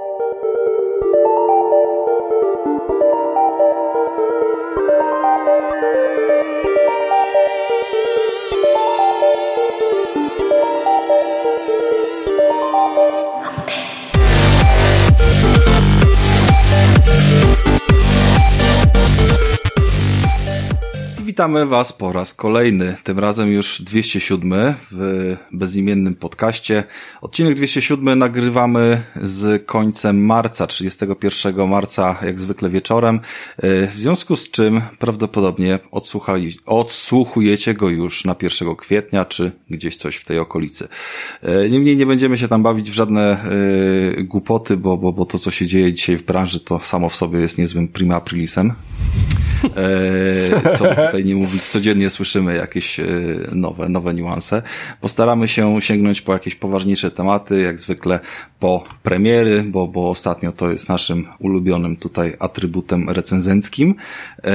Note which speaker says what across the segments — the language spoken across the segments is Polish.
Speaker 1: Música Witamy Was po raz kolejny, tym razem już 207 w bezimiennym podcaście. Odcinek 207 nagrywamy z końcem marca, 31 marca, jak zwykle wieczorem, w związku z czym prawdopodobnie odsłuchali, odsłuchujecie go już na 1 kwietnia, czy gdzieś coś w tej okolicy. Niemniej nie będziemy się tam bawić w żadne y, głupoty, bo, bo, bo to, co się dzieje dzisiaj w branży, to samo w sobie jest niezłym prima aprilisem. E, co tutaj nie mówić, codziennie słyszymy jakieś e, nowe, nowe niuanse. Postaramy się sięgnąć po jakieś poważniejsze tematy, jak zwykle po premiery, bo, bo ostatnio to jest naszym ulubionym tutaj atrybutem recenzenckim. E,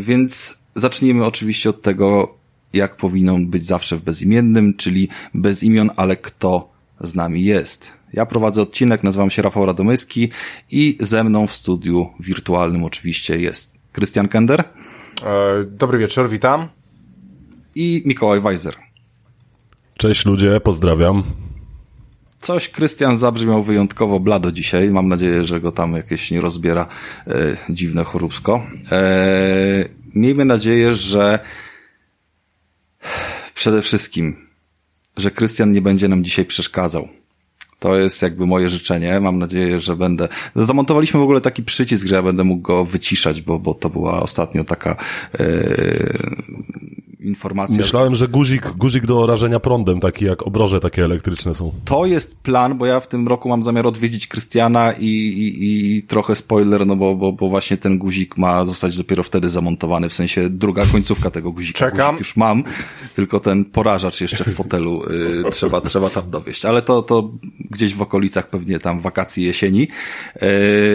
Speaker 1: więc zacznijmy oczywiście od tego, jak powinno być zawsze w bezimiennym, czyli bez imion, ale kto z nami jest. Ja prowadzę odcinek, nazywam się Rafał Radomyski i ze mną w studiu wirtualnym oczywiście jest Krystian Kender.
Speaker 2: E, dobry wieczór, witam.
Speaker 1: I Mikołaj Weiser.
Speaker 3: Cześć ludzie, pozdrawiam.
Speaker 1: Coś Krystian zabrzmiał wyjątkowo blado dzisiaj. Mam nadzieję, że go tam jakieś nie rozbiera e, dziwne choróbsko. E, miejmy nadzieję, że przede wszystkim, że Krystian nie będzie nam dzisiaj przeszkadzał. To jest jakby moje życzenie. Mam nadzieję, że będę. Zamontowaliśmy w ogóle taki przycisk, że ja będę mógł go wyciszać, bo, bo to była ostatnio taka. Yy informacja.
Speaker 3: Myślałem, że guzik, guzik do rażenia prądem, taki jak obroże takie elektryczne są.
Speaker 1: To jest plan, bo ja w tym roku mam zamiar odwiedzić Krystiana i, i, i trochę spoiler, no bo, bo, bo właśnie ten guzik ma zostać dopiero wtedy zamontowany, w sensie druga końcówka tego guzika.
Speaker 2: Czekam.
Speaker 1: Guzik już mam, tylko ten porażacz jeszcze w fotelu y, trzeba, trzeba tam dowieść. Ale to, to gdzieś w okolicach pewnie tam wakacji jesieni.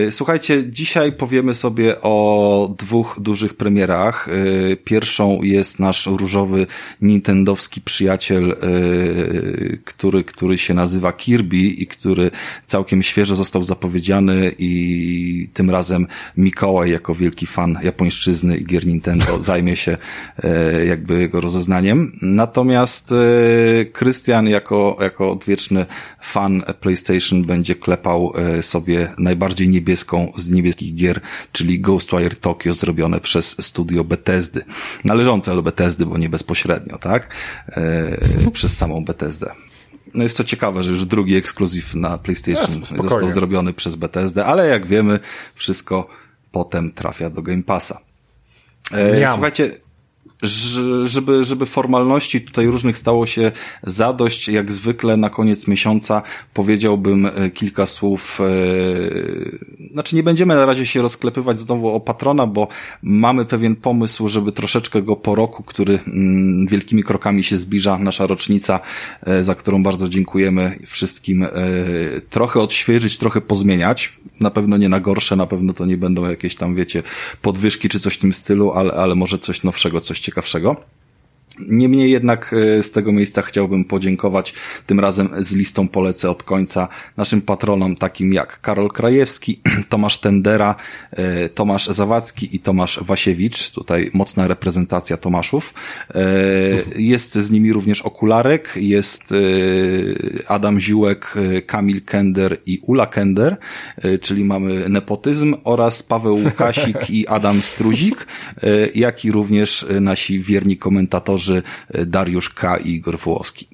Speaker 1: Y, słuchajcie, dzisiaj powiemy sobie o dwóch dużych premierach. Y, pierwszą jest nasz różowy nintendowski przyjaciel, yy, który, który się nazywa Kirby i który całkiem świeżo został zapowiedziany i tym razem Mikołaj jako wielki fan japońszczyzny i gier Nintendo zajmie się yy, jakby jego rozeznaniem. Natomiast yy, Krystian jako, jako odwieczny fan PlayStation będzie klepał sobie najbardziej niebieską z niebieskich gier, czyli Ghostwire Tokyo zrobione przez studio Bethesdy. Należące do Bethesdy, bo nie bezpośrednio, tak? E, przez samą Bethesdę. No jest to ciekawe, że już drugi ekskluzyw na PlayStation został zrobiony przez Bethesdę, ale jak wiemy, wszystko potem trafia do Game Passa. E, słuchajcie, żeby, żeby formalności tutaj różnych stało się zadość, jak zwykle na koniec miesiąca powiedziałbym e, kilka słów, e, znaczy nie będziemy na razie się rozklepywać znowu o patrona, bo mamy pewien pomysł, żeby troszeczkę go po roku, który mm, wielkimi krokami się zbliża, nasza rocznica, e, za którą bardzo dziękujemy wszystkim, trochę odświeżyć, trochę pozmieniać, na pewno nie na gorsze, na pewno to nie będą jakieś tam, wiecie, podwyżki czy coś w tym stylu, ale, ale może coś nowszego, coś ciekawszego. Niemniej jednak e, z tego miejsca chciałbym podziękować, tym razem z listą polecę od końca, naszym patronom takim jak Karol Krajewski, Tomasz Tendera, e, Tomasz Zawadzki i Tomasz Wasiewicz. Tutaj mocna reprezentacja Tomaszów. E, jest z nimi również Okularek, jest Adam Ziółek, Kamil Kender i Ula Kender, czyli mamy nepotyzm oraz Paweł Łukasik i Adam Struzik, jak i również nasi wierni komentatorzy autorzy e, Dariusz K. i Igor Włoski.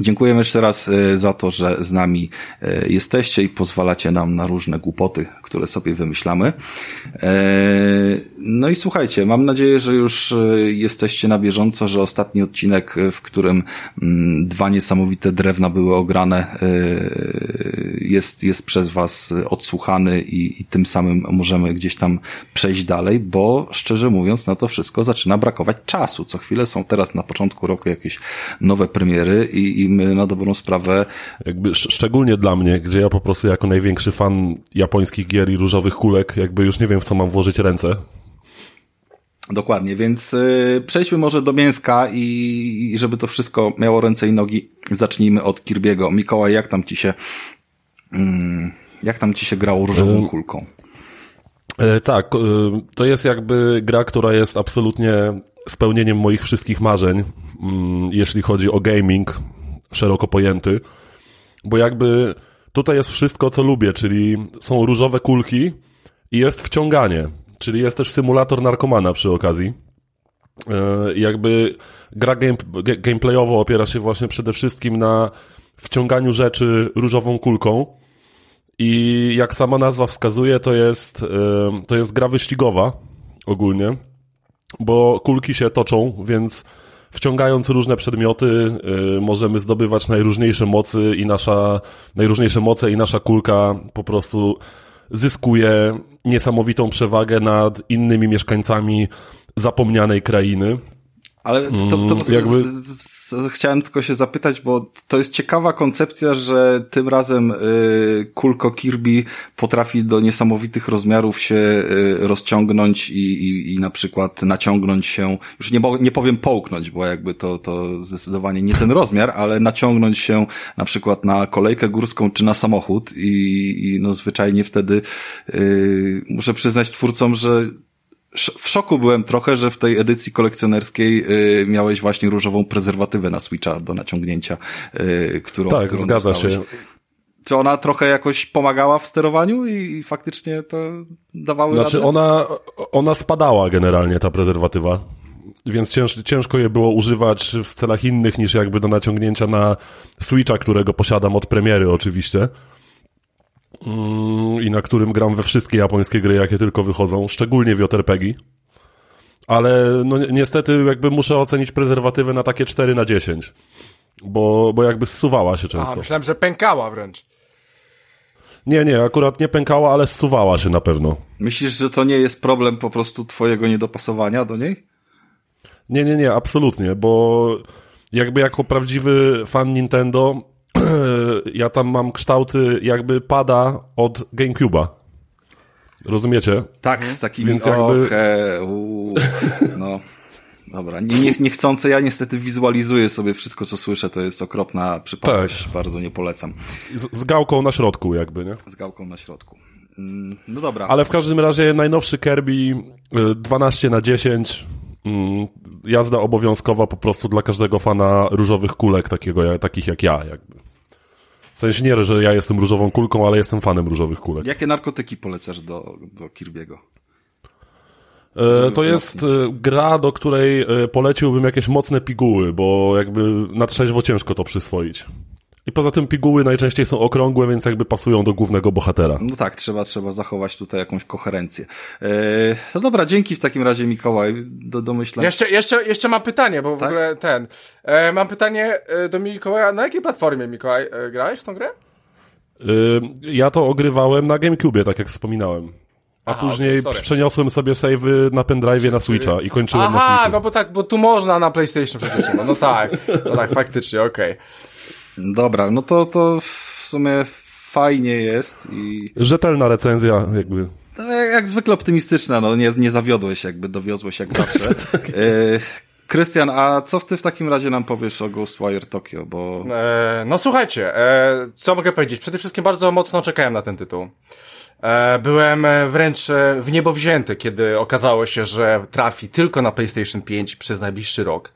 Speaker 1: Dziękujemy jeszcze raz e, za to, że z nami e, jesteście i pozwalacie nam na różne głupoty, które sobie wymyślamy. No i słuchajcie, mam nadzieję, że już jesteście na bieżąco, że ostatni odcinek, w którym mm, dwa niesamowite drewna były ograne, jest, jest przez Was odsłuchany i, i tym samym możemy gdzieś tam przejść dalej, bo szczerze mówiąc, na to wszystko zaczyna brakować czasu. Co chwilę są teraz na początku roku jakieś nowe premiery i, i my na dobrą sprawę.
Speaker 3: Jakby szczególnie dla mnie, gdzie ja po prostu jako największy fan japońskich gier i różowych kulek, jakby już nie wiem, w co mam włożyć ręce.
Speaker 1: Dokładnie, więc y, przejdźmy może do mięska i, i żeby to wszystko miało ręce i nogi, zacznijmy od Kirbiego. Mikołaj, jak tam ci się Mm, jak tam ci się grało różową kulką?
Speaker 3: E, tak, e, to jest jakby gra, która jest absolutnie spełnieniem moich wszystkich marzeń, mm, jeśli chodzi o gaming szeroko pojęty, bo jakby tutaj jest wszystko, co lubię, czyli są różowe kulki i jest wciąganie, czyli jest też symulator narkomana przy okazji. E, jakby gra game, gameplayowo opiera się właśnie przede wszystkim na wciąganiu rzeczy różową kulką i jak sama nazwa wskazuje, to jest, to jest gra wyścigowa ogólnie, bo kulki się toczą, więc wciągając różne przedmioty y, możemy zdobywać najróżniejsze mocy i nasza, najróżniejsze moce i nasza kulka po prostu zyskuje niesamowitą przewagę nad innymi mieszkańcami zapomnianej krainy.
Speaker 1: Ale to, to, to mm, jakby... z, z, chciałem tylko się zapytać, bo to jest ciekawa koncepcja, że tym razem y, kulko Kirby potrafi do niesamowitych rozmiarów się y, rozciągnąć i, i, i na przykład naciągnąć się, już nie, nie powiem połknąć, bo jakby to, to zdecydowanie nie ten rozmiar, ale naciągnąć się na przykład na kolejkę górską czy na samochód i, i no zwyczajnie wtedy y, muszę przyznać twórcom, że w szoku byłem trochę, że w tej edycji kolekcjonerskiej y, miałeś właśnie różową prezerwatywę na Switcha do naciągnięcia, y, którą
Speaker 3: Tak,
Speaker 1: którą
Speaker 3: zgadza dostałeś. się.
Speaker 1: Czy ona trochę jakoś pomagała w sterowaniu i, i faktycznie to dawały
Speaker 3: Znaczy radę? ona, ona spadała generalnie, ta prezerwatywa. Więc cięż, ciężko je było używać w celach innych niż jakby do naciągnięcia na Switcha, którego posiadam od premiery oczywiście. Mm, i na którym gram we wszystkie japońskie gry, jakie tylko wychodzą, szczególnie w JRPG. Ale no niestety jakby muszę ocenić prezerwatywę na takie 4 na 10. Bo, bo jakby zsuwała się często. A,
Speaker 2: myślałem, że pękała wręcz.
Speaker 3: Nie, nie, akurat nie pękała, ale zsuwała się na pewno.
Speaker 1: Myślisz, że to nie jest problem po prostu twojego niedopasowania do niej?
Speaker 3: Nie, nie, nie, absolutnie, bo jakby jako prawdziwy fan Nintendo ja tam mam kształty jakby pada od GameCube'a. Rozumiecie?
Speaker 1: Tak, z takimi Więc jakby... Okay. no. Dobra, nie, nie, niechcące ja niestety wizualizuję sobie wszystko, co słyszę, to jest okropna przypadłość, tak. bardzo nie polecam.
Speaker 3: Z, z, gałką na środku jakby, nie?
Speaker 1: Z gałką na środku. Mm, no dobra.
Speaker 3: Ale w każdym razie najnowszy Kirby 12 y, na 10 mm, jazda obowiązkowa po prostu dla każdego fana różowych kulek, takiego, takich jak ja jakby. W sensie nie, że ja jestem różową kulką, ale jestem fanem różowych kulek.
Speaker 1: Jakie narkotyki polecasz do, do Kirby'ego?
Speaker 3: E, to jest e, gra, do której e, poleciłbym jakieś mocne piguły, bo jakby na trzeźwo ciężko to przyswoić. I poza tym piguły najczęściej są okrągłe, więc jakby pasują do głównego bohatera.
Speaker 1: No tak, trzeba, trzeba zachować tutaj jakąś koherencję. Eee, no dobra, dzięki w takim razie Mikołaj, do domyślam.
Speaker 2: Jeszcze, jeszcze, jeszcze mam pytanie, bo w tak? ogóle ten, e, mam pytanie e, do Mikołaja, na jakiej platformie Mikołaj e, grałeś w tą grę?
Speaker 3: E, ja to ogrywałem na GameCube, tak jak wspominałem. A Aha, później okay, przeniosłem sobie savey na pendrive na Switcha i kończyłem Aha, na Switchu.
Speaker 2: no bo tak, bo tu można na PlayStation przecież. No tak, no tak, faktycznie, okej. Okay.
Speaker 1: Dobra, no to, to w sumie fajnie jest i...
Speaker 3: Rzetelna recenzja, jakby.
Speaker 1: No, jak, jak zwykle optymistyczna, no nie, nie zawiodłeś, jakby dowiozłeś jak zawsze. tak. e, Krystian, a co ty w takim razie nam powiesz o Ghostwire Tokyo, bo...
Speaker 2: E, no słuchajcie, e, co mogę powiedzieć? Przede wszystkim bardzo mocno czekałem na ten tytuł. E, byłem wręcz e, w niebo wzięty, kiedy okazało się, że trafi tylko na PlayStation 5 przez najbliższy rok.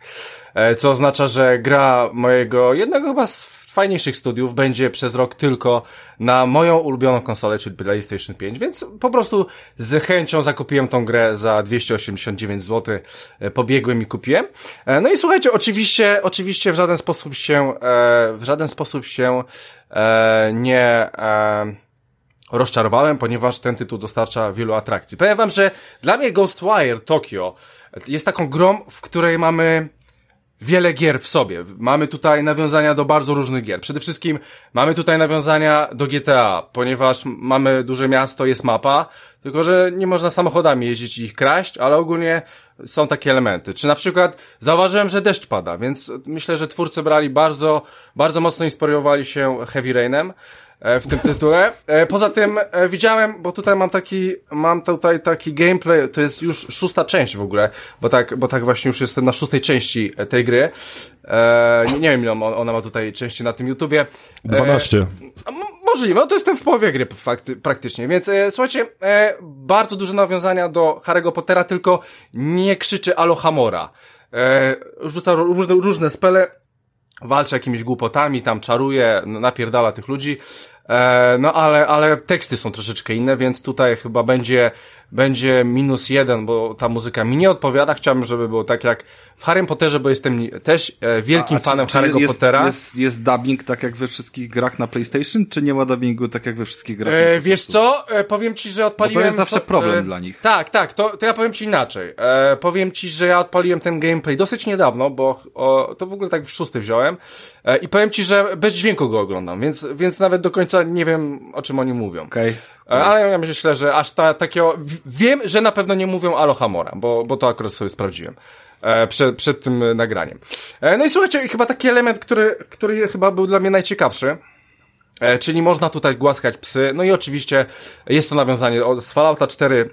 Speaker 2: E, co oznacza, że gra mojego jednego chyba z fajniejszych studiów będzie przez rok tylko na moją ulubioną konsolę, czyli PlayStation 5, więc po prostu z chęcią zakupiłem tą grę za 289 zł, pobiegłem i kupiłem. No i słuchajcie, oczywiście, oczywiście w żaden sposób się, w żaden sposób się nie rozczarowałem, ponieważ ten tytuł dostarcza wielu atrakcji. Powiem wam, że dla mnie Ghostwire Tokyo jest taką grą, w której mamy wiele gier w sobie. Mamy tutaj nawiązania do bardzo różnych gier. Przede wszystkim mamy tutaj nawiązania do GTA, ponieważ mamy duże miasto, jest mapa, tylko że nie można samochodami jeździć i ich kraść, ale ogólnie są takie elementy. Czy na przykład zauważyłem, że deszcz pada, więc myślę, że twórcy brali bardzo, bardzo mocno inspirowali się Heavy Rainem. E, w tym tytule. E, poza tym e, widziałem, bo tutaj mam taki, mam tutaj taki gameplay, to jest już szósta część w ogóle, bo tak, bo tak właśnie już jestem na szóstej części tej gry. Nie, nie wiem ile ona ma tutaj części na tym YouTubie.
Speaker 3: 12.
Speaker 2: możliwe, no to jestem w połowie gry fakty, praktycznie, więc e, słuchajcie, e, bardzo duże nawiązania do Harry'ego Pottera, tylko nie krzyczy Alohamora. E, rzuca różne, różne spele, walczy jakimiś głupotami, tam czaruje, napierdala tych ludzi, e, no ale, ale teksty są troszeczkę inne, więc tutaj chyba będzie będzie minus jeden, bo ta muzyka mi nie odpowiada. Chciałbym, żeby było tak jak w Harry Potterze, bo jestem też e, wielkim a, a fanem czy, Harry'ego
Speaker 1: jest,
Speaker 2: Pottera.
Speaker 1: Jest, jest dubbing tak jak we wszystkich grach na PlayStation, czy nie ma dubbingu tak jak we wszystkich grach? E,
Speaker 2: wiesz co? E, powiem ci, że odpaliłem... Bo
Speaker 1: to jest zawsze problem e, dla nich.
Speaker 2: Tak, tak, to, to ja powiem ci inaczej. E, powiem ci, że ja odpaliłem ten gameplay dosyć niedawno, bo o, to w ogóle tak w szósty wziąłem e, i powiem ci, że bez dźwięku go oglądam, więc, więc nawet do końca nie wiem, o czym oni mówią.
Speaker 1: Okej. Okay.
Speaker 2: E, ale ja myślę, że aż ta, takiego, wiem, że na pewno nie mówią Alohamora, bo, bo to akurat sobie sprawdziłem. E, przed, przed tym nagraniem. E, no i słuchajcie, chyba taki element, który, który chyba był dla mnie najciekawszy, czyli można tutaj głaskać psy, no i oczywiście jest to nawiązanie z Fallouta 4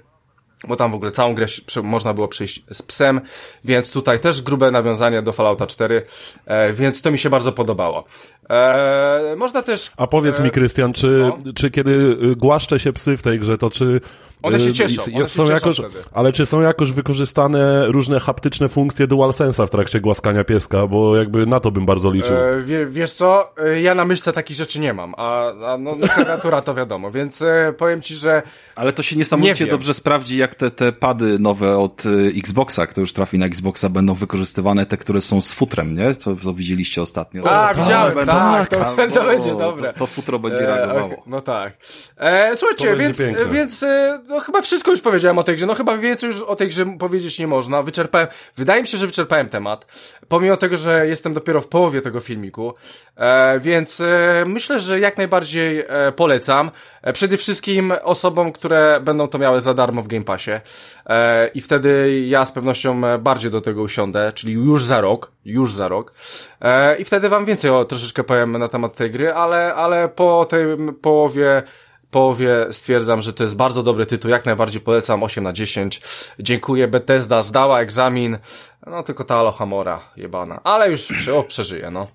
Speaker 2: bo tam w ogóle całą grę można było przejść z psem, więc tutaj też grube nawiązanie do Fallouta 4, e, więc to mi się bardzo podobało. E, można też...
Speaker 3: A powiedz mi, Krystian, czy, no. czy kiedy głaszcze się psy w tej grze, to czy
Speaker 2: one się cieszą. One są się
Speaker 3: jakoś, ale czy są jakoś wykorzystane różne haptyczne funkcje DualSense'a w trakcie głaskania pieska? Bo jakby na to bym bardzo liczył. E,
Speaker 2: wie, wiesz co, e, ja na myszce takich rzeczy nie mam, a, a no, no klawiatura to wiadomo, więc e, powiem ci, że
Speaker 1: Ale to się niesamowicie nie dobrze sprawdzi, jak te, te pady nowe od y, Xboxa, które już trafi na Xboxa, będą wykorzystywane, te, które są z futrem, nie? Co, co widzieliście ostatnio.
Speaker 2: A, widziałem, będą, tak, to, to, to będzie dobre.
Speaker 1: To, to futro będzie reagowało. Okay,
Speaker 2: no tak. E, słuchajcie, więc, więc no chyba wszystko już powiedziałem o tej grze, no chyba więcej już o tej grze powiedzieć nie można. Wyczerpałem, wydaje mi się, że wyczerpałem temat, pomimo tego, że jestem dopiero w połowie tego filmiku, e, więc e, myślę, że jak najbardziej e, polecam. E, przede wszystkim osobom, które będą to miały za darmo w Game Passie e, i wtedy ja z pewnością e, bardziej do tego usiądę, czyli już za rok, już za rok. I wtedy wam więcej o troszeczkę powiem na temat tej gry, ale, ale po tej połowie połowie stwierdzam, że to jest bardzo dobry tytuł, jak najbardziej polecam 8 na 10. Dziękuję, Bethesda zdała egzamin, no tylko ta Alohamora jebana, ale już o, przeżyje, no.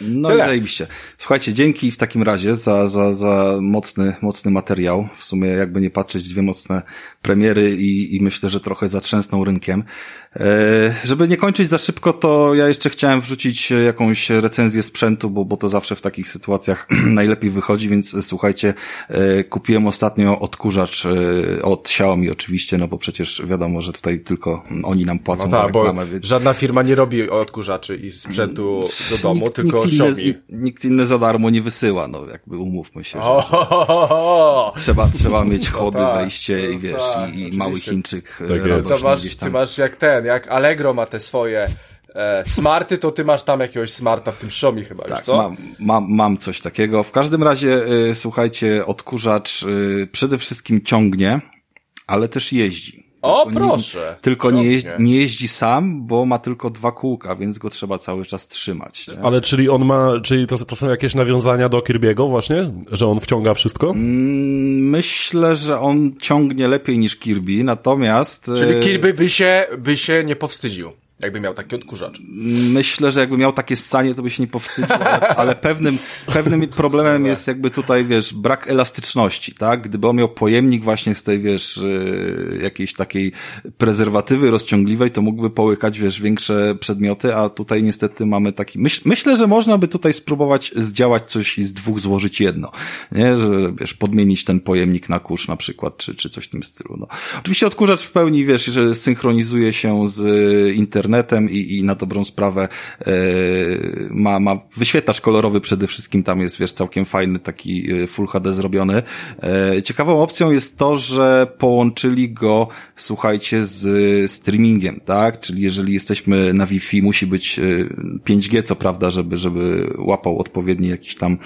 Speaker 1: No Tyle. i zajebiście. Słuchajcie, dzięki w takim razie za, za, za mocny, mocny materiał. W sumie jakby nie patrzeć, dwie mocne premiery i, i myślę, że trochę zatrzęsną rynkiem. E, żeby nie kończyć za szybko, to ja jeszcze chciałem wrzucić jakąś recenzję sprzętu, bo, bo to zawsze w takich sytuacjach najlepiej wychodzi, więc słuchajcie, e, kupiłem ostatnio odkurzacz e, od Xiaomi oczywiście, no bo przecież wiadomo, że tutaj tylko oni nam płacą no ta, za reklamę.
Speaker 2: Więc... Żadna firma nie robi odkurzaczy i sprzętu do domu, nikt, tylko nikt Xiaomi. Inny,
Speaker 1: nikt inny za darmo nie wysyła, no jakby umówmy się, że, że trzeba, trzeba mieć no chody, tak, wejście i no wiesz, tak, i, i mały Chińczyk
Speaker 2: tak masz, Ty masz jak ten, jak Allegro ma te swoje e, smarty, to ty masz tam jakiegoś smarta w tym Xiaomi chyba tak, już, co?
Speaker 1: Mam, mam, mam coś takiego. W każdym razie, y, słuchajcie, odkurzacz y, przede wszystkim ciągnie, ale też jeździ.
Speaker 2: O, proszę.
Speaker 1: Nie, tylko nie jeździ, nie jeździ, sam, bo ma tylko dwa kółka, więc go trzeba cały czas trzymać. Nie?
Speaker 3: Ale czyli on ma, czyli to, to są jakieś nawiązania do Kirby'ego właśnie? Że on wciąga wszystko?
Speaker 1: Mm, myślę, że on ciągnie lepiej niż Kirby, natomiast...
Speaker 2: Czyli e, Kirby by się, by się nie powstydził. Jakby miał taki odkurzacz.
Speaker 1: Myślę, że jakby miał takie stanie, to by się nie powstydził, ale, ale pewnym, pewnym problemem jest jakby tutaj, wiesz, brak elastyczności, tak? Gdyby on miał pojemnik właśnie z tej, wiesz, y, jakiejś takiej prezerwatywy rozciągliwej, to mógłby połykać, wiesz, większe przedmioty, a tutaj niestety mamy taki... Myśl, myślę, że można by tutaj spróbować zdziałać coś i z dwóch złożyć jedno, nie? Że, wiesz, podmienić ten pojemnik na kurz na przykład, czy, czy coś w tym stylu, no. Oczywiście odkurzacz w pełni, wiesz, że synchronizuje się z internetem, internetem i, i na dobrą sprawę e, ma, ma wyświetlacz kolorowy przede wszystkim, tam jest, wiesz, całkiem fajny, taki e, Full HD zrobiony. E, ciekawą opcją jest to, że połączyli go, słuchajcie, z streamingiem, tak? Czyli jeżeli jesteśmy na Wi-Fi, musi być 5G, co prawda, żeby, żeby łapał odpowiedni jakiś tam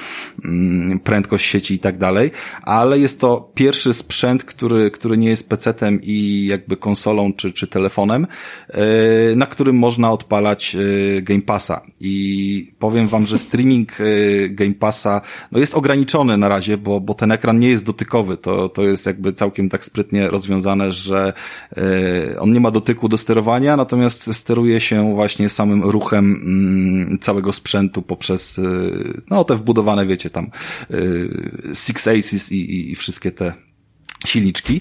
Speaker 1: mm, prędkość sieci i tak dalej, ale jest to pierwszy sprzęt, który, który nie jest PC-tem i jakby konsolą czy, czy telefonem, na którym można odpalać y, Game Passa. I powiem wam, że streaming y, Game Passa no jest ograniczony na razie, bo, bo ten ekran nie jest dotykowy. To, to jest jakby całkiem tak sprytnie rozwiązane, że y, on nie ma dotyku do sterowania, natomiast steruje się właśnie samym ruchem mm, całego sprzętu poprzez no te wbudowane, wiecie, tam Six Aces i, i, wszystkie te silniczki.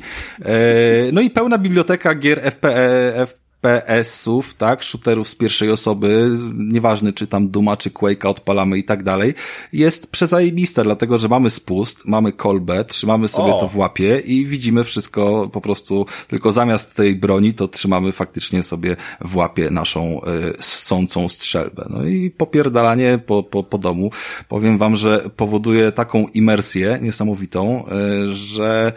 Speaker 1: No i pełna biblioteka gier FPE, FPS-ów, tak, shooterów z pierwszej osoby, nieważne czy tam Duma, czy Quake'a odpalamy i tak dalej, jest przezajebiste, dlatego, że mamy spust, mamy kolbę, trzymamy sobie o. to w łapie i widzimy wszystko po prostu, tylko zamiast tej broni, to trzymamy faktycznie sobie w łapie naszą y, ssącą strzelbę. No i popierdalanie po, po, po domu, powiem wam, że powoduje taką imersję niesamowitą, y, że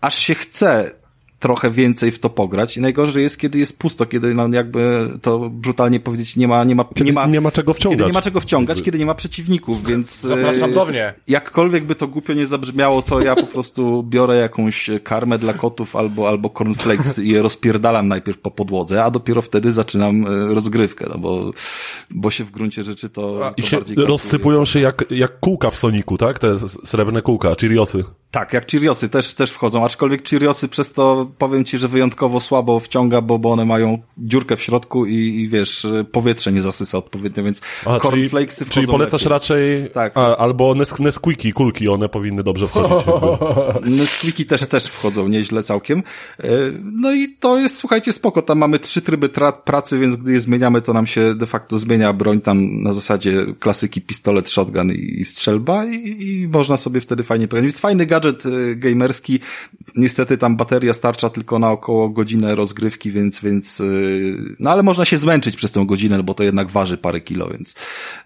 Speaker 1: aż się chce trochę więcej w to pograć. I najgorzej jest, kiedy jest pusto, kiedy no jakby to brutalnie powiedzieć, nie ma, nie ma,
Speaker 3: nie ma, nie ma czego wciągać.
Speaker 1: Kiedy nie ma czego wciągać, kiedy nie ma przeciwników, więc...
Speaker 2: Zapraszam do mnie.
Speaker 1: Jakkolwiek by to głupio nie zabrzmiało, to ja po prostu biorę jakąś karmę dla kotów albo, albo cornflakes i je rozpierdalam najpierw po podłodze, a dopiero wtedy zaczynam e, rozgrywkę, no bo, bo się w gruncie rzeczy to, to
Speaker 3: I się rozsypują się jak, jak kółka w Soniku, tak? Te srebrne kółka, Cheeriosy.
Speaker 1: Tak, jak Cheeriosy też, też wchodzą, aczkolwiek Cheeriosy przez to powiem ci, że wyjątkowo słabo wciąga, bo, bo one mają dziurkę w środku i, i wiesz, powietrze nie zasysa odpowiednio, więc Aha, cornflakesy
Speaker 3: czyli, czyli polecasz lepiej. raczej tak. a, albo nes, Nesquiki, kulki, one powinny dobrze wchodzić.
Speaker 1: Nesquiki też, też wchodzą nieźle całkiem. E, no i to jest, słuchajcie, spoko, tam mamy trzy tryby pracy, więc gdy je zmieniamy, to nam się de facto zmienia broń tam na zasadzie klasyki pistolet, shotgun i, i strzelba i, i można sobie wtedy fajnie pograć. Jest fajny gadżet e, gamerski, niestety tam bateria starcza tylko na około godzinę rozgrywki, więc, więc, yy, no ale można się zmęczyć przez tę godzinę, no bo to jednak waży parę kilo, więc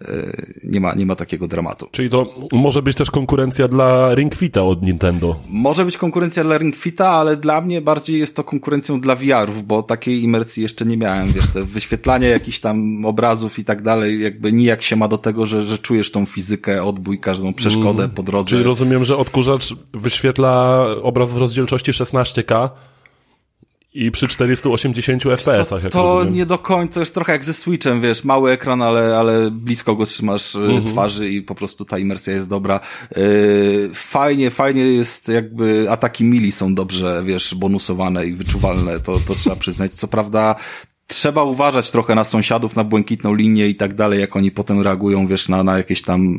Speaker 1: yy, nie ma, nie ma takiego dramatu.
Speaker 3: Czyli to może być też konkurencja dla Ring Fita od Nintendo?
Speaker 1: Może być konkurencja dla Ring Fita, ale dla mnie bardziej jest to konkurencją dla VR-ów, bo takiej imersji jeszcze nie miałem, wiesz, te wyświetlanie jakichś tam obrazów i tak dalej, jakby nijak się ma do tego, że, że czujesz tą fizykę, odbój, każdą przeszkodę mm, po drodze.
Speaker 3: Czyli rozumiem, że odkurzacz wyświetla obraz w rozdzielczości 16K, i przy 480 FPS-ach, jak
Speaker 1: To
Speaker 3: rozumiem.
Speaker 1: nie do końca, to jest trochę jak ze Switchem, wiesz, mały ekran, ale, ale blisko go trzymasz mm twarzy i po prostu ta imersja jest dobra. Yy, fajnie, fajnie jest jakby ataki mili są dobrze, wiesz, bonusowane i wyczuwalne, to, to trzeba przyznać. Co prawda trzeba uważać trochę na sąsiadów, na błękitną linię i tak dalej, jak oni potem reagują, wiesz, na, na jakieś tam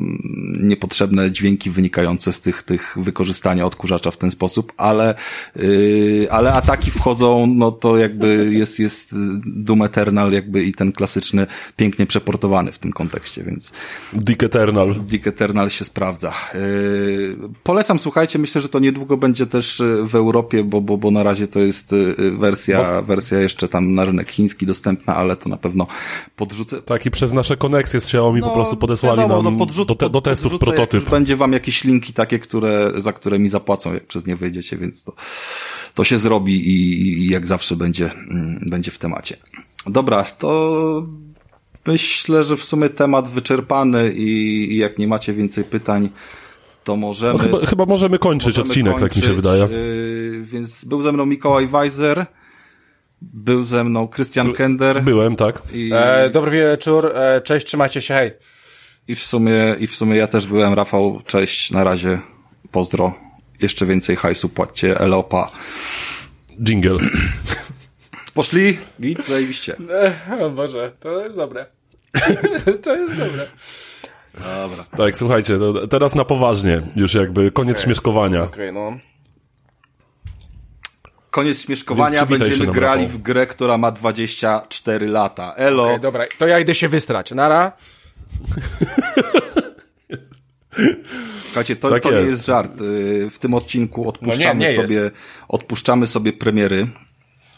Speaker 1: niepotrzebne dźwięki wynikające z tych, tych wykorzystania odkurzacza w ten sposób, ale, yy, ale ataki wchodzą, no to jakby jest, jest Doom Eternal jakby i ten klasyczny pięknie przeportowany w tym kontekście, więc...
Speaker 3: Dick Eternal.
Speaker 1: Dick Eternal się sprawdza. Yy, polecam, słuchajcie, myślę, że to niedługo będzie też w Europie, bo, bo, bo na razie to jest yy, wersja, bo... wersja jeszcze tam na rynek chiński dostępna, ale to na pewno podrzucę.
Speaker 3: Tak, i przez nasze koneksje z Xiaomi no, po prostu podesłali wiadomo, nam no, podrzut, do, te, do testów prototyp. Już
Speaker 1: będzie wam jakieś linki takie, które, za które mi zapłacą, jak przez nie wejdziecie, więc to, to się zrobi i, i jak zawsze będzie, mm, będzie w temacie. Dobra, to myślę, że w sumie temat wyczerpany i, i jak nie macie więcej pytań, to możemy... No,
Speaker 3: chyba, chyba możemy kończyć możemy odcinek, kończyć, tak mi się wydaje.
Speaker 1: Yy, więc był ze mną Mikołaj Weiser. Był ze mną Christian Kender.
Speaker 3: Byłem, tak.
Speaker 2: I... E, dobry wieczór, e, cześć, trzymajcie się, hej.
Speaker 1: I w sumie, i w sumie ja też byłem, Rafał, cześć, na razie, pozdro. Jeszcze więcej hajsu płaccie, elopa.
Speaker 3: Jingle.
Speaker 1: Poszli? Git, zajebiście.
Speaker 2: E, o Boże, to jest dobre. to jest dobre.
Speaker 1: Dobra.
Speaker 3: Tak, słuchajcie, teraz na poważnie, już jakby koniec okay. śmieszkowania.
Speaker 2: Okej, okay, no
Speaker 1: koniec śmieszkowania będziemy grali w grę, która ma 24 lata. Elo. Okay,
Speaker 2: dobra, to ja idę się wystrać. Nara.
Speaker 1: Słuchajcie, to, tak to jest. nie jest żart. Y, w tym odcinku odpuszczamy no nie, nie sobie, odpuszczamy sobie premiery.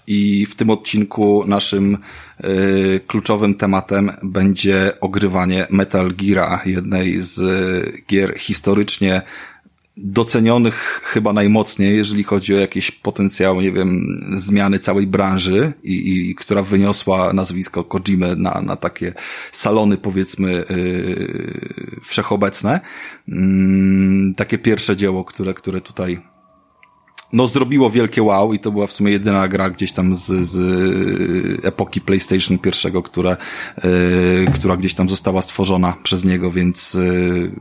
Speaker 1: I w tym odcinku naszym y, kluczowym tematem będzie ogrywanie Metal Geara, jednej z y, gier historycznie docenionych chyba najmocniej, jeżeli chodzi o jakieś potencjał, nie wiem, zmiany całej branży i, i która wyniosła nazwisko Kojimy na, na takie salony, powiedzmy, yy, wszechobecne. Yy, takie pierwsze dzieło, które, które tutaj no zrobiło wielkie wow i to była w sumie jedyna gra gdzieś tam z, z epoki PlayStation pierwszego, która, yy, która gdzieś tam została stworzona przez niego, więc yy,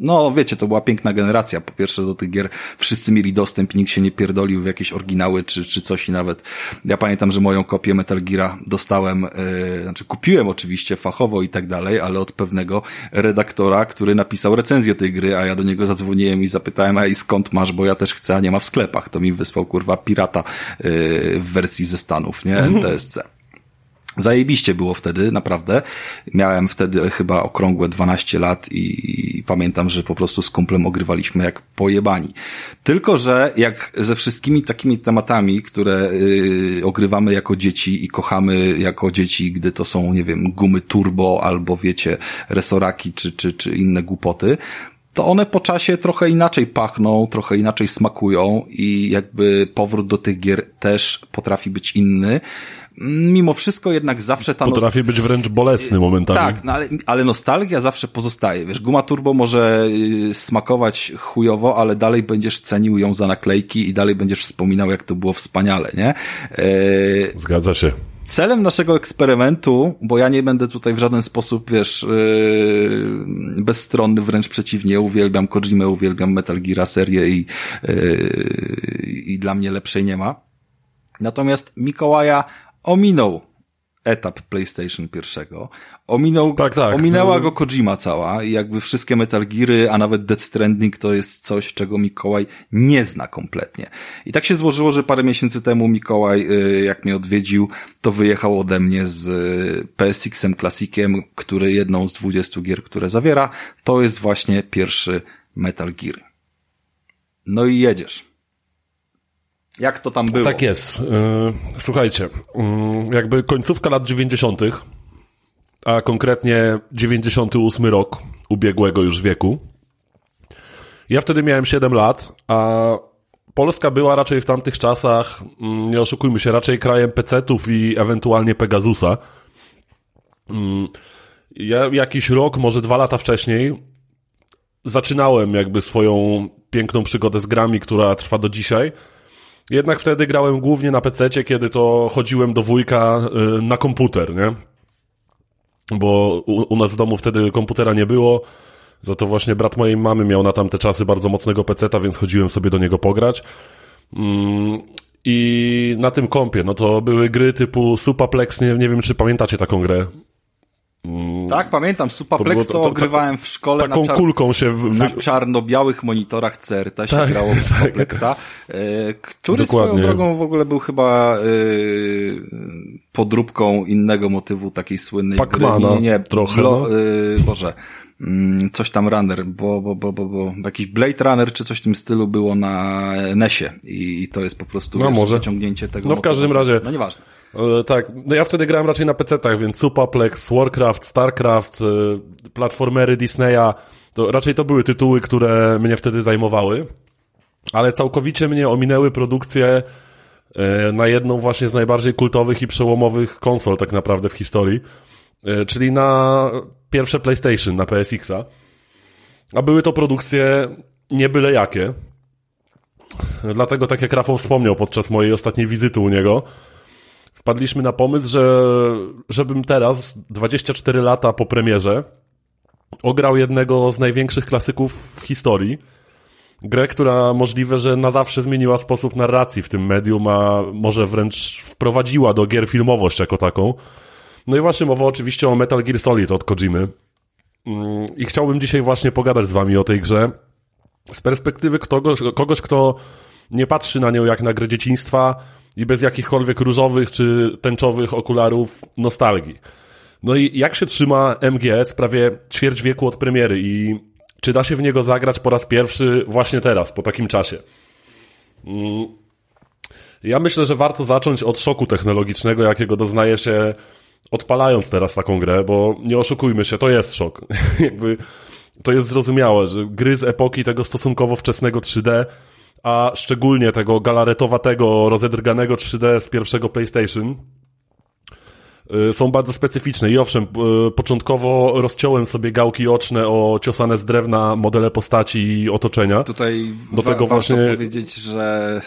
Speaker 1: no wiecie, to była piękna generacja. Po pierwsze do tych gier wszyscy mieli dostęp i nikt się nie pierdolił w jakieś oryginały czy, czy coś i nawet ja pamiętam, że moją kopię Metal Geara dostałem, yy, znaczy kupiłem oczywiście fachowo i tak dalej, ale od pewnego redaktora, który napisał recenzję tej gry, a ja do niego zadzwoniłem i zapytałem, ej skąd masz, bo ja też chcę, a nie ma w sklepach. To mi wysłał kurwa pirata yy, w wersji ze Stanów, nie? NTSC. Zajebiście było wtedy, naprawdę. Miałem wtedy chyba okrągłe 12 lat i, i, pamiętam, że po prostu z kumplem ogrywaliśmy jak pojebani. Tylko, że jak ze wszystkimi takimi tematami, które yy, ogrywamy jako dzieci i kochamy jako dzieci, gdy to są, nie wiem, gumy turbo albo wiecie, resoraki czy, czy, czy inne głupoty, to one po czasie trochę inaczej pachną, trochę inaczej smakują i jakby powrót do tych gier też potrafi być inny mimo wszystko jednak zawsze ta...
Speaker 3: Potrafi być wręcz bolesny momentami.
Speaker 1: Tak, no ale, ale nostalgia zawsze pozostaje. Wiesz, guma turbo może y, smakować chujowo, ale dalej będziesz cenił ją za naklejki i dalej będziesz wspominał, jak to było wspaniale, nie?
Speaker 3: E... Zgadza się.
Speaker 1: Celem naszego eksperymentu, bo ja nie będę tutaj w żaden sposób, wiesz, yy, bezstronny, wręcz przeciwnie, uwielbiam Kojimę, uwielbiam Metal Gear serię i, yy, i dla mnie lepszej nie ma. Natomiast Mikołaja ominął etap PlayStation pierwszego. Ominął, tak, tak. Ominęła go Kojima cała i jakby wszystkie Metal Geary, a nawet Death Stranding to jest coś, czego Mikołaj nie zna kompletnie. I tak się złożyło, że parę miesięcy temu Mikołaj, y, jak mnie odwiedził, to wyjechał ode mnie z y, PSX-em Classiciem, który jedną z 20 gier, które zawiera, to jest właśnie pierwszy Metal Gear. No i jedziesz. Jak to tam było?
Speaker 3: Tak jest. E, słuchajcie, mm, jakby końcówka lat 90., a konkretnie 98 rok ubiegłego już wieku. Ja wtedy miałem 7 lat, a Polska była raczej w tamtych czasach, mm, nie oszukujmy się, raczej krajem PC-ów i ewentualnie Pegasusa. Mm, ja jakiś rok, może dwa lata wcześniej zaczynałem jakby swoją piękną przygodę z grami, która trwa do dzisiaj – jednak wtedy grałem głównie na PC, kiedy to chodziłem do wujka y, na komputer, nie? Bo u, u nas w domu wtedy komputera nie było. Za to właśnie brat mojej mamy miał na tamte czasy bardzo mocnego peceta, więc chodziłem sobie do niego pograć. Mm, I na tym kompie, no to były gry typu Supaplex, nie, nie wiem czy pamiętacie taką grę.
Speaker 1: Mm. Tak, pamiętam. Supaplex to, to, to, ogrywałem w szkole
Speaker 3: taką
Speaker 1: na, czar
Speaker 3: kulką się w...
Speaker 1: na czarno-białych monitorach CRT się tak, grało w tak. Supaplexa, tak. który Dokładnie. swoją drogą w ogóle był chyba e, podróbką innego motywu takiej słynnej
Speaker 3: gry. Nie, nie, trochę. Blo, no.
Speaker 1: e, Boże, mm, coś tam Runner, bo, bo, bo, bo, bo jakiś Blade Runner czy coś w tym stylu było na NESie i, i to jest po prostu no, wiesz, może. wyciągnięcie tego.
Speaker 3: No w każdym razie.
Speaker 1: No nieważne.
Speaker 3: E, tak, no ja wtedy grałem raczej na PC-tach, więc Supaplex, Warcraft, Starcraft, e, platformery Disneya, to raczej to były tytuły, które mnie wtedy zajmowały, ale całkowicie mnie ominęły produkcje e, na jedną właśnie z najbardziej kultowych i przełomowych konsol tak naprawdę w historii, czyli na pierwsze PlayStation, na PSX-a. A były to produkcje nie byle jakie. Dlatego, tak jak Rafał wspomniał podczas mojej ostatniej wizyty u niego, wpadliśmy na pomysł, że żebym teraz, 24 lata po premierze, ograł jednego z największych klasyków w historii. Grę, która możliwe, że na zawsze zmieniła sposób narracji w tym medium, a może wręcz wprowadziła do gier filmowość jako taką. No i właśnie mowa oczywiście o Metal Gear Solid od Kojimy. Mm, I chciałbym dzisiaj właśnie pogadać z wami o tej grze z perspektywy kogoś, kogoś kto nie patrzy na nią jak na grę dzieciństwa, i bez jakichkolwiek różowych czy tęczowych okularów nostalgii. No i jak się trzyma MGS prawie ćwierć wieku od premiery i czy da się w niego zagrać po raz pierwszy właśnie teraz, po takim czasie? Mm. Ja myślę, że warto zacząć od szoku technologicznego, jakiego doznaje się odpalając teraz taką grę, bo nie oszukujmy się, to jest szok. Jakby to jest zrozumiałe, że gry z epoki tego stosunkowo wczesnego 3D a szczególnie tego galaretowatego, rozedrganego 3D z pierwszego PlayStation, y, są bardzo specyficzne i owszem, y, początkowo rozciąłem sobie gałki oczne o ciosane z drewna modele postaci i otoczenia.
Speaker 1: Tutaj do tego właśnie powiedzieć, że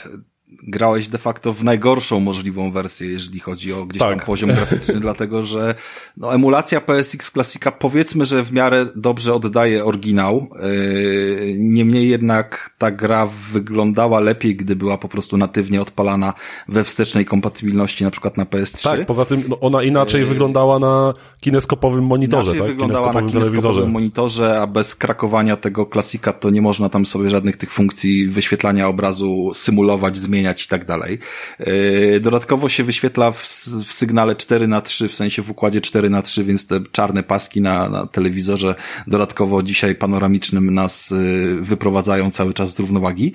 Speaker 1: grałeś de facto w najgorszą możliwą wersję, jeżeli chodzi o gdzieś tak. tam poziom graficzny, dlatego że no, emulacja PSX Classica powiedzmy, że w miarę dobrze oddaje oryginał. Yy, niemniej jednak ta gra wyglądała lepiej, gdy była po prostu natywnie odpalana we wstecznej kompatybilności, na przykład na PS3.
Speaker 3: Tak, poza tym no, ona inaczej yy, wyglądała na kineskopowym monitorze,
Speaker 1: inaczej
Speaker 3: tak?
Speaker 1: wyglądała kineskopowym na kineskopowym telewizorze. monitorze, a bez krakowania tego klasika to nie można tam sobie żadnych tych funkcji wyświetlania obrazu symulować, zmieniać i tak dalej. Yy, dodatkowo się wyświetla w, w sygnale 4 na 3 w sensie w układzie 4 na 3 więc te czarne paski na, na telewizorze dodatkowo dzisiaj panoramicznym nas yy, wyprowadzają cały czas z równowagi.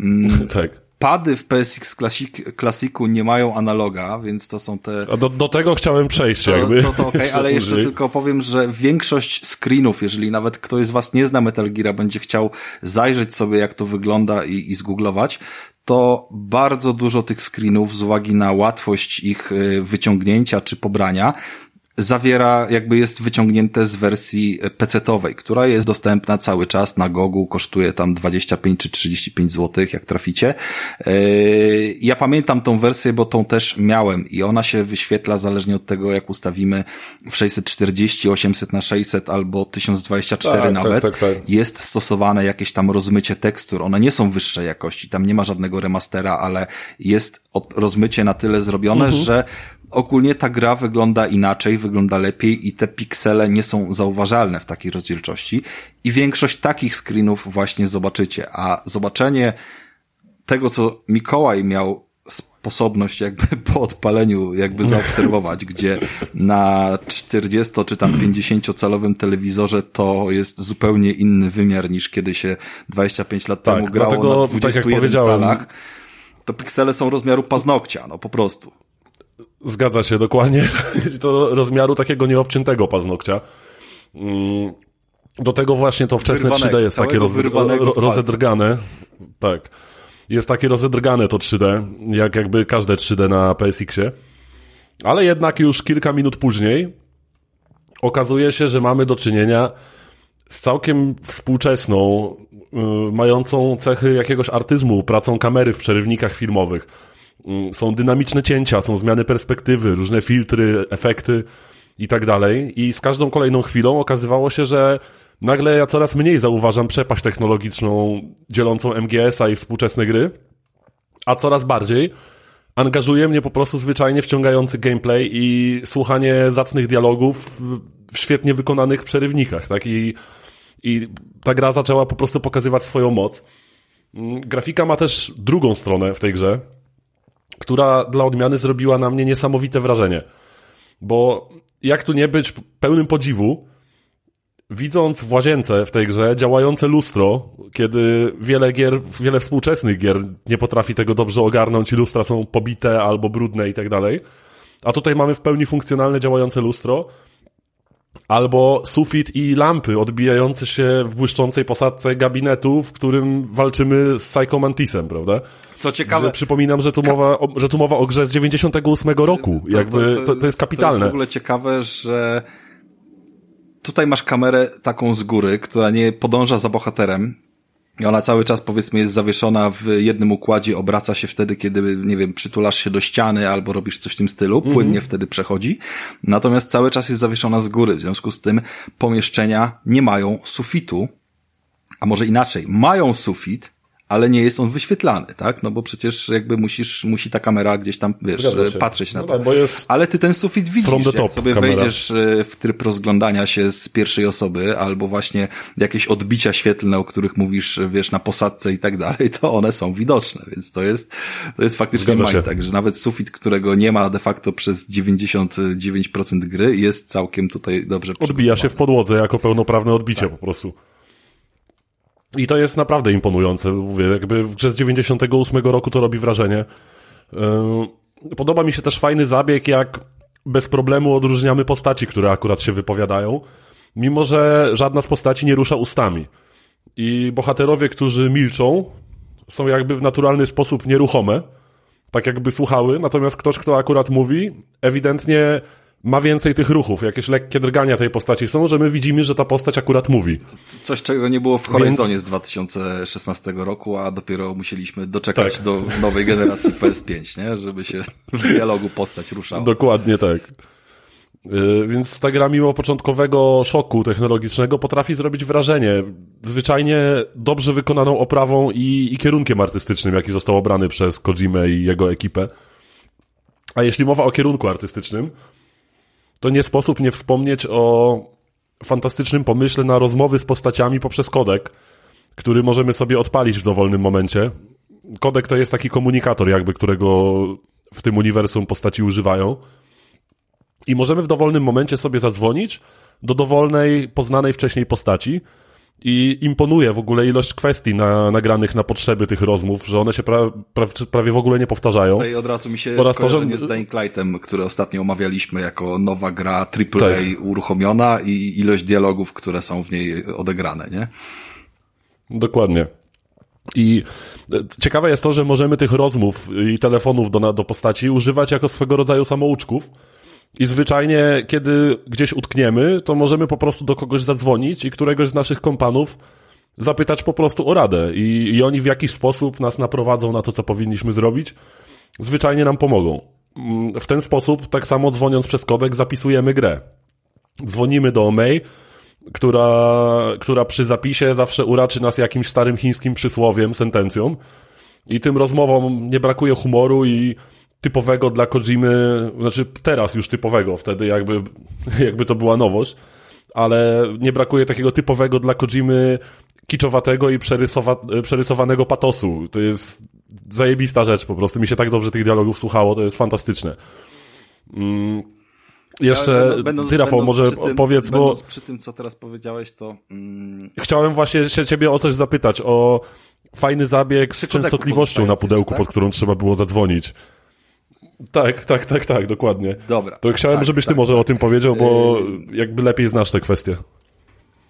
Speaker 3: Mm, tak
Speaker 1: pady w PSX Classic, Classicu nie mają analoga, więc to są te...
Speaker 3: A do, do tego chciałem przejść
Speaker 1: to,
Speaker 3: jakby.
Speaker 1: To, to okej, okay, ale jeszcze tylko powiem, że większość screenów, jeżeli nawet ktoś z was nie zna Metal Gear, będzie chciał zajrzeć sobie jak to wygląda i, i zgooglować, to bardzo dużo tych screenów z uwagi na łatwość ich y, wyciągnięcia czy pobrania zawiera, jakby jest wyciągnięte z wersji PC-owej, która jest dostępna cały czas na Gogu, kosztuje tam 25 czy 35 zł, jak traficie. Yy, ja pamiętam tą wersję, bo tą też miałem i ona się wyświetla zależnie od tego, jak ustawimy w 640, 800 na 600 albo 1024 tak, nawet. Tak, tak, tak, jest stosowane jakieś tam rozmycie tekstur. One nie są wyższej jakości, tam nie ma żadnego remastera, ale jest rozmycie na tyle zrobione, mhm. że ogólnie ta gra wygląda inaczej, wygląda lepiej i te piksele nie są zauważalne w takiej rozdzielczości i większość takich screenów właśnie zobaczycie, a zobaczenie tego, co Mikołaj miał sposobność jakby po odpaleniu jakby zaobserwować, gdzie na 40 czy tam 50 calowym telewizorze to jest zupełnie inny wymiar niż kiedy się 25 lat tak, temu grało dlatego, na 21 tak calach. To piksele są rozmiaru paznokcia, no po prostu.
Speaker 3: Zgadza się, dokładnie. to rozmiaru takiego nieobciętego paznokcia. Mm, do tego właśnie to wczesne 3D jest takie roz, rozedrgane. Tak. Jest takie rozedrgane to 3D, jak jakby każde 3D na PSX-ie. Ale jednak już kilka minut później okazuje się, że mamy do czynienia z całkiem współczesną, yy, mającą cechy jakiegoś artyzmu, pracą kamery w przerywnikach filmowych są dynamiczne cięcia, są zmiany perspektywy, różne filtry, efekty i tak dalej. I z każdą kolejną chwilą okazywało się, że nagle ja coraz mniej zauważam przepaść technologiczną dzielącą MGS-a i współczesne gry, a coraz bardziej angażuje mnie po prostu zwyczajnie wciągający gameplay i słuchanie zacnych dialogów w świetnie wykonanych przerywnikach, tak? I, i ta gra zaczęła po prostu pokazywać swoją moc. Mm, grafika ma też drugą stronę w tej grze, która dla odmiany zrobiła na mnie niesamowite wrażenie. Bo jak tu nie być pełnym podziwu, widząc w łazience w tej grze działające lustro, kiedy wiele gier, wiele współczesnych gier nie potrafi tego dobrze ogarnąć i lustra są pobite albo brudne i tak dalej, a tutaj mamy w pełni funkcjonalne działające lustro, albo sufit i lampy odbijające się w błyszczącej posadce gabinetu, w którym walczymy z Psychomantisem, prawda?
Speaker 1: Co ciekawe... Że
Speaker 3: przypominam, że tu, mowa o, że tu mowa o grze z 98 roku. To, Jakby, to, to, to, jest kapitalne. To
Speaker 1: jest w ogóle ciekawe, że tutaj masz kamerę taką z góry, która nie podąża za bohaterem, ona cały czas, powiedzmy, jest zawieszona w jednym układzie, obraca się wtedy, kiedy, nie wiem, przytulasz się do ściany albo robisz coś w tym stylu, mhm. płynnie mm -hmm. wtedy przechodzi. Natomiast cały czas jest zawieszona z góry. W związku z tym pomieszczenia nie mają sufitu, a może inaczej, mają sufit, ale nie jest on wyświetlany, tak? No bo przecież jakby musisz, musi ta kamera gdzieś tam, wiesz, patrzeć na no to. Tak, ale ty ten sufit widzisz, jak sobie kamera. wejdziesz e, w tryb rozglądania się z pierwszej osoby, albo właśnie jakieś odbicia świetlne, o których mówisz, wiesz, na posadce i tak dalej, to one są widoczne, więc to jest, to jest faktycznie mind, tak, że nawet sufit, którego nie ma de facto przez 99% gry, jest całkiem tutaj dobrze
Speaker 3: Odbija się w podłodze jako pełnoprawne odbicie tak. po prostu. I to jest naprawdę imponujące. Mówię, jakby grze z 98 roku to robi wrażenie. Podoba mi się też fajny zabieg, jak bez problemu odróżniamy postaci, które akurat się wypowiadają, mimo że żadna z postaci nie rusza ustami. I bohaterowie, którzy milczą, są jakby w naturalny sposób nieruchome, tak jakby słuchały, natomiast ktoś, kto akurat mówi, ewidentnie ma więcej tych ruchów, jakieś lekkie drgania tej postaci są, że my widzimy, że ta postać akurat mówi.
Speaker 1: Coś, czego nie było w Horizonie Więc... z 2016 roku, a dopiero musieliśmy doczekać tak. do nowej generacji PS5, nie? Żeby się w dialogu postać ruszała.
Speaker 3: Dokładnie tak. Yy, więc ta gra mimo początkowego szoku technologicznego potrafi zrobić wrażenie. Zwyczajnie dobrze wykonaną oprawą i, i kierunkiem artystycznym, jaki został obrany przez Kojimę i jego ekipę. A jeśli mowa o kierunku artystycznym, to nie sposób nie wspomnieć o fantastycznym pomyśle na rozmowy z postaciami poprzez kodek, który możemy sobie odpalić w dowolnym momencie. Kodek to jest taki komunikator, jakby którego w tym uniwersum postaci używają. I możemy w dowolnym momencie sobie zadzwonić do dowolnej, poznanej wcześniej postaci i imponuje w ogóle ilość kwestii na, nagranych na potrzeby tych rozmów, że one się pra, pra, prawie w ogóle nie powtarzają.
Speaker 1: Tutaj od razu mi się Oraz skojarzenie to, że... z Dying Lightem, które ostatnio omawialiśmy jako nowa gra AAA tak. uruchomiona i ilość dialogów, które są w niej odegrane, nie?
Speaker 3: Dokładnie. I ciekawe jest to, że możemy tych rozmów i telefonów do, do postaci używać jako swego rodzaju samouczków, i zwyczajnie, kiedy gdzieś utkniemy, to możemy po prostu do kogoś zadzwonić i któregoś z naszych kompanów zapytać po prostu o radę. I, I oni w jakiś sposób nas naprowadzą na to, co powinniśmy zrobić. Zwyczajnie nam pomogą. Mm, w ten sposób, tak samo dzwoniąc przez kodek, zapisujemy grę. Dzwonimy do May, która, która przy zapisie zawsze uraczy nas jakimś starym chińskim przysłowiem, sentencją. I tym rozmowom nie brakuje humoru i typowego dla Kojimy, znaczy teraz już typowego, wtedy jakby, jakby to była nowość, ale nie brakuje takiego typowego dla Kojimy kiczowatego i przerysowa, przerysowanego patosu. To jest zajebista rzecz po prostu. Mi się tak dobrze tych dialogów słuchało, to jest fantastyczne. Mm. Jeszcze, będąc, ty Rafał, może tym, powiedz, bo...
Speaker 1: przy tym, co teraz powiedziałeś, to... Mm...
Speaker 3: Chciałem właśnie się ciebie o coś zapytać, o fajny zabieg z częstotliwością na pudełku, tak? pod którą trzeba było zadzwonić. Tak, tak, tak, tak, dokładnie.
Speaker 1: Dobra.
Speaker 3: To chciałem,
Speaker 1: tak,
Speaker 3: żebyś
Speaker 1: tak,
Speaker 3: ty może tak. o tym powiedział, bo jakby lepiej znasz te kwestie.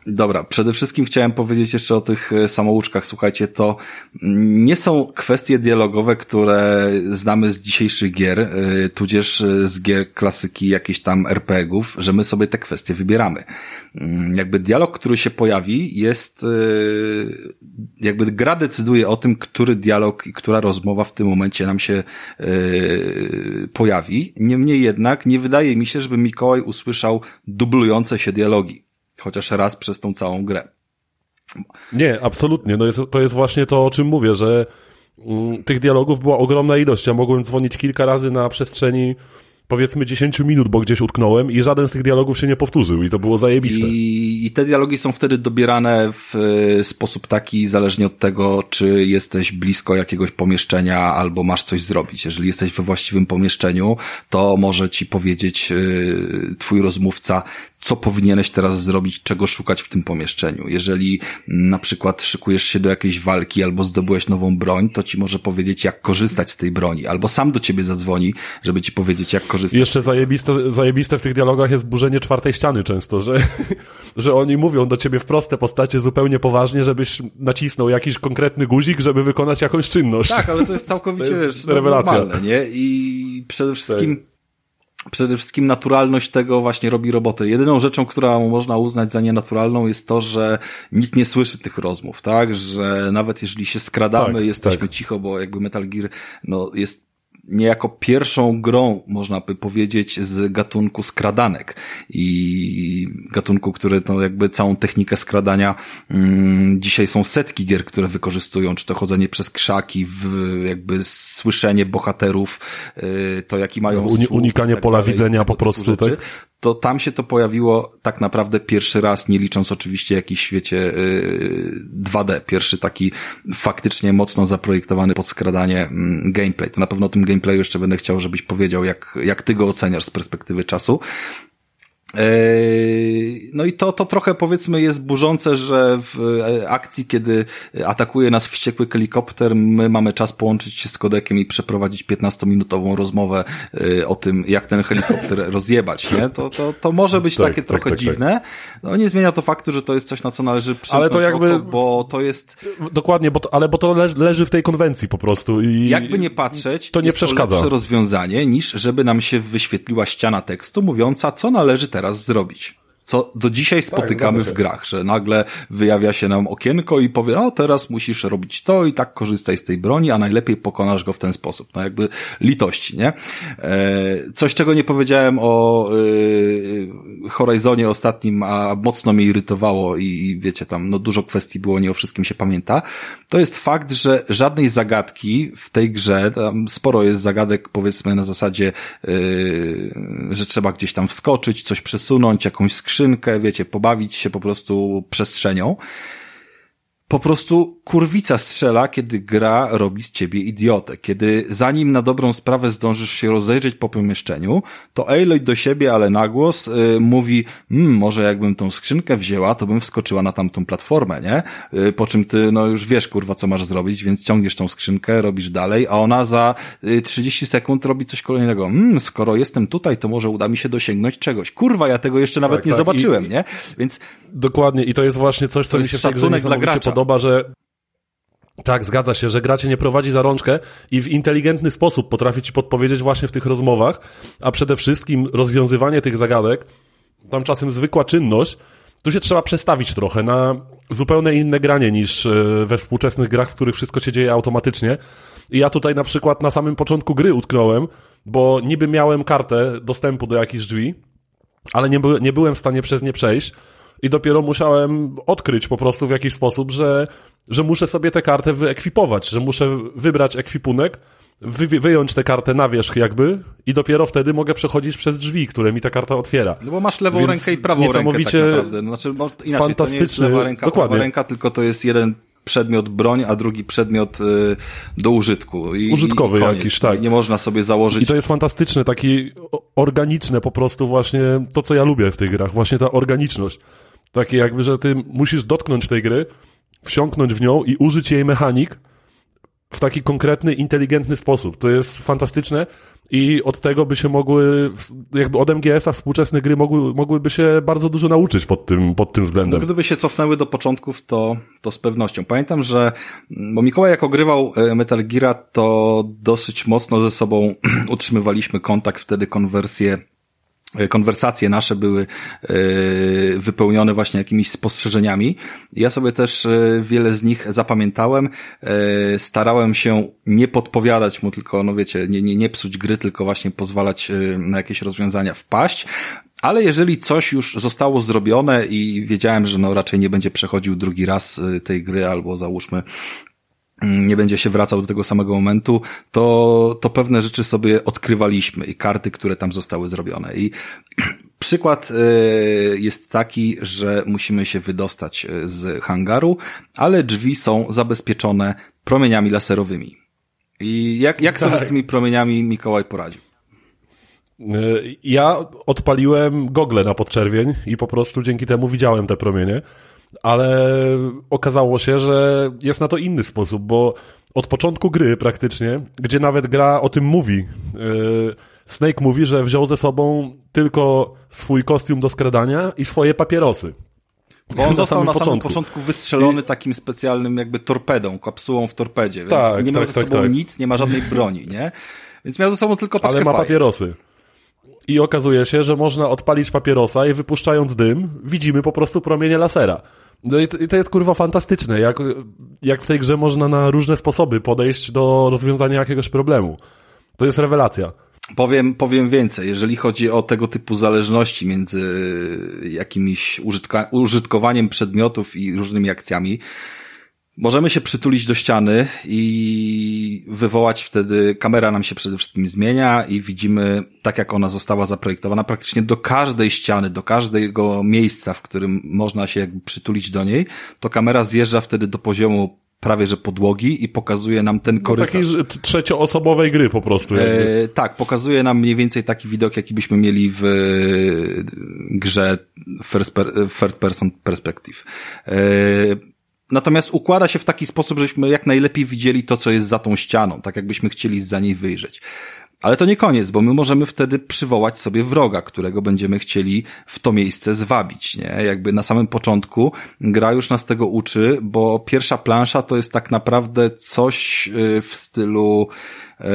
Speaker 1: Dobra, przede wszystkim chciałem powiedzieć jeszcze o tych e, samouczkach. Słuchajcie, to nie są kwestie dialogowe, które znamy z dzisiejszych gier, e, tudzież e, z gier klasyki jakichś tam RPGów, że my sobie te kwestie wybieramy. Mm, jakby dialog, który się pojawi, jest, jakby gra decyduje o tym, który dialog i która rozmowa w tym momencie nam się pojawi. Niemniej jednak nie wydaje mi się, żeby Mikołaj usłyszał dublujące się dialogi chociaż raz przez tą całą grę.
Speaker 3: Nie, absolutnie. No jest, to jest właśnie to, o czym mówię, że mm, tych dialogów była ogromna ilość. Ja mogłem dzwonić kilka razy na przestrzeni powiedzmy 10 minut, bo gdzieś utknąłem i żaden z tych dialogów się nie powtórzył i to było zajebiste.
Speaker 1: I, i te dialogi są wtedy dobierane w e, sposób taki, zależnie od tego, czy jesteś blisko jakiegoś pomieszczenia albo masz coś zrobić. Jeżeli jesteś we właściwym pomieszczeniu, to może ci powiedzieć yy, twój rozmówca, co powinieneś teraz zrobić, czego szukać w tym pomieszczeniu. Jeżeli na przykład szykujesz się do jakiejś walki albo zdobyłeś nową broń, to ci może powiedzieć, jak korzystać z tej broni, albo sam do ciebie zadzwoni, żeby ci powiedzieć, jak korzystać.
Speaker 3: Jeszcze zajebiste, zajebiste w tych dialogach jest burzenie czwartej ściany często, że, że oni mówią do ciebie w proste postacie zupełnie poważnie, żebyś nacisnął jakiś konkretny guzik, żeby wykonać jakąś czynność.
Speaker 1: Tak, ale to jest całkowicie, to jest wiesz, rewelacja. normalne, nie? I przede wszystkim tak przede wszystkim naturalność tego właśnie robi robotę. Jedyną rzeczą, którą można uznać za nienaturalną jest to, że nikt nie słyszy tych rozmów, tak? Że nawet jeżeli się skradamy, tak, jesteśmy tak. cicho, bo jakby Metal Gear, no, jest niejako pierwszą grą, można by powiedzieć, z gatunku skradanek i gatunku, który to jakby całą technikę skradania mm, dzisiaj są setki gier, które wykorzystują, czy to chodzenie przez krzaki, w, jakby słyszenie bohaterów, y, to jaki mają
Speaker 3: Uni, Unikanie tak pola dalej, widzenia po prostu, tak?
Speaker 1: To tam się to pojawiło tak naprawdę pierwszy raz, nie licząc oczywiście jakiś świecie 2D, pierwszy taki faktycznie mocno zaprojektowany pod skradanie mm, gameplay. To na pewno o tym gameplayu jeszcze będę chciał, żebyś powiedział, jak, jak ty go oceniasz z perspektywy czasu. No i to, to trochę powiedzmy jest burzące, że w akcji, kiedy atakuje nas wściekły helikopter, my mamy czas połączyć się z kodekiem i przeprowadzić 15-minutową rozmowę o tym, jak ten helikopter rozjebać, nie? To, to, to może być tak, takie tak, trochę tak, tak, dziwne. No nie zmienia to faktu, że to jest coś, na co należy przymknąć Ale to jakby... Oko, bo to jest...
Speaker 3: Dokładnie, bo to, ale bo to leży w tej konwencji po prostu i...
Speaker 1: Jakby nie patrzeć, to nie przeszkadza. to lepsze rozwiązanie niż żeby nam się wyświetliła ściana tekstu mówiąca, co należy teraz zrobić co do dzisiaj tak, spotykamy tak, w grach, że nagle wyjawia się nam okienko i powie, o teraz musisz robić to i tak korzystaj z tej broni, a najlepiej pokonasz go w ten sposób. No jakby litości, nie? E, coś, czego nie powiedziałem o e, Horizonie ostatnim, a mocno mnie irytowało i, wiecie, tam no dużo kwestii było, nie o wszystkim się pamięta, to jest fakt, że żadnej zagadki w tej grze, tam sporo jest zagadek powiedzmy na zasadzie, e, że trzeba gdzieś tam wskoczyć, coś przesunąć, jakąś skrzynkę, skrzynkę, wiecie, pobawić się po prostu przestrzenią po prostu kurwica strzela, kiedy gra robi z ciebie idiotę. Kiedy zanim na dobrą sprawę zdążysz się rozejrzeć po pomieszczeniu, to Aloy do siebie, ale na głos y, mówi, mmm, może jakbym tą skrzynkę wzięła, to bym wskoczyła na tamtą platformę, nie? Y, po czym ty, no już wiesz, kurwa, co masz zrobić, więc ciągniesz tą skrzynkę, robisz dalej, a ona za y, 30 sekund robi coś kolejnego. Mmm, skoro jestem tutaj, to może uda mi się dosięgnąć czegoś. Kurwa, ja tego jeszcze nawet tak, nie tak. zobaczyłem, I, nie? Więc...
Speaker 3: Dokładnie, i to jest właśnie coś, co mi się szacunek dla gracza. podoba, że tak, zgadza się, że gra cię nie prowadzi za rączkę i w inteligentny sposób potrafi ci podpowiedzieć właśnie w tych rozmowach, a przede wszystkim rozwiązywanie tych zagadek, tam czasem zwykła czynność, tu się trzeba przestawić trochę na zupełnie inne granie niż e, we współczesnych grach, w których wszystko się dzieje automatycznie. I ja tutaj na przykład na samym początku gry utknąłem, bo niby miałem kartę dostępu do jakichś drzwi, ale nie, by, nie byłem w stanie przez nie przejść i dopiero musiałem odkryć po prostu w jakiś sposób, że, że muszę sobie tę kartę wyekwipować, że muszę wybrać ekwipunek, wy, wyjąć tę kartę na wierzch jakby i dopiero wtedy mogę przechodzić przez drzwi, które mi ta karta otwiera.
Speaker 1: No bo masz lewą Więc rękę i prawą niesamowicie rękę tak naprawdę. No, znaczy, no, inaczej, fantastyczny, to nie jest lewa ręka, dokładnie. ręka, tylko to jest jeden przedmiot broń, a drugi przedmiot y, do użytku. I,
Speaker 3: Użytkowy i jakiś, tak.
Speaker 1: Nie można sobie założyć.
Speaker 3: I to jest fantastyczne, taki organiczne po prostu właśnie to, co ja lubię w tych grach, właśnie ta organiczność. Takie jakby, że ty musisz dotknąć tej gry, wsiąknąć w nią i użyć jej mechanik w taki konkretny, inteligentny sposób. To jest fantastyczne i od tego by się mogły, jakby od MGS-a współczesne gry mogły, mogłyby się bardzo dużo nauczyć pod tym, pod tym względem.
Speaker 1: Gdyby się cofnęły do początków, to, to z pewnością. Pamiętam, że, bo Mikołaj jak ogrywał e, Metal Gear, to dosyć mocno ze sobą utrzymywaliśmy kontakt, wtedy konwersję konwersacje nasze były e, wypełnione właśnie jakimiś spostrzeżeniami. Ja sobie też e, wiele z nich zapamiętałem. Starałem się nie podpowiadać mu, tylko, no wiecie, nie, nie, nie psuć gry, tylko właśnie pozwalać na jakieś rozwiązania wpaść. Ale jeżeli coś już zostało zrobione i wiedziałem, że no raczej nie będzie przechodził drugi raz tej gry, albo załóżmy nie będzie się wracał do tego samego momentu, to, to pewne rzeczy sobie odkrywaliśmy i karty, które tam zostały zrobione. I przykład e, jest taki, że musimy się wydostać e, z hangaru, ale drzwi są zabezpieczone promieniami laserowymi. I jak, jak tak. sobie z tymi promieniami Mikołaj poradził?
Speaker 3: E, ja odpaliłem gogle na podczerwień i po prostu dzięki temu widziałem te promienie ale okazało się, że jest na to inny sposób, bo od początku gry praktycznie, gdzie nawet gra o tym mówi, yy, Snake mówi, że wziął ze sobą tylko swój kostium do skradania i swoje papierosy.
Speaker 1: Bo on został na, samym początku wystrzelony I... takim specjalnym jakby torpedą, kapsułą w torpedzie, więc tak, nie miał tak, ze sobą tak, nic, nie ma żadnej broni, nie? Więc miał ze sobą tylko paczkę
Speaker 3: Ale ma papierosy. I okazuje się, że można odpalić papierosa i wypuszczając dym, widzimy po prostu promienie lasera. No i to, jest kurwa fantastyczne, jak, jak w tej grze można na różne sposoby podejść do rozwiązania jakiegoś problemu. To jest rewelacja.
Speaker 1: Powiem, powiem więcej, jeżeli chodzi o tego typu zależności między jakimiś użytkowaniem przedmiotów i różnymi akcjami, Możemy się przytulić do ściany i wywołać wtedy, kamera nam się przede wszystkim zmienia i widzimy, tak jak ona została zaprojektowana, praktycznie do każdej ściany, do każdego miejsca, w którym można się jakby przytulić do niej, to kamera zjeżdża wtedy do poziomu prawie że podłogi i pokazuje nam ten korytarz.
Speaker 3: No, takiej trzecioosobowej gry po prostu.
Speaker 1: E, tak, pokazuje nam mniej więcej taki widok, jaki byśmy mieli w grze first, per, third person perspective. E, natomiast układa się w taki sposób, żebyśmy jak najlepiej widzieli to, co jest za tą ścianą, tak jakbyśmy chcieli za niej wyjrzeć. Ale to nie koniec, bo my możemy wtedy przywołać sobie wroga, którego będziemy chcieli w to miejsce zwabić, nie? Jakby na samym początku gra już nas tego uczy, bo pierwsza plansza to jest tak naprawdę coś y, w stylu yy,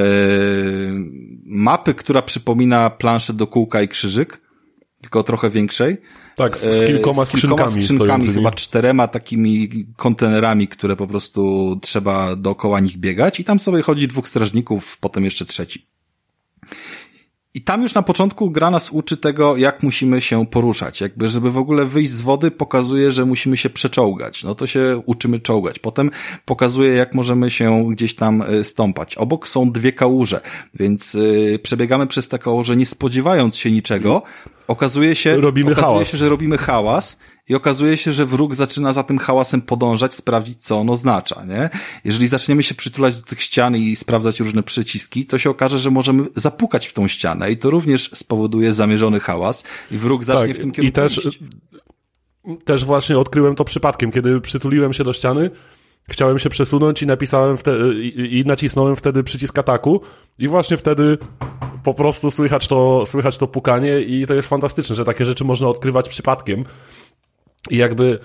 Speaker 1: mapy, która przypomina planszę do kółka i krzyżyk, tylko trochę większej.
Speaker 3: Tak, z, z kilkoma, z kilkoma skrzynkami, skrzynkami
Speaker 1: chyba czterema takimi kontenerami, które po prostu trzeba dookoła nich biegać i tam sobie chodzi dwóch strażników, potem jeszcze trzeci. I tam już na początku gra nas uczy tego, jak musimy się poruszać. Jakby, żeby w ogóle wyjść z wody, pokazuje, że musimy się przeczołgać. No to się uczymy czołgać. Potem pokazuje, jak możemy się gdzieś tam e, stąpać. Obok są dwie kałuże, więc yy, przebiegamy przez te kałuże nie spodziewając się niczego. Okazuje się,
Speaker 3: robimy
Speaker 1: okazuje
Speaker 3: hałas.
Speaker 1: się, że robimy hałas i okazuje się, że wróg zaczyna za tym hałasem podążać, sprawdzić, co on oznacza, nie? Jeżeli zaczniemy się przytulać do tych ścian i sprawdzać różne przyciski, to się okaże, że możemy zapukać w tą ścianę i to również spowoduje zamierzony hałas i wróg zacznie tak, w tym kierunku
Speaker 3: I też,
Speaker 1: iść.
Speaker 3: też właśnie odkryłem to przypadkiem, kiedy przytuliłem się do ściany, chciałem się przesunąć i napisałem wtedy, i, i nacisnąłem wtedy przycisk ataku i właśnie wtedy po prostu słychać to, słychać to pukanie i to jest fantastyczne, że takie rzeczy można odkrywać przypadkiem. I jakby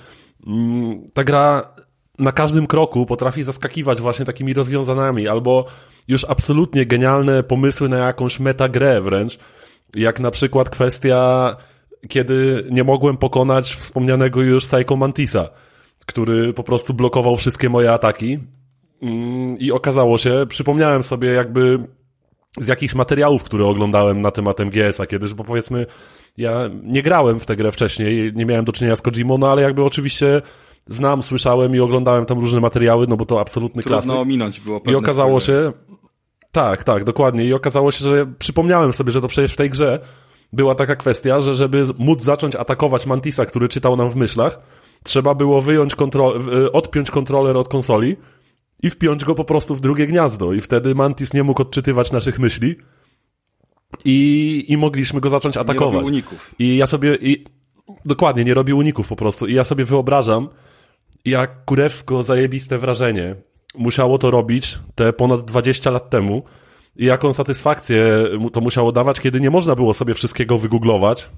Speaker 3: mm, ta gra na każdym kroku potrafi zaskakiwać właśnie takimi rozwiązaniami, albo już absolutnie genialne pomysły na jakąś metagrę wręcz, jak na przykład kwestia, kiedy nie mogłem pokonać wspomnianego już Psycho Mantisa, który po prostu blokował wszystkie moje ataki mm, i okazało się, przypomniałem sobie jakby z jakichś materiałów, które oglądałem na temat MGS-a kiedyś, bo powiedzmy, ja nie grałem w tę grę wcześniej, nie miałem do czynienia z Kojimą, no ale jakby oczywiście znam, słyszałem i oglądałem tam różne materiały, no bo to absolutny
Speaker 1: Trudno
Speaker 3: klasyk.
Speaker 1: ominąć było
Speaker 3: I okazało się, tak, tak, dokładnie. I okazało się, że przypomniałem sobie, że to przecież w tej grze była taka kwestia, że żeby móc zacząć atakować Mantisa, który czytał nam w myślach, trzeba było wyjąć kontro odpiąć kontroler od konsoli, i wpiąć go po prostu w drugie gniazdo. I wtedy Mantis nie mógł odczytywać naszych myśli i, i mogliśmy go zacząć atakować. Nie robił
Speaker 1: uników.
Speaker 3: I ja sobie... I, dokładnie, nie robił uników po prostu. I ja sobie wyobrażam, jak kurewsko zajebiste wrażenie musiało to robić te ponad 20 lat temu i jaką satysfakcję to musiało dawać, kiedy nie można było sobie wszystkiego wygooglować.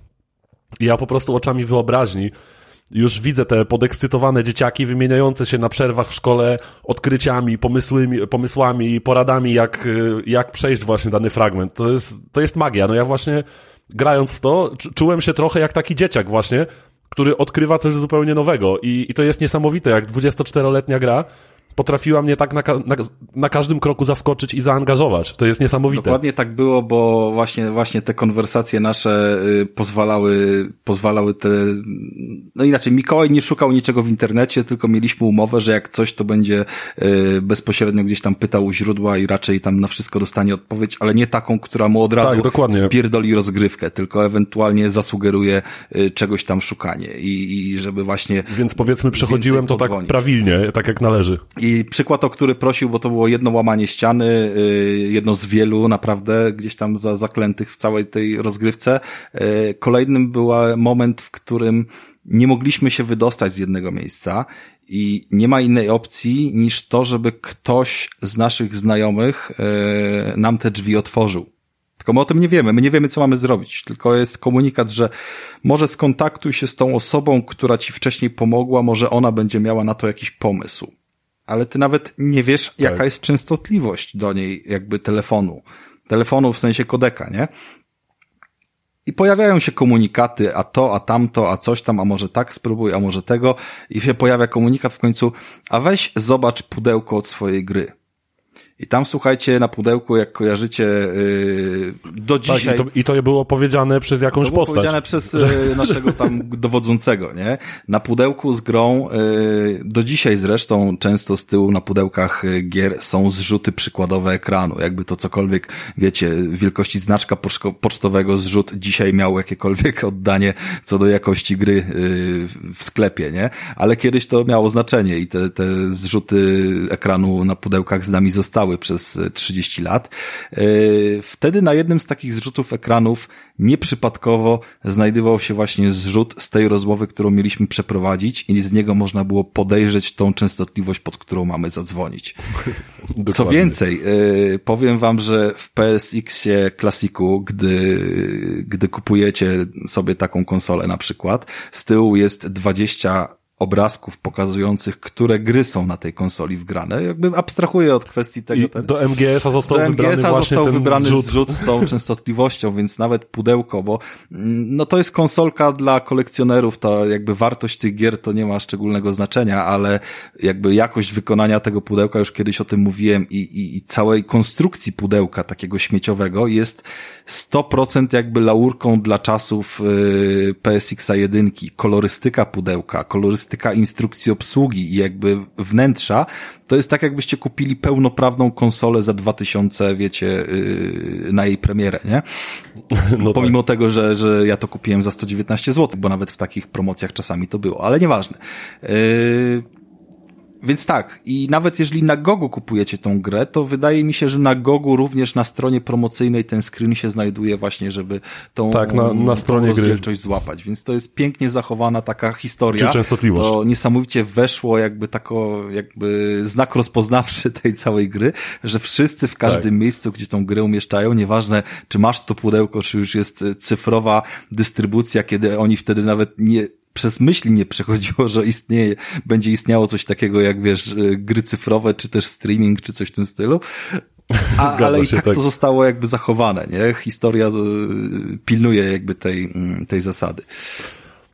Speaker 3: I ja po prostu oczami wyobraźni już widzę te podekscytowane dzieciaki wymieniające się na przerwach w szkole odkryciami, pomysłami, pomysłami poradami, jak, jak przejść właśnie dany fragment. To jest, to jest magia. No ja właśnie grając w to, czułem się trochę jak taki dzieciak właśnie, który odkrywa coś zupełnie nowego i, i to jest niesamowite, jak 24-letnia gra potrafiła mnie tak na, na, na, każdym kroku zaskoczyć i zaangażować. To jest niesamowite.
Speaker 1: Dokładnie tak było, bo właśnie, właśnie te konwersacje nasze y, pozwalały, pozwalały te, no inaczej, Mikołaj nie szukał niczego w internecie, tylko mieliśmy umowę, że jak coś, to będzie y, bezpośrednio gdzieś tam pytał u źródła i raczej tam na wszystko dostanie odpowiedź, ale nie taką, która mu od razu tak, spierdoli rozgrywkę, tylko ewentualnie zasugeruje y, czegoś tam szukanie i, i żeby właśnie...
Speaker 3: Więc powiedzmy, przechodziłem to tak prawilnie, tak jak należy.
Speaker 1: I przykład, o który prosił, bo to było jedno łamanie ściany, y, jedno z wielu naprawdę gdzieś tam za, zaklętych w całej tej rozgrywce. Y, kolejnym był moment, w którym nie mogliśmy się wydostać z jednego miejsca i nie ma innej opcji niż to, żeby ktoś z naszych znajomych y, nam te drzwi otworzył. Tylko my o tym nie wiemy, my nie wiemy, co mamy zrobić. Tylko jest komunikat, że może skontaktuj się z tą osobą, która ci wcześniej pomogła, może ona będzie miała na to jakiś pomysł ale ty nawet nie wiesz, tak. jaka jest częstotliwość do niej jakby telefonu. Telefonu w sensie kodeka, nie? I pojawiają się komunikaty, a to, a tamto, a coś tam, a może tak spróbuj, a może tego. I się pojawia komunikat w końcu, a weź zobacz pudełko od swojej gry. I tam, słuchajcie, na pudełku, jak kojarzycie, yy, do dzisiaj...
Speaker 3: Tak, i, to, I to było powiedziane przez jakąś
Speaker 1: to było
Speaker 3: postać.
Speaker 1: powiedziane przez yy, naszego tam dowodzącego, nie? Na pudełku z grą, yy, do dzisiaj zresztą, często z tyłu na pudełkach yy, gier są zrzuty przykładowe ekranu. Jakby to cokolwiek, wiecie, wielkości znaczka pocztowego zrzut dzisiaj miał jakiekolwiek oddanie co do jakości gry yy, w sklepie, nie? Ale kiedyś to miało znaczenie i te, te zrzuty ekranu na pudełkach z nami zostały przez 30 lat. Yy, wtedy na jednym z takich zrzutów ekranów nieprzypadkowo znajdował się właśnie zrzut z tej rozmowy, którą mieliśmy przeprowadzić i z niego można było podejrzeć tą częstotliwość, pod którą mamy zadzwonić. Co więcej, yy, powiem wam, że w PSX-ie klasiku, gdy, gdy kupujecie sobie taką konsolę na przykład, z tyłu jest 20 obrazków pokazujących, które gry są na tej konsoli wgrane. Jakby abstrahuję od kwestii tego.
Speaker 3: Ten, do MGS-a został
Speaker 1: do
Speaker 3: wybrany
Speaker 1: MGS-a został wybrany
Speaker 3: zrzut.
Speaker 1: zrzut z tą częstotliwością, więc nawet pudełko, bo mm, no to jest konsolka dla kolekcjonerów, to jakby wartość tych gier to nie ma szczególnego znaczenia, ale jakby jakość wykonania tego pudełka, już kiedyś o tym mówiłem i, i, i całej konstrukcji pudełka takiego śmieciowego jest 100% jakby laurką dla czasów yy, PSX-a 1. Kolorystyka pudełka, kolorystyka instrukcji obsługi i jakby wnętrza, to jest tak jakbyście kupili pełnoprawną konsolę za 2000, wiecie, yy, na jej premierę, nie? No Pomimo tak. tego, że, że ja to kupiłem za 119 zł, bo nawet w takich promocjach czasami to było, ale nieważne. Yy, więc tak, i nawet jeżeli na Gogu kupujecie tą grę, to wydaje mi się, że na Gogu również na stronie promocyjnej ten screen się znajduje właśnie, żeby tą,
Speaker 3: tak, na, na stronie
Speaker 1: rozdzielczość gry. złapać. Więc to jest pięknie zachowana taka historia.
Speaker 3: Czy częstotliwość.
Speaker 1: To niesamowicie weszło jakby tako, jakby znak rozpoznawczy tej całej gry, że wszyscy w każdym tak. miejscu, gdzie tą grę umieszczają, nieważne czy masz to pudełko, czy już jest cyfrowa dystrybucja, kiedy oni wtedy nawet nie przez myśli nie przechodziło, że istnieje, będzie istniało coś takiego jak, wiesz, y, gry cyfrowe, czy też streaming, czy coś w tym stylu. A, ale i tak, tak, to zostało jakby zachowane, nie? Historia y, pilnuje jakby tej, mm, tej zasady.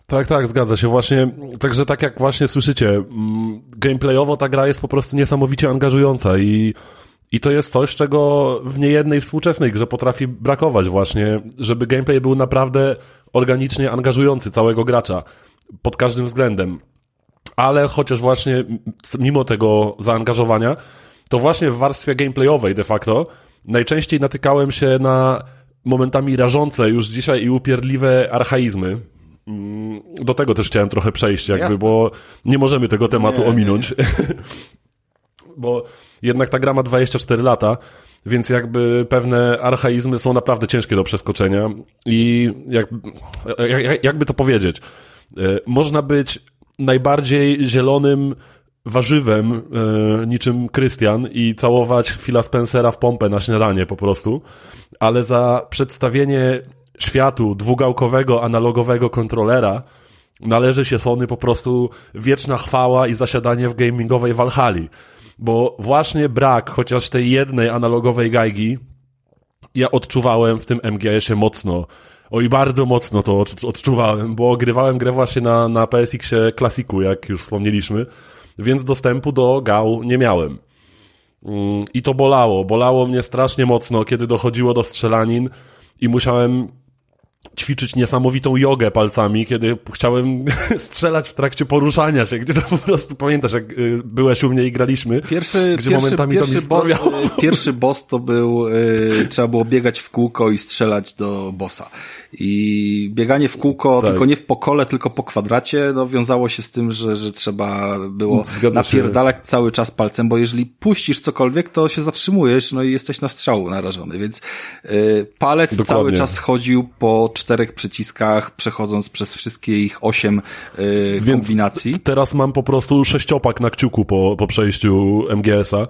Speaker 3: Tak, tak, zgadza się. Właśnie, także tak jak właśnie słyszycie, mm, gameplayowo ta gra jest po prostu niesamowicie angażująca i, i to jest coś, czego w niejednej współczesnej grze potrafi brakować właśnie, żeby gameplay był naprawdę organicznie angażujący całego gracza pod każdym względem. Ale chociaż właśnie mimo tego zaangażowania, to właśnie w warstwie gameplayowej de facto najczęściej natykałem się na momentami rażące już dzisiaj i upierdliwe archaizmy. Mm, do tego też chciałem trochę przejść, jakby, Jasne. bo nie możemy tego tematu nie, ominąć. Nie. bo jednak ta gra ma 24 lata, więc jakby pewne archaizmy są naprawdę ciężkie do przeskoczenia i jak, jak, jakby to powiedzieć, można być najbardziej zielonym warzywem e, niczym Krystian i całować Phila Spencera w pompę na śniadanie po prostu, ale za przedstawienie światu dwugałkowego, analogowego kontrolera należy się Sony po prostu wieczna chwała i zasiadanie w gamingowej Valhalla. Bo właśnie brak chociaż tej jednej analogowej gajgi ja odczuwałem w tym MGS-ie mocno. Oj, bardzo mocno to odczuwałem, bo grywałem grę właśnie na, na PSX-ie klasiku, jak już wspomnieliśmy, więc dostępu do gał nie miałem. Mm, I to bolało. Bolało mnie strasznie mocno, kiedy dochodziło do strzelanin i musiałem ćwiczyć niesamowitą jogę palcami, kiedy chciałem strzelać w trakcie poruszania się, gdzie to po prostu, pamiętasz, jak y, byłeś u mnie i graliśmy,
Speaker 1: pierwszy, gdzie pierwszy, momentami pierwszy to mi boss, Pierwszy boss to był, y, trzeba było biegać w kółko i strzelać do bossa. I bieganie w kółko, tak. tylko nie w pokole, tylko po kwadracie, no wiązało się z tym, że, że trzeba było Zgadza napierdalać się. cały czas palcem, bo jeżeli puścisz cokolwiek, to się zatrzymujesz, no i jesteś na strzału narażony, więc y, palec Dokładnie. cały czas chodził po czterech przyciskach, przechodząc przez wszystkie ich osiem y, kombinacji.
Speaker 3: Teraz mam po prostu sześciopak na kciuku po, po przejściu MGS-a.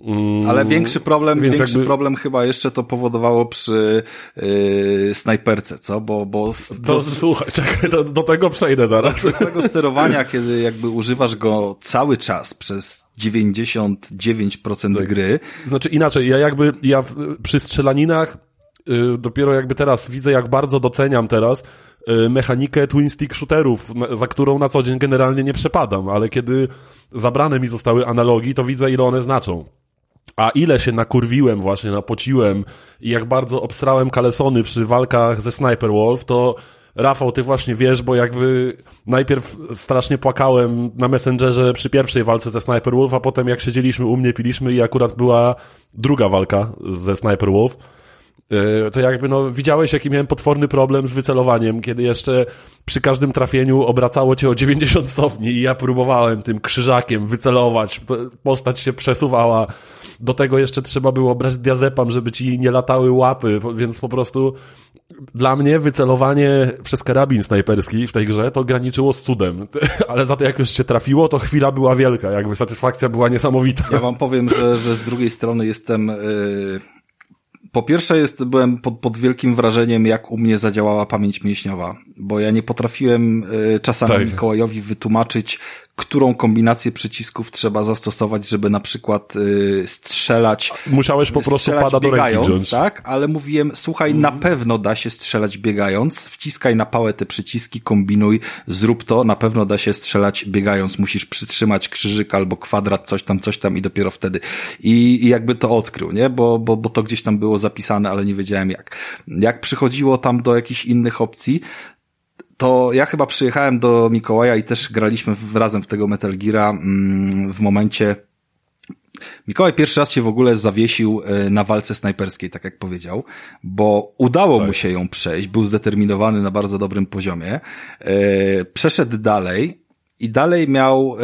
Speaker 1: Mm, Ale większy problem, większy jakby... problem chyba jeszcze to powodowało przy yy, snajperce, co? Bo, bo
Speaker 3: do, do, słuchaj, czekaj, do, do, tego przejdę zaraz.
Speaker 1: Do tego sterowania, kiedy jakby używasz go cały czas przez 99% tak. gry.
Speaker 3: Znaczy inaczej, ja jakby, ja w, przy strzelaninach yy, dopiero jakby teraz widzę, jak bardzo doceniam teraz yy, mechanikę twin stick shooterów, za którą na co dzień generalnie nie przepadam, ale kiedy zabrane mi zostały analogii, to widzę, ile one znaczą. A ile się nakurwiłem właśnie, napociłem i jak bardzo obsrałem kalesony przy walkach ze Sniper Wolf, to Rafał, ty właśnie wiesz, bo jakby najpierw strasznie płakałem na Messengerze przy pierwszej walce ze Sniper Wolf, a potem jak siedzieliśmy u mnie, piliśmy i akurat była druga walka ze Sniper Wolf, to jakby no widziałeś jaki miałem potworny problem z wycelowaniem, kiedy jeszcze przy każdym trafieniu obracało cię o 90 stopni i ja próbowałem tym krzyżakiem wycelować, postać się przesuwała, do tego jeszcze trzeba było brać diazepam, żeby ci nie latały łapy, więc po prostu dla mnie wycelowanie przez karabin snajperski w tej grze to graniczyło z cudem, ale za to jak już się trafiło, to chwila była wielka, jakby satysfakcja była niesamowita.
Speaker 1: Ja wam powiem, że, że z drugiej strony jestem... Yy... Po pierwsze jest, byłem pod, pod wielkim wrażeniem, jak u mnie zadziałała pamięć mięśniowa, bo ja nie potrafiłem y, czasami tak. Mikołajowi wytłumaczyć, którą kombinację przycisków trzeba zastosować, żeby na przykład y, strzelać.
Speaker 3: Musiałeś po prostu pada do biegając, ręki wziąć.
Speaker 1: tak? Ale mówiłem, słuchaj, mm. na mhm. pewno da się strzelać biegając, wciskaj na pałę te przyciski, kombinuj, zrób to, na pewno da się strzelać biegając, musisz przytrzymać krzyżyk albo kwadrat, coś tam, coś tam i dopiero wtedy. I, i jakby to odkrył, nie? Bo, bo, bo to gdzieś tam było zapisane, ale nie wiedziałem jak. Jak przychodziło tam do jakichś innych opcji, to ja chyba przyjechałem do Mikołaja i też graliśmy razem w tego Metal Geara mm, w momencie, Mikołaj pierwszy raz się w ogóle zawiesił e, na walce snajperskiej, tak jak powiedział, bo udało tak. mu się ją przejść, był zdeterminowany na bardzo dobrym poziomie, e, przeszedł dalej i dalej miał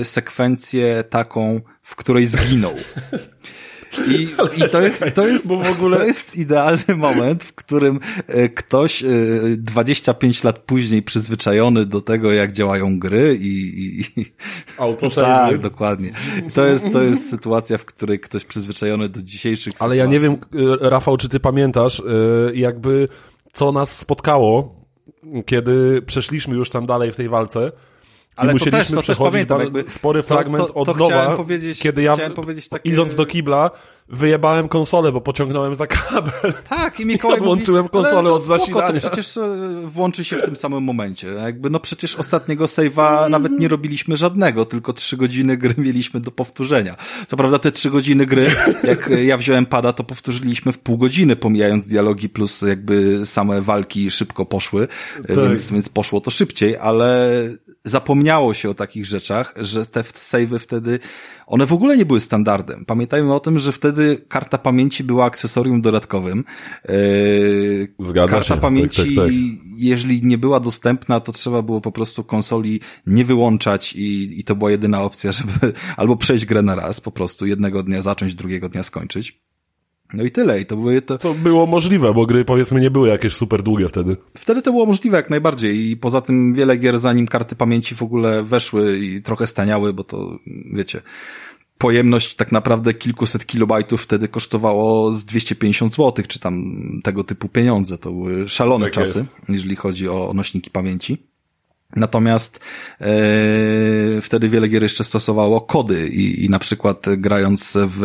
Speaker 1: e, sekwencję taką, w której zginął. I, i to, jest, to, jest, bo w ogóle... to jest idealny moment, w którym e, ktoś 25 e, lat później przyzwyczajony do tego, jak działają gry i... i tak, dokładnie. To jest, to jest sytuacja, w której ktoś przyzwyczajony do dzisiejszych
Speaker 3: Ale
Speaker 1: sytuacji.
Speaker 3: ja nie wiem, e, Rafał, czy ty pamiętasz, jakby co nas spotkało, kiedy przeszliśmy już tam dalej w tej walce, ale I to też, to też pamiętam, jakby spory fragment to, to, to od nowa, kiedy ja takie... idąc do kibla wyjebałem konsolę, bo pociągnąłem za kabel.
Speaker 1: Tak, i Mikołaj
Speaker 3: ja włączyłem konsolę od zasilania.
Speaker 1: To przecież e, włączy się w tym samym momencie. Jakby, no przecież ostatniego save'a nawet nie robiliśmy żadnego, tylko trzy godziny gry mieliśmy do powtórzenia. Co prawda te trzy godziny gry, jak ja wziąłem pada, to powtórzyliśmy w pół godziny, pomijając dialogi plus jakby same walki szybko poszły, tak. więc, więc poszło to szybciej, ale zapomniało się o takich rzeczach, że te save'y wtedy, one w ogóle nie były standardem. Pamiętajmy o tym, że wtedy karta pamięci była akcesorium dodatkowym.
Speaker 3: Yy, Zgadza
Speaker 1: karta
Speaker 3: się.
Speaker 1: pamięci,
Speaker 3: tak, tak, tak.
Speaker 1: jeżeli nie była dostępna, to trzeba było po prostu konsoli nie wyłączać i, i to była jedyna opcja, żeby albo przejść grę na raz, po prostu jednego dnia zacząć, drugiego dnia skończyć. No i tyle. I to, były
Speaker 3: to... to było możliwe, bo gry powiedzmy nie były jakieś super długie wtedy.
Speaker 1: Wtedy to było możliwe jak najbardziej i poza tym wiele gier zanim karty pamięci w ogóle weszły i trochę staniały, bo to wiecie, pojemność tak naprawdę kilkuset kilobajtów wtedy kosztowało z 250 zł, czy tam tego typu pieniądze. To były szalone tak czasy, jest. jeżeli chodzi o nośniki pamięci. Natomiast e, wtedy wiele gier jeszcze stosowało kody i, i na przykład grając w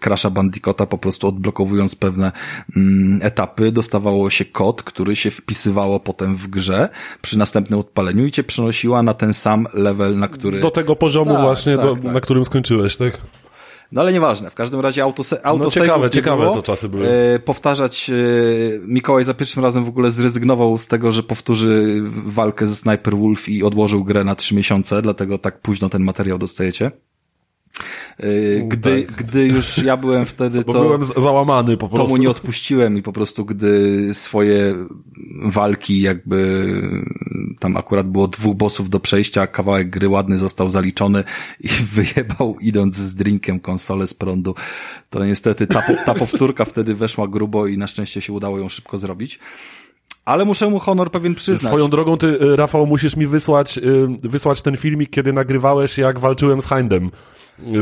Speaker 1: Crasha Bandicoota, po prostu odblokowując pewne mm, etapy, dostawało się kod, który się wpisywało potem w grze przy następnym odpaleniu i cię przenosiła na ten sam level, na który...
Speaker 3: Do tego poziomu tak, właśnie, tak, do, tak. na którym skończyłeś, tak?
Speaker 1: No ale nieważne, w każdym razie auto, auto
Speaker 3: no, ciekawe, ciekawe było. to czasy były. E,
Speaker 1: powtarzać, e, Mikołaj za pierwszym razem w ogóle zrezygnował z tego, że powtórzy walkę ze Sniper Wolf i odłożył grę na trzy miesiące, dlatego tak późno ten materiał dostajecie. Y, gdy, tak. gdy już ja byłem wtedy, to...
Speaker 3: Bo byłem załamany po prostu.
Speaker 1: To mu nie odpuściłem i po prostu gdy swoje walki jakby tam akurat było dwóch bossów do przejścia, kawałek gry ładny został zaliczony i wyjebał idąc z drinkiem konsolę z prądu. To niestety ta, ta powtórka wtedy weszła grubo i na szczęście się udało ją szybko zrobić. Ale muszę mu honor pewien przyznać.
Speaker 3: Swoją drogą ty, y, Rafał, musisz mi wysłać, y, wysłać ten filmik, kiedy nagrywałeś, jak walczyłem z Hindem.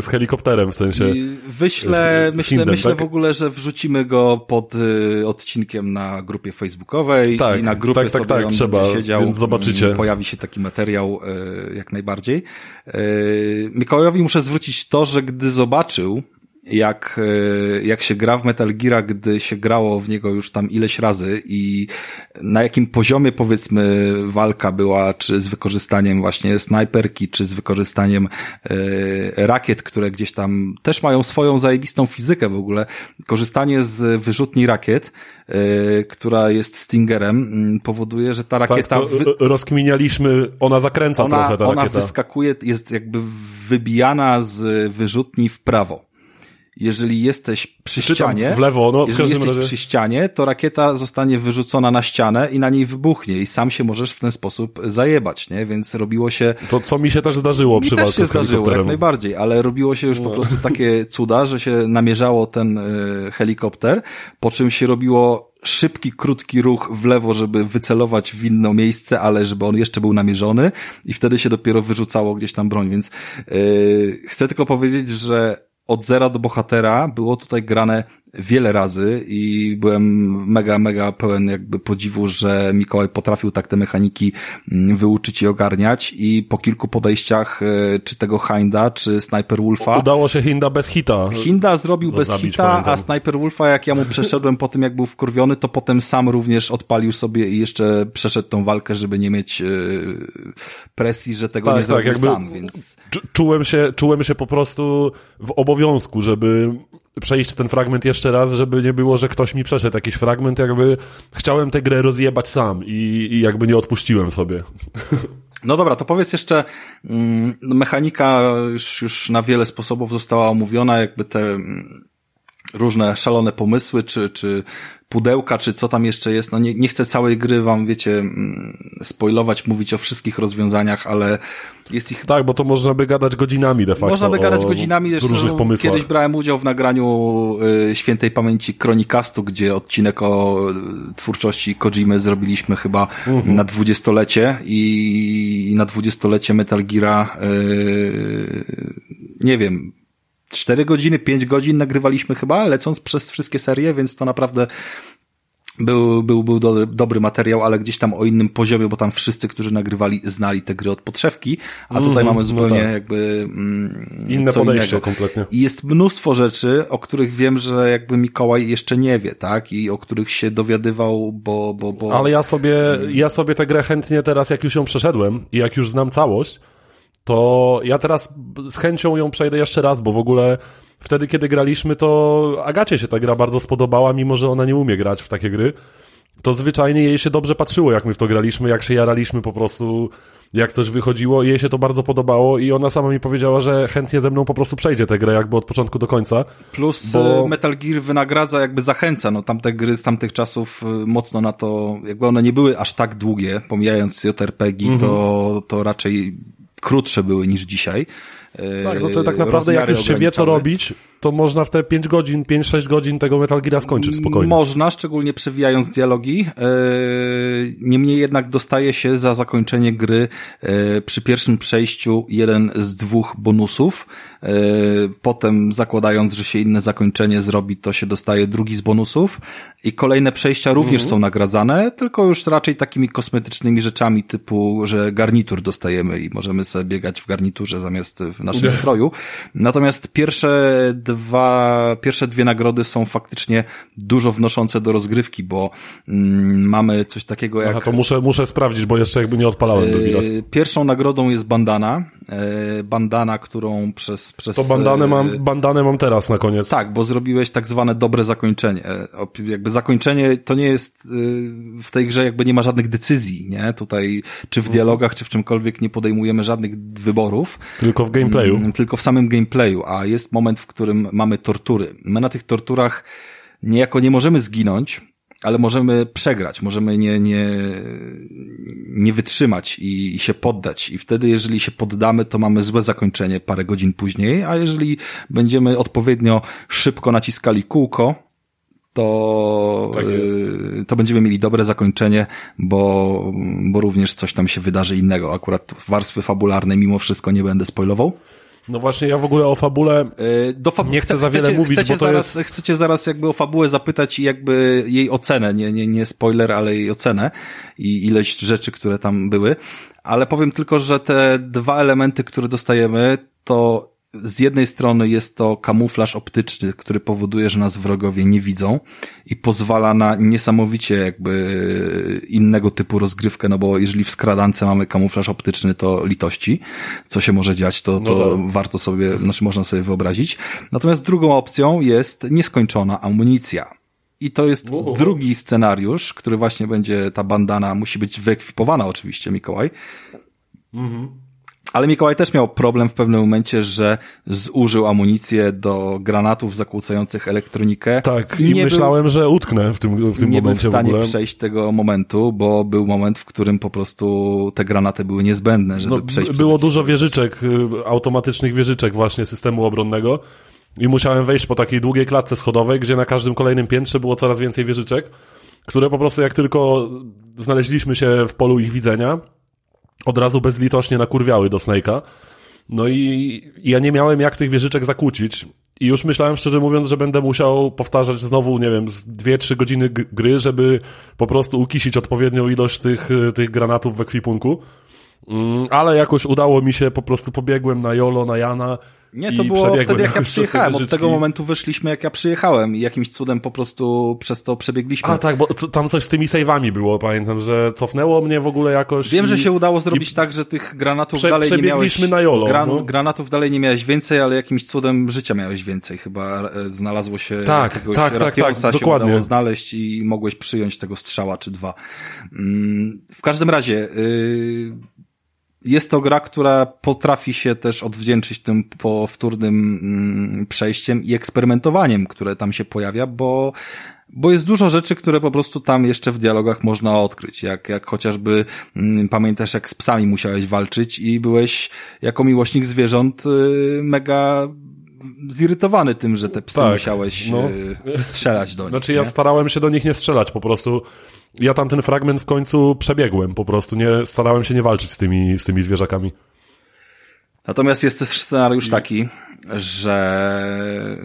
Speaker 3: Z helikopterem w sensie.
Speaker 1: Wyślę, z, myślę, myślę tak? w ogóle, że wrzucimy go pod y, odcinkiem na grupie facebookowej tak, i na grupie tak, tak, tak, trzeba, siedział.
Speaker 3: Więc zobaczycie.
Speaker 1: Mm, pojawi się taki materiał y, jak najbardziej. Y, Mikołajowi muszę zwrócić to, że gdy zobaczył, jak, e, jak się gra w Metal Gear, gdy się grało w niego już tam ileś razy i na jakim poziomie powiedzmy walka była, czy z wykorzystaniem właśnie snajperki, czy z wykorzystaniem e, rakiet, które gdzieś tam też mają swoją zajebistą fizykę w ogóle. Korzystanie z wyrzutni rakiet, e, która jest Stingerem, powoduje, że ta tak, rakieta... Tak,
Speaker 3: wy... rozkminialiśmy, ona zakręca
Speaker 1: ona,
Speaker 3: trochę ta
Speaker 1: Ona rakieta. wyskakuje, jest jakby wybijana z wyrzutni w prawo jeżeli jesteś przy ścianie,
Speaker 3: w lewo, no,
Speaker 1: jeżeli jesteś razie... przy ścianie, to rakieta zostanie wyrzucona na ścianę i na niej wybuchnie i sam się możesz w ten sposób zajebać, nie? Więc robiło się...
Speaker 3: To co mi się też zdarzyło mi przy
Speaker 1: też się zdarzyło, jak najbardziej, ale robiło się już no. po prostu takie cuda, że się namierzało ten y, helikopter, po czym się robiło szybki, krótki ruch w lewo, żeby wycelować w inne miejsce, ale żeby on jeszcze był namierzony i wtedy się dopiero wyrzucało gdzieś tam broń, więc yy, chcę tylko powiedzieć, że od zera do bohatera było tutaj grane wiele razy i byłem mega, mega pełen jakby podziwu, że Mikołaj potrafił tak te mechaniki mm, wyuczyć i ogarniać i po kilku podejściach, e, czy tego Hinda, czy Sniper Wolfa.
Speaker 3: Udało się Hinda bez hita.
Speaker 1: Hinda zrobił bez zabić, hita, pamiętam. a Sniper Wolfa, jak ja mu przeszedłem po tym, jak był wkurwiony, to potem sam również odpalił sobie i jeszcze przeszedł tą walkę, żeby nie mieć yy, presji, że tego tak, nie tak, zrobił jakby sam, więc...
Speaker 3: Czułem się, czułem się po prostu w obowiązku, żeby przejść ten fragment jeszcze raz, żeby nie było, że ktoś mi przeszedł jakiś fragment, jakby chciałem tę grę rozjebać sam i, i jakby nie odpuściłem sobie.
Speaker 1: No dobra, to powiedz jeszcze, mm, mechanika już, już na wiele sposobów została omówiona, jakby te mm, różne szalone pomysły, czy, czy pudełka, czy co tam jeszcze jest. No nie, nie chcę całej gry wam, wiecie, mm, spoilować, mówić o wszystkich rozwiązaniach, ale jest ich...
Speaker 3: Tak, bo to można by gadać godzinami de facto.
Speaker 1: Można by gadać godzinami. Różnych pomysłach. Kiedyś brałem udział w nagraniu y, świętej pamięci Kronikastu, gdzie odcinek o y, twórczości Kojimy zrobiliśmy chyba mhm. na dwudziestolecie i na dwudziestolecie Metal Geara y, nie wiem, 4 godziny, 5 godzin nagrywaliśmy chyba, lecąc przez wszystkie serie, więc to naprawdę był, był, był dobry, dobry materiał, ale gdzieś tam o innym poziomie, bo tam wszyscy, którzy nagrywali, znali te gry od podszewki, a tutaj mm, mamy no zupełnie no tak. jakby
Speaker 3: mm, inne podejście innego. kompletnie.
Speaker 1: I jest mnóstwo rzeczy, o których wiem, że jakby Mikołaj jeszcze nie wie, tak? I o których się dowiadywał, bo, bo, bo...
Speaker 3: Ale ja sobie, ja sobie tę grę chętnie teraz, jak już ją przeszedłem i jak już znam całość, to ja teraz z chęcią ją przejdę jeszcze raz, bo w ogóle wtedy, kiedy graliśmy, to Agacie się ta gra bardzo spodobała, mimo że ona nie umie grać w takie gry. To zwyczajnie jej się dobrze patrzyło, jak my w to graliśmy, jak się jaraliśmy po prostu, jak coś wychodziło, jej się to bardzo podobało i ona sama mi powiedziała, że chętnie ze mną po prostu przejdzie tę grę jakby od początku do końca.
Speaker 1: Plus bo... Y, Metal Gear wynagradza, jakby zachęca, no tamte gry z tamtych czasów y, mocno na to, jakby one nie były aż tak długie, pomijając JRPG, mm -hmm. to, to raczej krótsze były niż dzisiaj.
Speaker 3: Tak, no to tak naprawdę jak już się wie co robić, to można w te 5 godzin, 5-6 godzin tego Metal Gear skończyć spokojnie.
Speaker 1: Można, szczególnie przewijając dialogi. E, niemniej jednak dostaje się za zakończenie gry e, przy pierwszym przejściu jeden z dwóch bonusów. Potem zakładając, że się inne zakończenie zrobi, to się dostaje drugi z bonusów. I kolejne przejścia również mhm. są nagradzane, tylko już raczej takimi kosmetycznymi rzeczami typu, że garnitur dostajemy i możemy sobie biegać w garniturze zamiast w naszym stroju. Natomiast pierwsze dwa, pierwsze dwie nagrody są faktycznie dużo wnoszące do rozgrywki, bo mm, mamy coś takiego jak... Aha,
Speaker 3: to muszę, muszę sprawdzić, bo jeszcze jakby nie odpalałem drugi raz. E,
Speaker 1: pierwszą nagrodą jest bandana. E, bandana, którą przez... przez
Speaker 3: to bandanę mam, e, bandanę mam teraz na koniec.
Speaker 1: Tak, bo zrobiłeś tak zwane dobre zakończenie. Jakby zakończenie to nie jest w tej grze jakby nie ma żadnych decyzji, nie? Tutaj czy w mhm. dialogach, czy w czymkolwiek nie podejmujemy żadnych wyborów.
Speaker 3: Tylko w gameplayu.
Speaker 1: Mm, tylko w samym gameplayu, a jest moment, w którym mamy tortury. My na tych torturach niejako nie możemy zginąć, ale możemy przegrać, możemy nie, nie, nie wytrzymać i, i, się poddać. I wtedy, jeżeli się poddamy, to mamy złe zakończenie parę godzin później, a jeżeli będziemy odpowiednio szybko naciskali kółko, to, tak to będziemy mieli dobre zakończenie, bo, bo również coś tam się wydarzy innego. Akurat warstwy fabularnej mimo wszystko nie będę spoilował.
Speaker 3: No właśnie, ja w ogóle o fabule e, Do fab... nie chcę za wiele mówić,
Speaker 1: chcecie
Speaker 3: bo to
Speaker 1: zaraz,
Speaker 3: jest...
Speaker 1: Chcecie zaraz jakby o fabułę zapytać i jakby jej ocenę, nie, nie, nie spoiler, ale jej ocenę i ileś rzeczy, które tam były. Ale powiem tylko, że te dwa elementy, które dostajemy, to z jednej strony jest to kamuflaż optyczny, który powoduje, że nas wrogowie nie widzą i pozwala na niesamowicie jakby innego typu rozgrywkę, no bo jeżeli w skradance mamy kamuflaż optyczny, to litości, co się może dziać, to, to no tak. warto sobie, znaczy można sobie wyobrazić. Natomiast drugą opcją jest nieskończona amunicja. I to jest Uhu. drugi scenariusz, który właśnie będzie, ta bandana musi być wyekwipowana oczywiście, Mikołaj. Mhm. Ale Mikołaj też miał problem w pewnym momencie, że zużył amunicję do granatów zakłócających elektronikę.
Speaker 3: Tak, i nie myślałem, był, że utknę w tym, w tym
Speaker 1: nie
Speaker 3: momencie.
Speaker 1: Nie był w stanie
Speaker 3: w
Speaker 1: przejść tego momentu, bo był moment, w którym po prostu te granaty były niezbędne, żeby no, przejść.
Speaker 3: Było dużo wieżyczek, y, automatycznych wieżyczek właśnie systemu obronnego i musiałem wejść po takiej długiej klatce schodowej, gdzie na każdym kolejnym piętrze było coraz więcej wieżyczek, które po prostu jak tylko znaleźliśmy się w polu ich widzenia, od razu bezlitośnie nakurwiały do Snake'a. No i ja nie miałem jak tych wieżyczek zakłócić. I już myślałem, szczerze mówiąc, że będę musiał powtarzać znowu, nie wiem, z 2-3 godziny gry, żeby po prostu ukisić odpowiednią ilość tych, tych granatów w ekwipunku. Mm, ale jakoś udało mi się, po prostu pobiegłem na Jolo, na Jana,
Speaker 1: nie, to było wtedy jak ja przyjechałem. Od tego momentu wyszliśmy jak ja przyjechałem i jakimś cudem po prostu przez to przebiegliśmy.
Speaker 3: A tak, bo tam coś z tymi save'ami było, pamiętam, że cofnęło mnie w ogóle jakoś.
Speaker 1: Wiem, i, że się udało zrobić tak, że tych granatów prze, dalej nie miałeś.
Speaker 3: na jolo. Gran, no.
Speaker 1: Granatów dalej nie miałeś więcej, ale jakimś cudem życia miałeś więcej. Chyba e, znalazło się tak, jakiegoś tak, tak, tak, się dokładnie. udało znaleźć i mogłeś przyjąć tego strzała czy dwa. Mm, w każdym razie, yy, jest to gra, która potrafi się też odwdzięczyć tym powtórnym mm, przejściem i eksperymentowaniem, które tam się pojawia, bo bo jest dużo rzeczy, które po prostu tam jeszcze w dialogach można odkryć. Jak, jak chociażby mm, pamiętasz, jak z psami musiałeś walczyć i byłeś jako miłośnik zwierząt y, mega zirytowany tym, że te psy tak, musiałeś no. Y, strzelać do nich.
Speaker 3: Znaczy ja starałem się do nich nie strzelać, po prostu ja tam ten fragment w końcu przebiegłem, po prostu nie starałem się nie walczyć z tymi, z tymi zwierzakami.
Speaker 1: Natomiast jest też scenariusz taki, że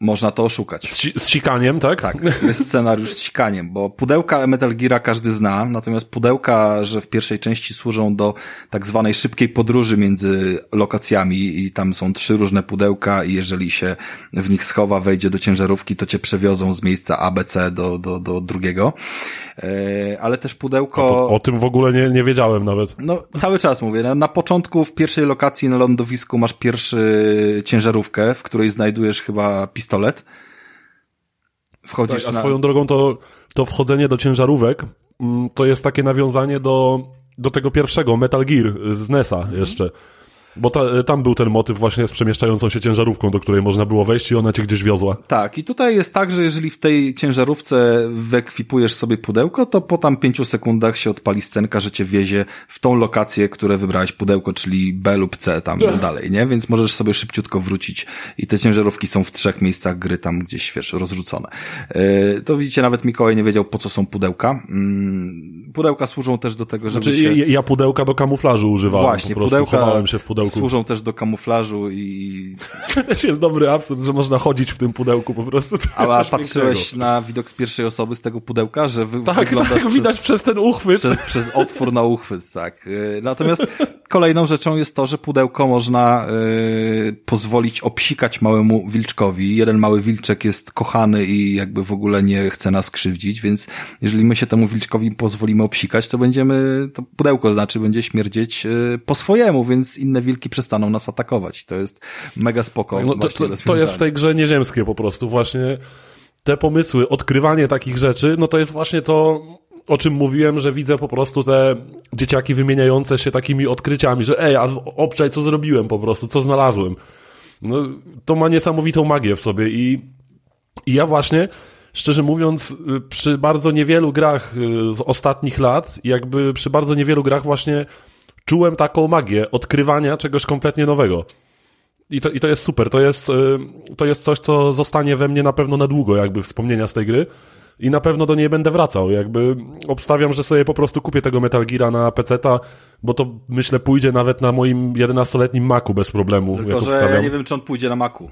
Speaker 1: można to oszukać.
Speaker 3: Z, z sikaniem, tak?
Speaker 1: Tak, jest scenariusz z sikaniem, bo pudełka Metal Geara każdy zna, natomiast pudełka, że w pierwszej części służą do tak zwanej szybkiej podróży między lokacjami i tam są trzy różne pudełka i jeżeli się w nich schowa, wejdzie do ciężarówki, to cię przewiozą z miejsca ABC do, do, do drugiego. E, ale też pudełko...
Speaker 3: O, o, tym w ogóle nie, nie wiedziałem nawet.
Speaker 1: No, cały czas mówię. Na, na początku w pierwszej lokacji na lądowisku masz pierwszy ciężarówkę, w której znajdujesz chyba pistolet.
Speaker 3: Wchodzisz tak, a na... swoją drogą to, to wchodzenie do ciężarówek mm, to jest takie nawiązanie do, do tego pierwszego Metal Gear z NESa mhm. jeszcze. Bo ta, tam był ten motyw właśnie z przemieszczającą się ciężarówką, do której można było wejść i ona cię gdzieś wiozła.
Speaker 1: Tak, i tutaj jest tak, że jeżeli w tej ciężarówce wyekwipujesz sobie pudełko, to po tam pięciu sekundach się odpali scenka, że cię wiezie w tą lokację, które wybrałeś pudełko, czyli B lub C tam dalej, nie? Więc możesz sobie szybciutko wrócić i te ciężarówki są w trzech miejscach gry tam gdzieś, wiesz, rozrzucone. Yy, to widzicie, nawet Mikołaj nie wiedział, po co są pudełka. Yy, pudełka służą też do tego, żeby znaczy, się...
Speaker 3: Ja pudełka do kamuflażu używałem,
Speaker 1: Właśnie,
Speaker 3: po prostu pudełka... chowałem się w pudełku pudełku. Służą
Speaker 1: też do kamuflażu i...
Speaker 3: To też jest dobry absurd, że można chodzić w tym pudełku po prostu.
Speaker 1: A patrzyłeś pięknego. na widok z pierwszej osoby z tego pudełka, że wy,
Speaker 3: tak, wyglądasz tak, przez, widać przez ten uchwyt.
Speaker 1: Przez, przez otwór na uchwyt, tak. Y, natomiast kolejną rzeczą jest to, że pudełko można y, pozwolić obsikać małemu wilczkowi. Jeden mały wilczek jest kochany i jakby w ogóle nie chce nas krzywdzić, więc jeżeli my się temu wilczkowi pozwolimy obsikać, to będziemy, to pudełko znaczy będzie śmierdzieć y, po swojemu, więc inne wilki wilki przestaną nas atakować. To jest mega spoko. No,
Speaker 3: to, to, to jest w tej grze nieziemskie po prostu. Właśnie te pomysły, odkrywanie takich rzeczy, no to jest właśnie to, o czym mówiłem, że widzę po prostu te dzieciaki wymieniające się takimi odkryciami, że ej, a obczaj, co zrobiłem po prostu, co znalazłem. No, to ma niesamowitą magię w sobie i, i ja właśnie, szczerze mówiąc, przy bardzo niewielu grach y, z ostatnich lat, jakby przy bardzo niewielu grach właśnie czułem taką magię odkrywania czegoś kompletnie nowego. I to, I to jest super, to jest, y, to jest coś, co zostanie we mnie na pewno na długo, jakby wspomnienia z tej gry. I na pewno do niej będę wracał. Jakby obstawiam, że sobie po prostu kupię tego Metal Geara na PC-ta, bo to myślę pójdzie nawet na moim 11-letnim Macu bez problemu.
Speaker 1: Tylko, że ja nie wiem, czy on pójdzie na Macu.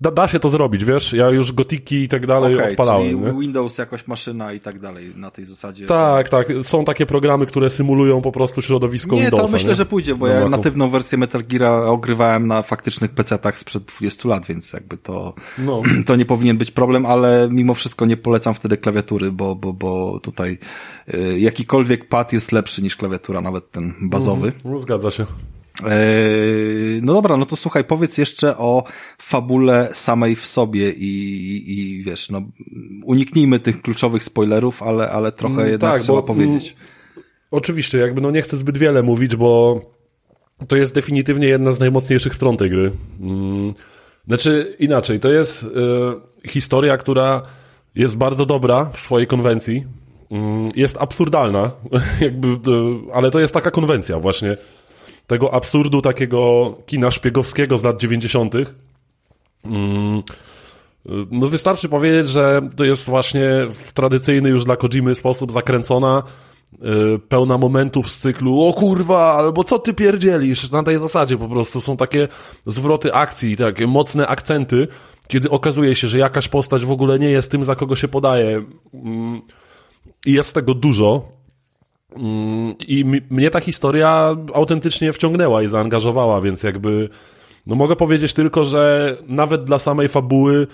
Speaker 3: Da, da się to zrobić, wiesz, ja już gotiki i tak dalej okay, odpalałem.
Speaker 1: Czyli nie? Windows, jakoś maszyna i tak dalej na tej zasadzie.
Speaker 3: Tak, tak, są takie programy, które symulują po prostu środowisko
Speaker 1: nie,
Speaker 3: Windowsa.
Speaker 1: To myślę, nie? że pójdzie, bo ja natywną wersję Metal Gear ogrywałem na faktycznych PC-tach sprzed 20 lat, więc jakby to, no. to nie powinien być problem, ale mimo wszystko nie polecam wtedy klawiatury, bo, bo, bo tutaj y, jakikolwiek pad jest lepszy niż klawiatura, nawet ten bazowy. Mhm,
Speaker 3: no, zgadza się.
Speaker 1: Eee, no dobra, no to słuchaj, powiedz jeszcze o fabule samej w sobie i, i wiesz, no uniknijmy tych kluczowych spoilerów, ale, ale trochę mm, jednak tak, trzeba bo, powiedzieć.
Speaker 3: Oczywiście, jakby no nie chcę zbyt wiele mówić, bo to jest definitywnie jedna z najmocniejszych stron tej gry. Mm, znaczy inaczej, to jest y, historia, która jest bardzo dobra w swojej konwencji, mm, jest absurdalna, jakby, y, ale to jest taka konwencja właśnie tego absurdu takiego kina szpiegowskiego z lat 90. Mm, no wystarczy powiedzieć, że to jest właśnie w tradycyjny już dla Kojimy sposób zakręcona, yy, pełna momentów z cyklu o kurwa, albo co ty pierdzielisz, na tej zasadzie po prostu są takie zwroty akcji, takie mocne akcenty, kiedy okazuje się, że jakaś postać w ogóle nie jest tym, za kogo się podaje. Mm, I jest tego dużo, I mnie ta historia autentycznie wciągnęła i zaangażowała, więc jakby, no mogę powiedzieć tylko, że nawet dla samej fabuły,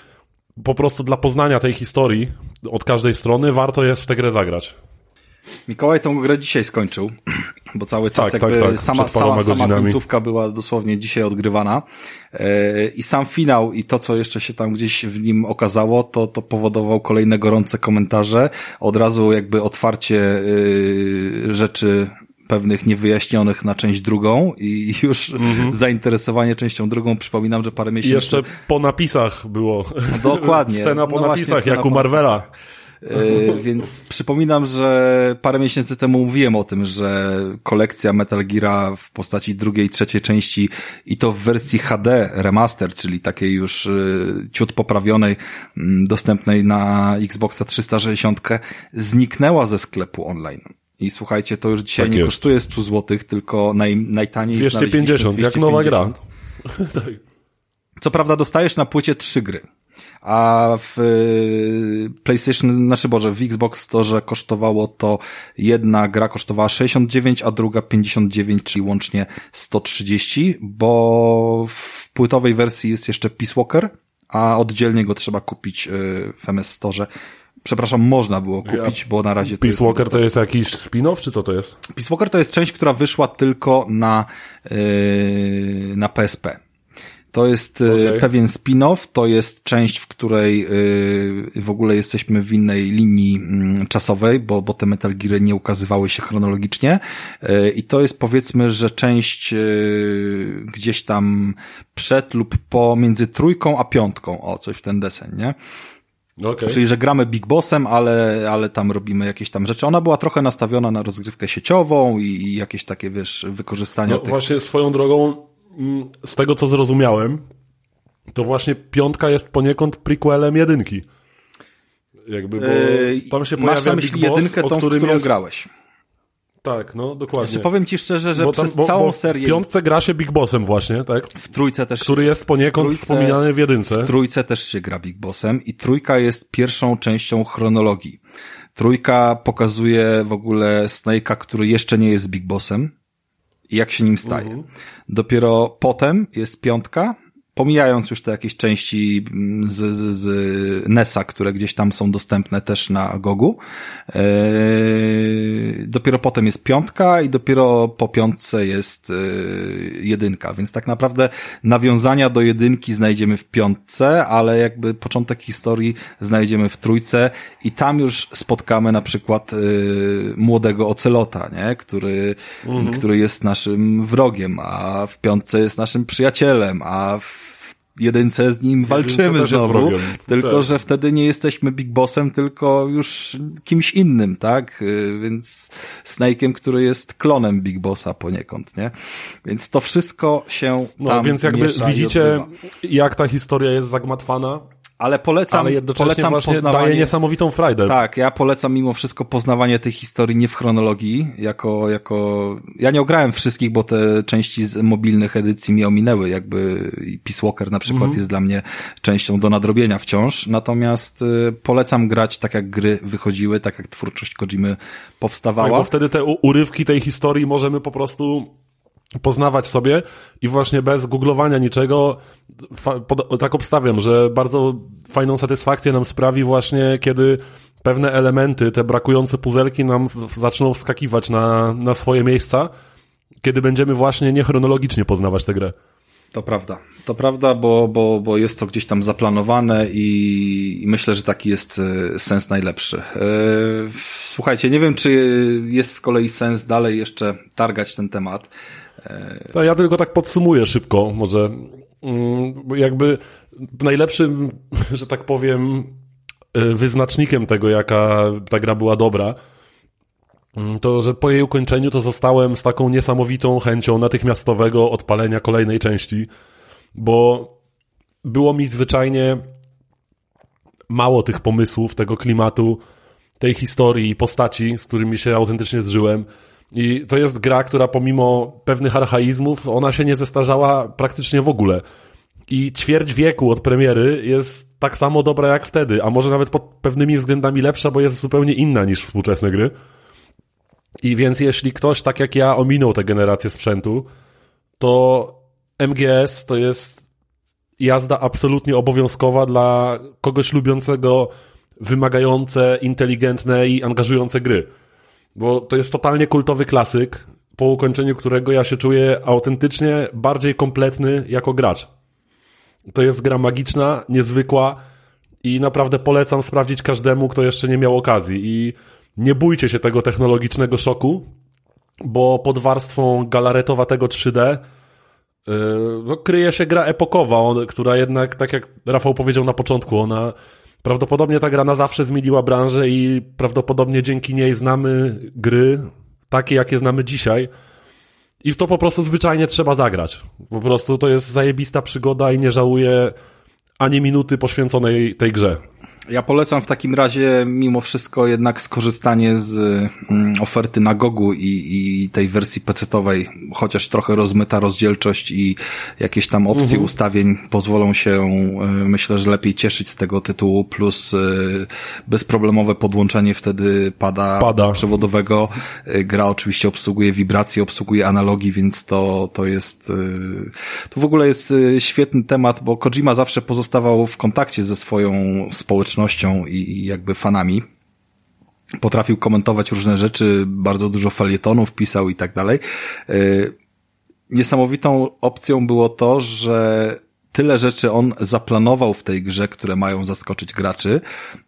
Speaker 3: po prostu dla poznania tej historii od każdej strony, warto jest w tę grę zagrać.
Speaker 1: Mikołaj tą grę dzisiaj skończył, bo cały czas tak, jakby tak, tak. sama, sama, sama końcówka była dosłownie dzisiaj odgrywana e, i sam finał i to, co jeszcze się tam gdzieś w nim okazało, to, to powodował kolejne gorące komentarze, od razu jakby otwarcie e, rzeczy pewnych niewyjaśnionych na część drugą i już mm-hmm. zainteresowanie częścią drugą. Przypominam, że parę miesięcy... I
Speaker 3: jeszcze po napisach było.
Speaker 1: Dokładnie.
Speaker 3: Scena po no napisach, jak u Marvela.
Speaker 1: E, więc przypominam, że parę miesięcy temu mówiłem o tym, że kolekcja Metal Gear w postaci drugiej, trzeciej części i to w wersji HD remaster, czyli takiej już e, ciut poprawionej, dostępnej na Xboxa 360, zniknęła ze sklepu online. I słuchajcie, to już dzisiaj tak nie jest. kosztuje 100 zł, tylko naj, najtaniej
Speaker 3: 250, 250, jak nowa gra.
Speaker 1: Co prawda dostajesz na płycie trzy gry a w y, PlayStation, znaczy Boże, w Xbox Store kosztowało to jedna gra kosztowała 69, a druga 59, czyli łącznie 130, bo w płytowej wersji jest jeszcze Peace Walker, a oddzielnie go trzeba kupić y, w MS Store. Przepraszam, można było kupić, ja, bo na razie
Speaker 3: to Peace jest Walker to jest jakiś spin-off, czy co to jest?
Speaker 1: Peace Walker to jest część, która wyszła tylko na, yy, na PSP. To jest e, okay. pewien spin-off, to jest część, w której e, w ogóle jesteśmy w innej linii mm, czasowej, bo, bo te Metal Geary nie ukazywały się chronologicznie e, i to jest powiedzmy, że część gdzieś tam przed lub pomiędzy trójką a piątką, o coś w ten desen, nie? Okay. Czyli, że gramy Big Bossem, ale, ale tam robimy jakieś tam rzeczy. Ona była trochę nastawiona na rozgrywkę sieciową i, i jakieś takie, wiesz, wykorzystania
Speaker 3: no,
Speaker 1: tych...
Speaker 3: Właśnie swoją drogą z tego co zrozumiałem, to właśnie piątka jest poniekąd prequelem jedynki. Jakby, bo tam się pojawia
Speaker 1: Masz na myśli Big Boss, jedynkę, tą, w którą jest... grałeś.
Speaker 3: Tak, no dokładnie.
Speaker 1: Znaczy, powiem ci szczerze, że tam, przez bo, całą bo serię...
Speaker 3: W piątce gra się Big Bossem właśnie, tak?
Speaker 1: W trójce też...
Speaker 3: Który jest poniekąd trójce, wspominany w jedynce.
Speaker 1: W trójce też się gra Big Bossem i trójka jest pierwszą częścią chronologii. Trójka pokazuje w ogóle Snake'a, który jeszcze nie jest Big Bossem i jak się nim staje. Mhm. Dopiero potem jest piątka, pomijając już te jakieś części mm, z, z, z NESa, które gdzieś tam są dostępne też na Gogu. Yy, dopiero potem jest piątka i dopiero po piątce jest yy, jedynka, więc tak naprawdę nawiązania do jedynki znajdziemy w piątce, ale jakby początek historii znajdziemy w trójce i tam już spotkamy na przykład yy, młodego Ocelota, nie? Który, mhm. który jest naszym wrogiem, a w piątce jest naszym przyjacielem, a w jedynce z nim walczymy znowu, tylko tak. że wtedy nie jesteśmy Big Bossem, tylko już kimś innym, tak? Y, więc Snake'em, który jest klonem Big Bossa poniekąd, nie? Więc to wszystko się no, tam więc jakby
Speaker 3: widzicie, jak ta historia jest zagmatwana.
Speaker 1: Ale polecam,
Speaker 3: ale jednocześnie
Speaker 1: polecam
Speaker 3: właśnie
Speaker 1: poznawanie...
Speaker 3: daje niesamowitą frajdę.
Speaker 1: Tak, ja polecam mimo wszystko poznawanie tej historii nie w chronologii, jako, jako, ja nie ograłem wszystkich, bo te części z mobilnych edycji mi ominęły, jakby Peace Walker na przykład mhm. jest dla mnie częścią do nadrobienia wciąż, natomiast y, polecam grać tak jak gry wychodziły, tak jak twórczość Kojimy powstawała. Tak,
Speaker 3: bo wtedy te urywki tej historii możemy po prostu poznawać sobie i właśnie bez googlowania niczego tak obstawiam, że bardzo fajną satysfakcję nam sprawi właśnie, kiedy pewne elementy, te brakujące puzelki nam zaczną wskakiwać na, na swoje miejsca, kiedy będziemy właśnie niechronologicznie poznawać tę grę.
Speaker 1: To prawda. To prawda, bo, bo, bo jest to gdzieś tam zaplanowane i, i myślę, że taki jest e, sens najlepszy. E, słuchajcie, nie wiem, czy jest z kolei sens dalej jeszcze targać ten temat.
Speaker 3: To ja tylko tak podsumuję szybko, może mm, jakby najlepszym, że tak powiem, y, wyznacznikiem tego, jaka ta gra była dobra, mm, to, że po jej ukończeniu to zostałem z taką niesamowitą chęcią natychmiastowego odpalenia kolejnej części, bo było mi zwyczajnie mało tych pomysłów, tego klimatu, tej historii i postaci, z którymi się autentycznie zżyłem. I to jest gra, która pomimo pewnych archaizmów, ona się nie zestarzała praktycznie w ogóle. I ćwierć wieku od premiery jest tak samo dobra jak wtedy, a może nawet pod pewnymi względami lepsza, bo jest zupełnie inna niż współczesne gry. I więc jeśli ktoś, tak jak ja, ominął tę generację sprzętu, to MGS to jest jazda absolutnie obowiązkowa dla kogoś lubiącego wymagające, inteligentne i angażujące gry bo to jest totalnie kultowy klasyk, po ukończeniu którego ja się czuję autentycznie bardziej kompletny jako gracz. To jest gra magiczna, niezwykła i naprawdę polecam sprawdzić każdemu, kto jeszcze nie miał okazji. I nie bójcie się tego technologicznego szoku, bo pod warstwą galaretowatego 3D yy, no, kryje się gra epokowa, która jednak, tak jak Rafał powiedział na początku, ona Prawdopodobnie ta gra na zawsze zmieniła branżę i prawdopodobnie dzięki niej znamy gry takie, jakie znamy dzisiaj. I w to po prostu zwyczajnie trzeba zagrać. Po prostu to jest zajebista przygoda i nie żałuję ani minuty poświęconej tej grze.
Speaker 1: Ja polecam w takim razie mimo wszystko jednak skorzystanie z mm, oferty na Gogu i, i tej wersji pecetowej, chociaż trochę rozmyta rozdzielczość i jakieś tam opcje mhm. ustawień pozwolą się, e, myślę, że lepiej cieszyć z tego tytułu, plus e, bezproblemowe podłączenie wtedy pada, pada. bezprzewodowego. E, gra oczywiście obsługuje wibracje, obsługuje analogi, więc to, to jest, to w ogóle jest świetny temat, bo Kojima zawsze pozostawał w kontakcie ze swoją społecznością społecznością i, i jakby fanami. Potrafił komentować różne rzeczy, bardzo dużo felietonów pisał i tak dalej. Y, niesamowitą opcją było to, że tyle rzeczy on zaplanował w tej grze, które mają zaskoczyć graczy,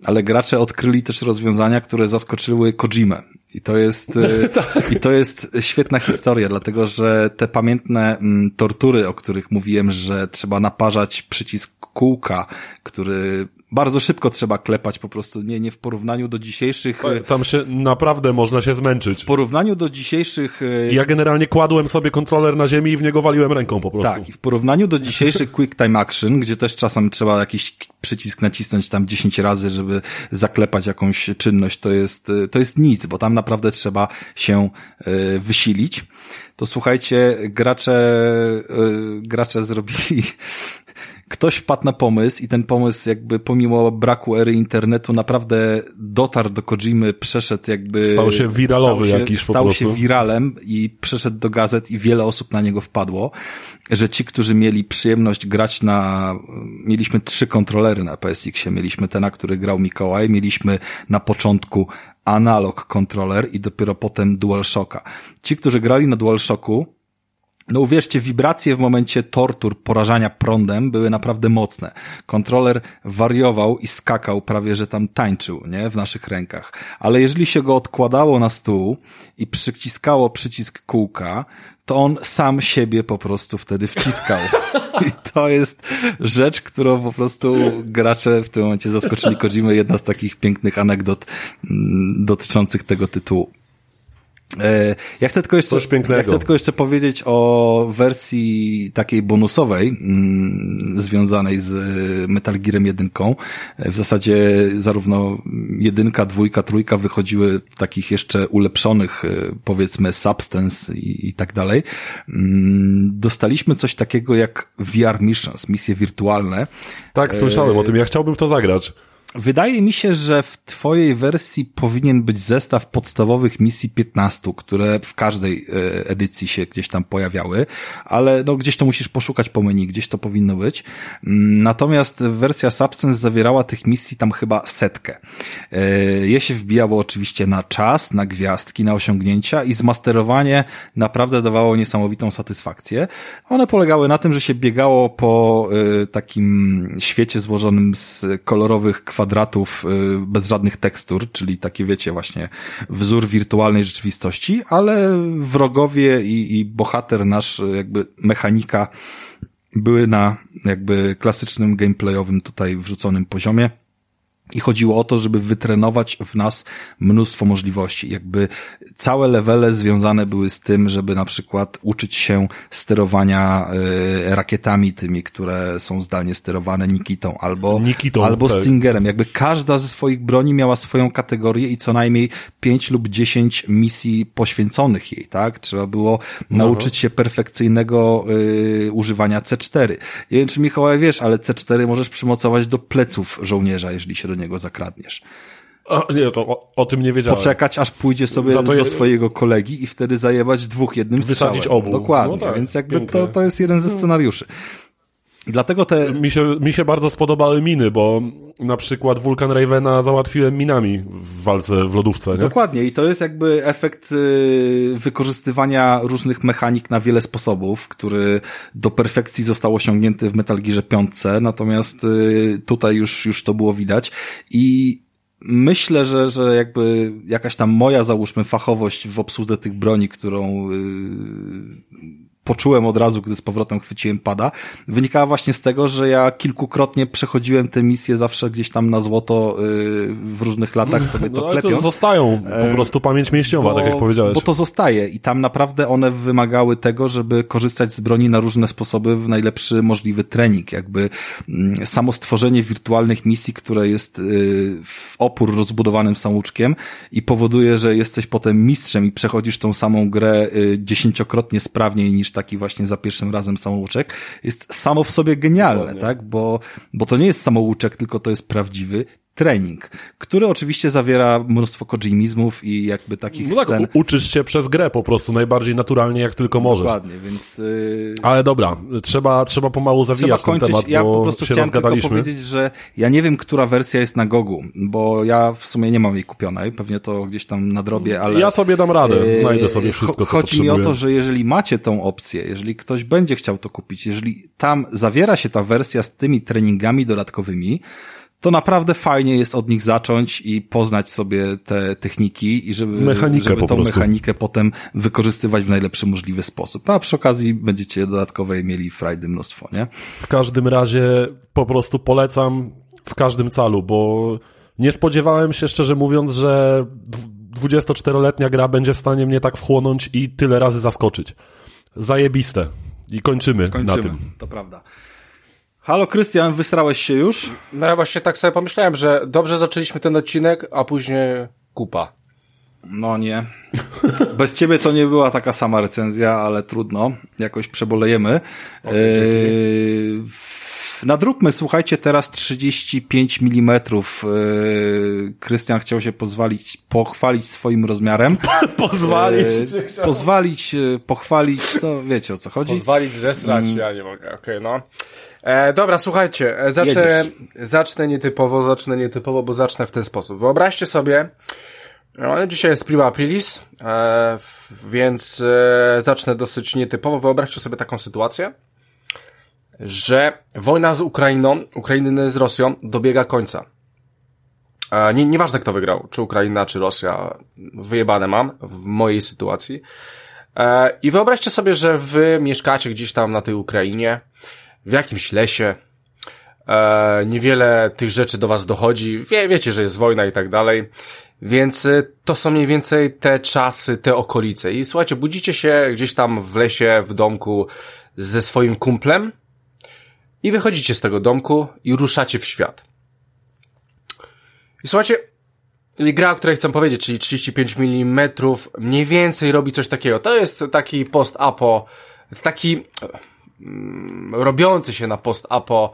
Speaker 1: ale gracze odkryli też rozwiązania, które zaskoczyły Kojimę. I to jest, y, tak. i to jest świetna historia, dlatego że te pamiętne mm, tortury, o których mówiłem, że trzeba naparzać przycisk kółka, który bardzo szybko trzeba klepać po prostu, nie, nie w porównaniu do dzisiejszych...
Speaker 3: E, tam się naprawdę można się zmęczyć.
Speaker 1: W porównaniu do dzisiejszych...
Speaker 3: E, ja generalnie kładłem sobie kontroler na ziemi i w niego waliłem ręką po prostu.
Speaker 1: Tak, i w porównaniu do dzisiejszych Quick Time Action, gdzie też czasem trzeba jakiś przycisk nacisnąć tam 10 razy, żeby zaklepać jakąś czynność, to jest, e, to jest nic, bo tam naprawdę trzeba się wysilić to słuchajcie, gracze, gracze zrobili ktoś wpadł na pomysł i ten pomysł jakby pomimo braku ery internetu naprawdę dotarł do Kojimy, przeszedł jakby...
Speaker 3: Stał się wiralowy
Speaker 1: stał
Speaker 3: się, jakiś
Speaker 1: Stał się wiralem i przeszedł do gazet i wiele osób na niego wpadło, że ci, którzy mieli przyjemność grać na... Mieliśmy trzy kontrolery na PSX-ie. Mieliśmy ten, na który grał Mikołaj, mieliśmy na początku analog kontroler i dopiero potem DualShocka. Ci, którzy grali na DualShocku, no uwierzcie, wibracje w momencie tortur, porażania prądem były naprawdę mocne. Kontroler wariował i skakał, prawie że tam tańczył, nie? W naszych rękach. Ale jeżeli się go odkładało na stół i przyciskało przycisk kółka, to on sam siebie po prostu wtedy wciskał. I to jest rzecz, którą po prostu gracze w tym momencie zaskoczyli Kojimy. Jedna z takich pięknych anegdot mm, dotyczących tego tytułu. E, ja chcę tylko jeszcze, ja chcę tylko jeszcze powiedzieć o wersji takiej bonusowej, mm, związanej z Metal Gearem jedynką. E, w zasadzie zarówno jedynka, dwójka, trójka wychodziły takich jeszcze ulepszonych, e, powiedzmy, substance i, i tak dalej. Mm, dostaliśmy coś takiego jak VR Missions, misje wirtualne.
Speaker 3: Tak, słyszałem o tym. Ja chciałbym w to zagrać.
Speaker 1: Wydaje mi się, że w twojej wersji powinien być zestaw podstawowych misji 15, które w każdej e, edycji się gdzieś tam pojawiały, ale no gdzieś to musisz poszukać po menu, gdzieś to powinno być. Mm, natomiast wersja Substance zawierała tych misji tam chyba setkę. E, je się wbijało oczywiście na czas, na gwiazdki, na osiągnięcia i zmasterowanie naprawdę dawało niesamowitą satysfakcję. One polegały na tym, że się biegało po e, takim świecie złożonym z kolorowych kwadratów kwadratów y, bez żadnych tekstur, czyli taki wiecie właśnie wzór wirtualnej rzeczywistości, ale wrogowie i, i bohater nasz jakby mechanika były na jakby klasycznym gameplayowym tutaj wrzuconym poziomie. I chodziło o to, żeby wytrenować w nas mnóstwo możliwości. Jakby całe levele związane były z tym, żeby na przykład uczyć się sterowania y, rakietami tymi, które są zdalnie sterowane Nikitą albo, Nikitą, albo tak. Stingerem. Jakby każda ze swoich broni miała swoją kategorię i co najmniej pięć lub dziesięć misji poświęconych jej, tak? Trzeba było no. nauczyć się perfekcyjnego y, używania C4. Nie wiem, czy Mikołaj wiesz, ale C4 możesz przymocować do pleców żołnierza, jeżeli się do niego zakradniesz.
Speaker 3: O, nie, to o, o, tym nie wiedziałem.
Speaker 1: Poczekać, aż pójdzie sobie do je... swojego kolegi i wtedy zajebać dwóch jednym
Speaker 3: Wysadzić
Speaker 1: strzałem.
Speaker 3: obu.
Speaker 1: Dokładnie, no tak, więc jakby to, to jest jeden ze scenariuszy. Dlatego te...
Speaker 3: Mi się, mi się bardzo spodobały miny, bo na przykład Vulcan Ravena załatwiłem minami w walce w lodówce, nie?
Speaker 1: Dokładnie. I to jest jakby efekt y, wykorzystywania różnych mechanik na wiele sposobów, który do perfekcji został osiągnięty w Metal Gearze 5, natomiast y, tutaj już, już to było widać. I myślę, że, że jakby jakaś tam moja, załóżmy, fachowość w obsłudze tych broni, którą y, poczułem od razu, gdy z powrotem chwyciłem pada, wynikała właśnie z tego, że ja kilkukrotnie przechodziłem te misje zawsze gdzieś tam na złoto yy, w różnych latach sobie to no, klepiąc.
Speaker 3: To zostają po prostu pamięć mięśniowa, bo, tak jak powiedziałeś.
Speaker 1: Bo to zostaje i tam naprawdę one wymagały tego, żeby korzystać z broni na różne sposoby w najlepszy możliwy trening. Jakby yy, samo stworzenie wirtualnych misji, które jest yy, w opór rozbudowanym samouczkiem i powoduje, że jesteś potem mistrzem i przechodzisz tą samą grę yy, dziesięciokrotnie sprawniej niż taki właśnie za pierwszym razem samouczek, jest samo w sobie genialne, Dokładnie. tak? Bo, bo to nie jest samouczek, tylko to jest prawdziwy trening, który oczywiście zawiera mnóstwo kojimizmów i jakby takich no tak, scen.
Speaker 3: uczysz się przez grę po prostu najbardziej naturalnie jak tylko możesz.
Speaker 1: Dokładnie, więc... Yy...
Speaker 3: Ale dobra, trzeba, trzeba pomału zawijać trzeba kończyć. ten temat,
Speaker 1: Ja po prostu chciałem tylko powiedzieć, że ja nie wiem, która wersja jest na Gogu, bo ja w sumie nie mam jej kupionej, pewnie to gdzieś tam nadrobię, ale...
Speaker 3: Ja sobie dam radę, yy, znajdę sobie wszystko, co
Speaker 1: Chodzi mi o to, że jeżeli macie tą opcję, jeżeli ktoś będzie chciał to kupić, jeżeli tam zawiera się ta wersja z tymi treningami dodatkowymi, to naprawdę fajnie jest od nich zacząć i poznać sobie te techniki i żeby, mechanikę żeby tą mechanikę potem wykorzystywać w najlepszy możliwy sposób. A przy okazji będziecie dodatkowej mieli frajdy mnóstwo, nie?
Speaker 3: W każdym razie po prostu polecam w każdym calu, bo nie spodziewałem się szczerze mówiąc, że 24-letnia gra będzie w stanie mnie tak wchłonąć i tyle razy zaskoczyć. Zajebiste. I kończymy, kończymy na tym.
Speaker 1: To prawda. Halo Krystian, wysrałeś się już?
Speaker 2: No ja właśnie tak sobie pomyślałem, że dobrze zaczęliśmy ten odcinek, a później kupa.
Speaker 1: No nie. Bez ciebie to nie była taka sama recenzja, ale trudno. Jakoś przebolejemy. Eee, nadróbmy, słuchajcie, teraz 35 mm. Eee, Krystian chciał się pozwolić, pochwalić swoim rozmiarem.
Speaker 2: pozwalić.
Speaker 1: Eee, pozwalić, e, pochwalić, to wiecie o co chodzi.
Speaker 2: Pozwalić, zesrać, mm. ja nie mogę, okej, okay, no. E, dobra, słuchajcie, e, zacznę, zacznę nietypowo, zacznę nietypowo, bo zacznę w ten sposób. Wyobraźcie sobie, no, dzisiaj jest prima aprilis, e, więc e, zacznę dosyć nietypowo. Wyobraźcie sobie taką sytuację, że wojna z Ukrainą, Ukrainy z Rosją dobiega końca. E, nie, nieważne kto wygrał, czy Ukraina, czy Rosja, wyjebane mam w mojej sytuacji. E, I wyobraźcie sobie, że wy mieszkacie gdzieś tam na tej Ukrainie, w jakimś lesie, e, niewiele tych rzeczy do was dochodzi, Wie, wiecie, że jest wojna i tak dalej, Więc y, to są mniej więcej te czasy, te okolice. I słuchajcie, budzicie się gdzieś tam w lesie, w domku ze swoim kumplem i wychodzicie z tego domku i ruszacie w świat. I słuchajcie, gra, o której chcę powiedzieć, czyli 35 mm, mniej więcej robi coś takiego. To jest taki post-apo, taki robiący się na post-apo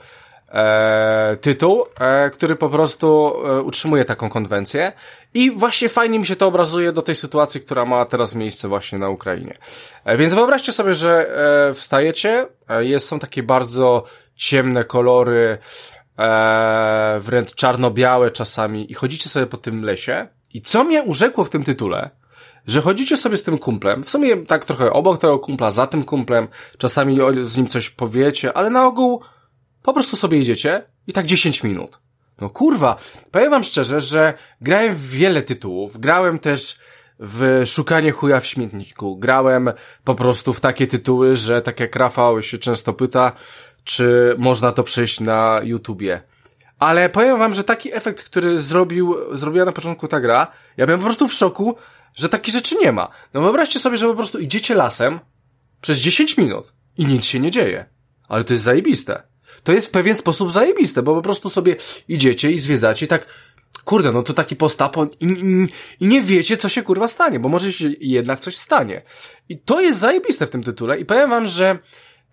Speaker 2: e, tytuł, e, który po prostu e, utrzymuje taką konwencję. I właśnie fajnie mi się to obrazuje do tej sytuacji, która ma teraz miejsce właśnie na Ukrainie. E, więc wyobraźcie sobie, że e, wstajecie, e, jest, są takie bardzo ciemne kolory, e, wręcz czarno-białe czasami i chodzicie sobie po tym lesie. I co mnie urzekło w tym tytule, że chodzicie sobie z tym kumplem, w sumie tak trochę obok tego kumpla, za tym kumplem, czasami z nim coś powiecie, ale na ogół po prostu sobie idziecie i tak 10 minut. No kurwa, powiem wam szczerze, że grałem w wiele tytułów, grałem też w szukanie chuja w śmietniku, grałem po prostu w takie tytuły, że tak jak Rafał się często pyta, czy można to przejść na YouTubie. Ale powiem wam, że taki efekt, który zrobił, zrobiła na początku ta gra, ja byłem po prostu w szoku, że takich rzeczy nie ma. No wyobraźcie sobie, że po prostu idziecie lasem przez 10 minut i nic się nie dzieje. Ale to jest zajebiste. To jest w pewien sposób zajebiste, bo po prostu sobie idziecie i zwiedzacie i tak, kurde, no to taki postapo i, i, i nie wiecie, co się kurwa stanie, bo może się jednak coś stanie. I to jest zajebiste w tym tytule i powiem wam, że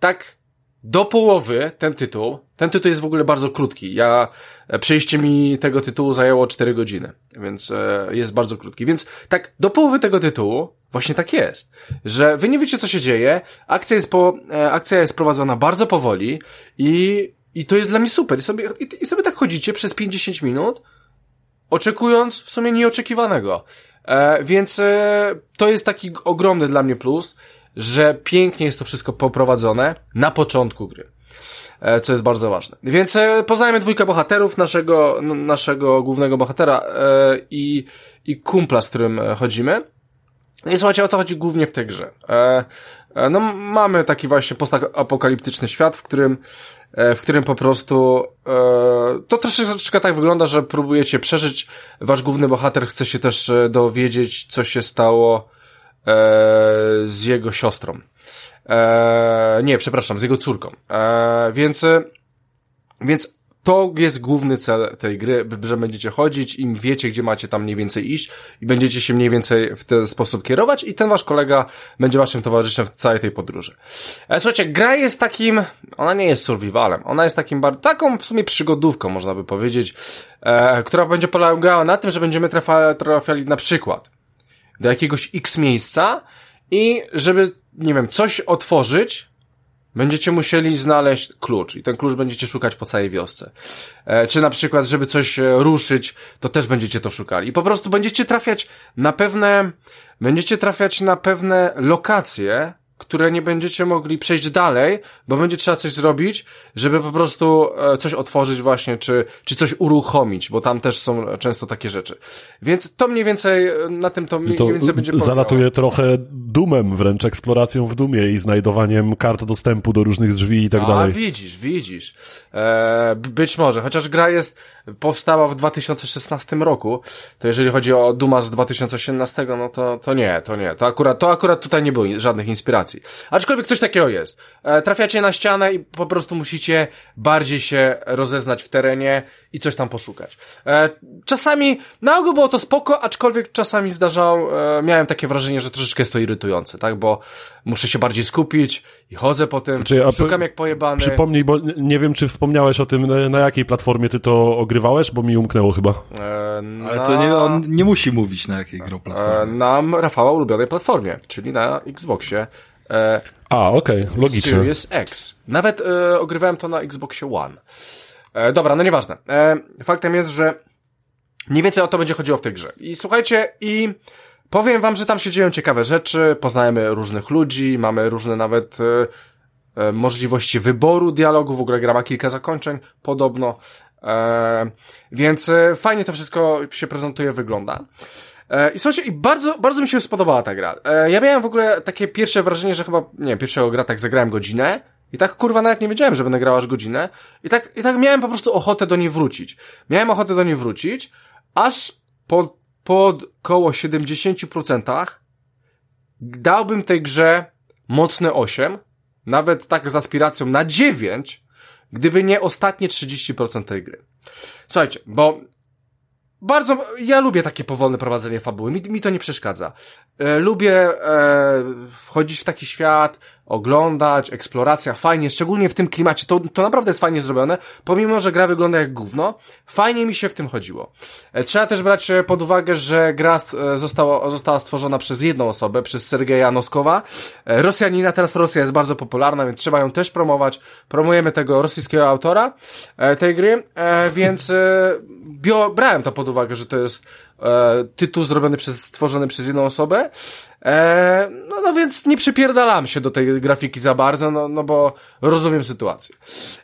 Speaker 2: tak do połowy ten tytuł, ten tytuł jest w ogóle bardzo krótki. Ja, e, przejście mi tego tytułu zajęło 4 godziny, więc e, jest bardzo krótki. Więc tak, do połowy tego tytułu właśnie tak jest, że wy nie wiecie co się dzieje, akcja jest po, e, akcja jest prowadzona bardzo powoli i, i to jest dla mnie super. I sobie, i, i sobie tak chodzicie przez 50 minut, oczekując w sumie nieoczekiwanego. E, więc e, to jest taki ogromny dla mnie plus, że pięknie jest to wszystko poprowadzone na początku gry. E, co jest bardzo ważne. Więc e, poznajemy dwójkę bohaterów, naszego, naszego głównego bohatera e, i, i kumpla, z którym chodzimy. No I słuchajcie, o co chodzi głównie w tej grze. No, mamy taki właśnie postapokaliptyczny świat, w którym, w którym po prostu to troszeczkę tak wygląda, że próbujecie przeżyć. Wasz główny bohater chce się też dowiedzieć, co się stało z jego siostrą. E, nie, przepraszam, z jego córką. E, więc, więc to jest główny cel tej gry, że będziecie chodzić i wiecie, gdzie macie tam mniej więcej iść i będziecie się mniej więcej w ten sposób kierować i ten wasz kolega będzie waszym towarzyszem w całej tej podróży. E, słuchajcie, gra jest takim, ona nie jest survivalem, ona jest takim, taką w sumie przygodówką, można by powiedzieć, e, która będzie polegała na tym, że będziemy trafiali na przykład do jakiegoś X miejsca i żeby, nie wiem, coś otworzyć, będziecie musieli znaleźć klucz i ten klucz będziecie szukać po całej wiosce. E, czy na przykład, żeby coś e, ruszyć, to też będziecie to szukali. I po prostu będziecie trafiać na pewne, będziecie trafiać na pewne lokacje, które nie będziecie mogli przejść dalej, bo będzie trzeba coś zrobić, żeby po prostu e, coś otworzyć właśnie, czy, czy coś uruchomić, bo tam też są często takie rzeczy. Więc to mniej więcej, e, na tym to mniej, to więcej będzie polegało.
Speaker 3: Zalatuje trochę dumem wręcz, eksploracją w dumie i znajdowaniem kart dostępu do różnych drzwi i tak
Speaker 2: A,
Speaker 3: dalej.
Speaker 2: A, widzisz, widzisz. E, być może, chociaż gra jest, powstała w 2016 roku, to jeżeli chodzi o Duma z 2018, no to, to nie, to nie. To akurat, to akurat tutaj nie było żadnych inspiracji. Aczkolwiek coś takiego jest. E, trafiacie na ścianę i po prostu musicie bardziej się rozeznać w terenie i coś tam poszukać. E, czasami, na ogół było to spoko, aczkolwiek czasami zdarzał, e, miałem takie wrażenie, że troszeczkę jest to irytujące, tak, bo muszę się bardziej skupić i chodzę po tym, znaczy, szukam jak pojebany.
Speaker 3: Przypomnij, bo nie wiem, czy wspomniałeś o tym, na jakiej platformie ty to ogrywałeś, bo mi umknęło chyba.
Speaker 1: na... Ale to nie, on nie musi mówić na jakiej grą platformie.
Speaker 2: Na Rafała ulubionej platformie, czyli na Xboxie.
Speaker 3: E, A, okej, okay, logicznie.
Speaker 2: Series X. Nawet e, ogrywałem to na Xboxie One. E, dobra, no nieważne. E, faktem jest, że mniej więcej o to będzie chodziło w tej grze. I słuchajcie, i powiem wam, że tam się dzieją ciekawe rzeczy, poznajemy różnych ludzi, mamy różne nawet e, e możliwości wyboru dialogu, w ogóle gra ma kilka zakończeń, podobno. E, więc e, fajnie to wszystko się prezentuje, wygląda. E, I słuchajcie, i bardzo, bardzo mi się spodobała ta gra. E, ja miałem w ogóle takie pierwsze wrażenie, że chyba, nie wiem, pierwszego gra tak zagrałem godzinę, i tak kurwa nawet nie wiedziałem, że będę grał aż godzinę. I tak, i tak miałem po prostu ochotę do niej wrócić. Miałem ochotę do niej wrócić, aż po pod koło 70%, dałbym tej grze mocne 8, nawet tak z aspiracją na 9, gdyby nie ostatnie 30% tej gry. Słuchajcie, bo bardzo, ja lubię takie powolne prowadzenie fabuły, mi, mi to nie przeszkadza. E, lubię e, wchodzić w taki świat, oglądać, eksploracja, fajnie, szczególnie w tym klimacie, to, to naprawdę jest fajnie zrobione, pomimo, że gra wygląda jak gówno, fajnie mi się w tym chodziło. E, trzeba też brać e, pod uwagę, że gra e, została, została stworzona przez jedną osobę, przez Sergeja Noskowa, Rosjanina, teraz Rosja jest bardzo popularna, więc trzeba ją też promować, promujemy tego rosyjskiego autora tej gry, więc bio, brałem to pod uwagę, że to jest tytuł zrobiony przez, stworzony przez jedną osobę. E, no, no więc nie przypierdalam się do tej grafiki za bardzo, no, no bo rozumiem sytuację.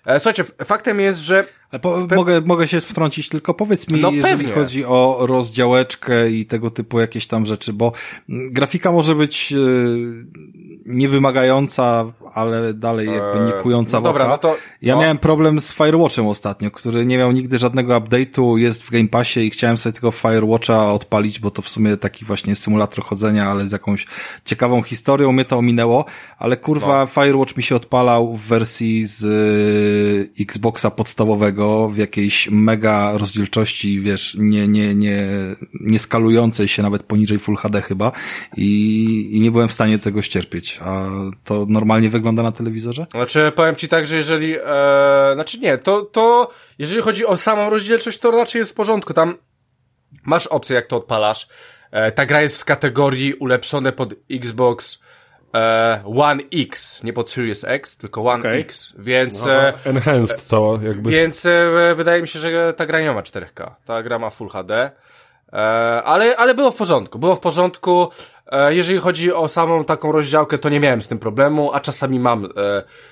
Speaker 2: E, słuchajcie, faktem jest, że
Speaker 1: po, Pe mogę, mogę się wtrącić, tylko powiedz mi, no jeżeli chodzi o rozdziałeczkę i tego typu jakieś tam rzeczy, bo grafika może być yy, niewymagająca, ale dalej jakby kująca no dobra, no to, Ja no. miałem problem z Firewatchem ostatnio, który nie miał nigdy żadnego update'u, jest w Game Passie i chciałem sobie tego Firewatcha odpalić, bo to w sumie taki właśnie symulator chodzenia, ale z jakąś ciekawą historią. Mnie to ominęło, ale kurwa no. Firewatch mi się odpalał w wersji z y, Xboxa podstawowego w jakiejś mega rozdzielczości, wiesz, nie, nie, nie, nie skalującej się nawet poniżej Full HD chyba i, i nie byłem w stanie tego ścierpieć. A to normalnie wygląda na telewizorze?
Speaker 2: Znaczy, powiem ci tak, że jeżeli, e, znaczy nie, to, to, jeżeli chodzi o samą rozdzielczość, to raczej jest w porządku. Tam masz opcję, jak to odpalasz. E, ta gra jest w kategorii ulepszone pod Xbox e, One X, nie pod Series X, tylko One okay. X, więc... No, e,
Speaker 3: enhanced cała jakby.
Speaker 2: Więc e, wydaje mi się, że ta gra nie ma 4K, ta gra ma Full HD. E, ale, ale było w porządku, było w porządku. E, jeżeli chodzi o samą taką rozdziałkę, to nie miałem z tym problemu, a czasami mam e,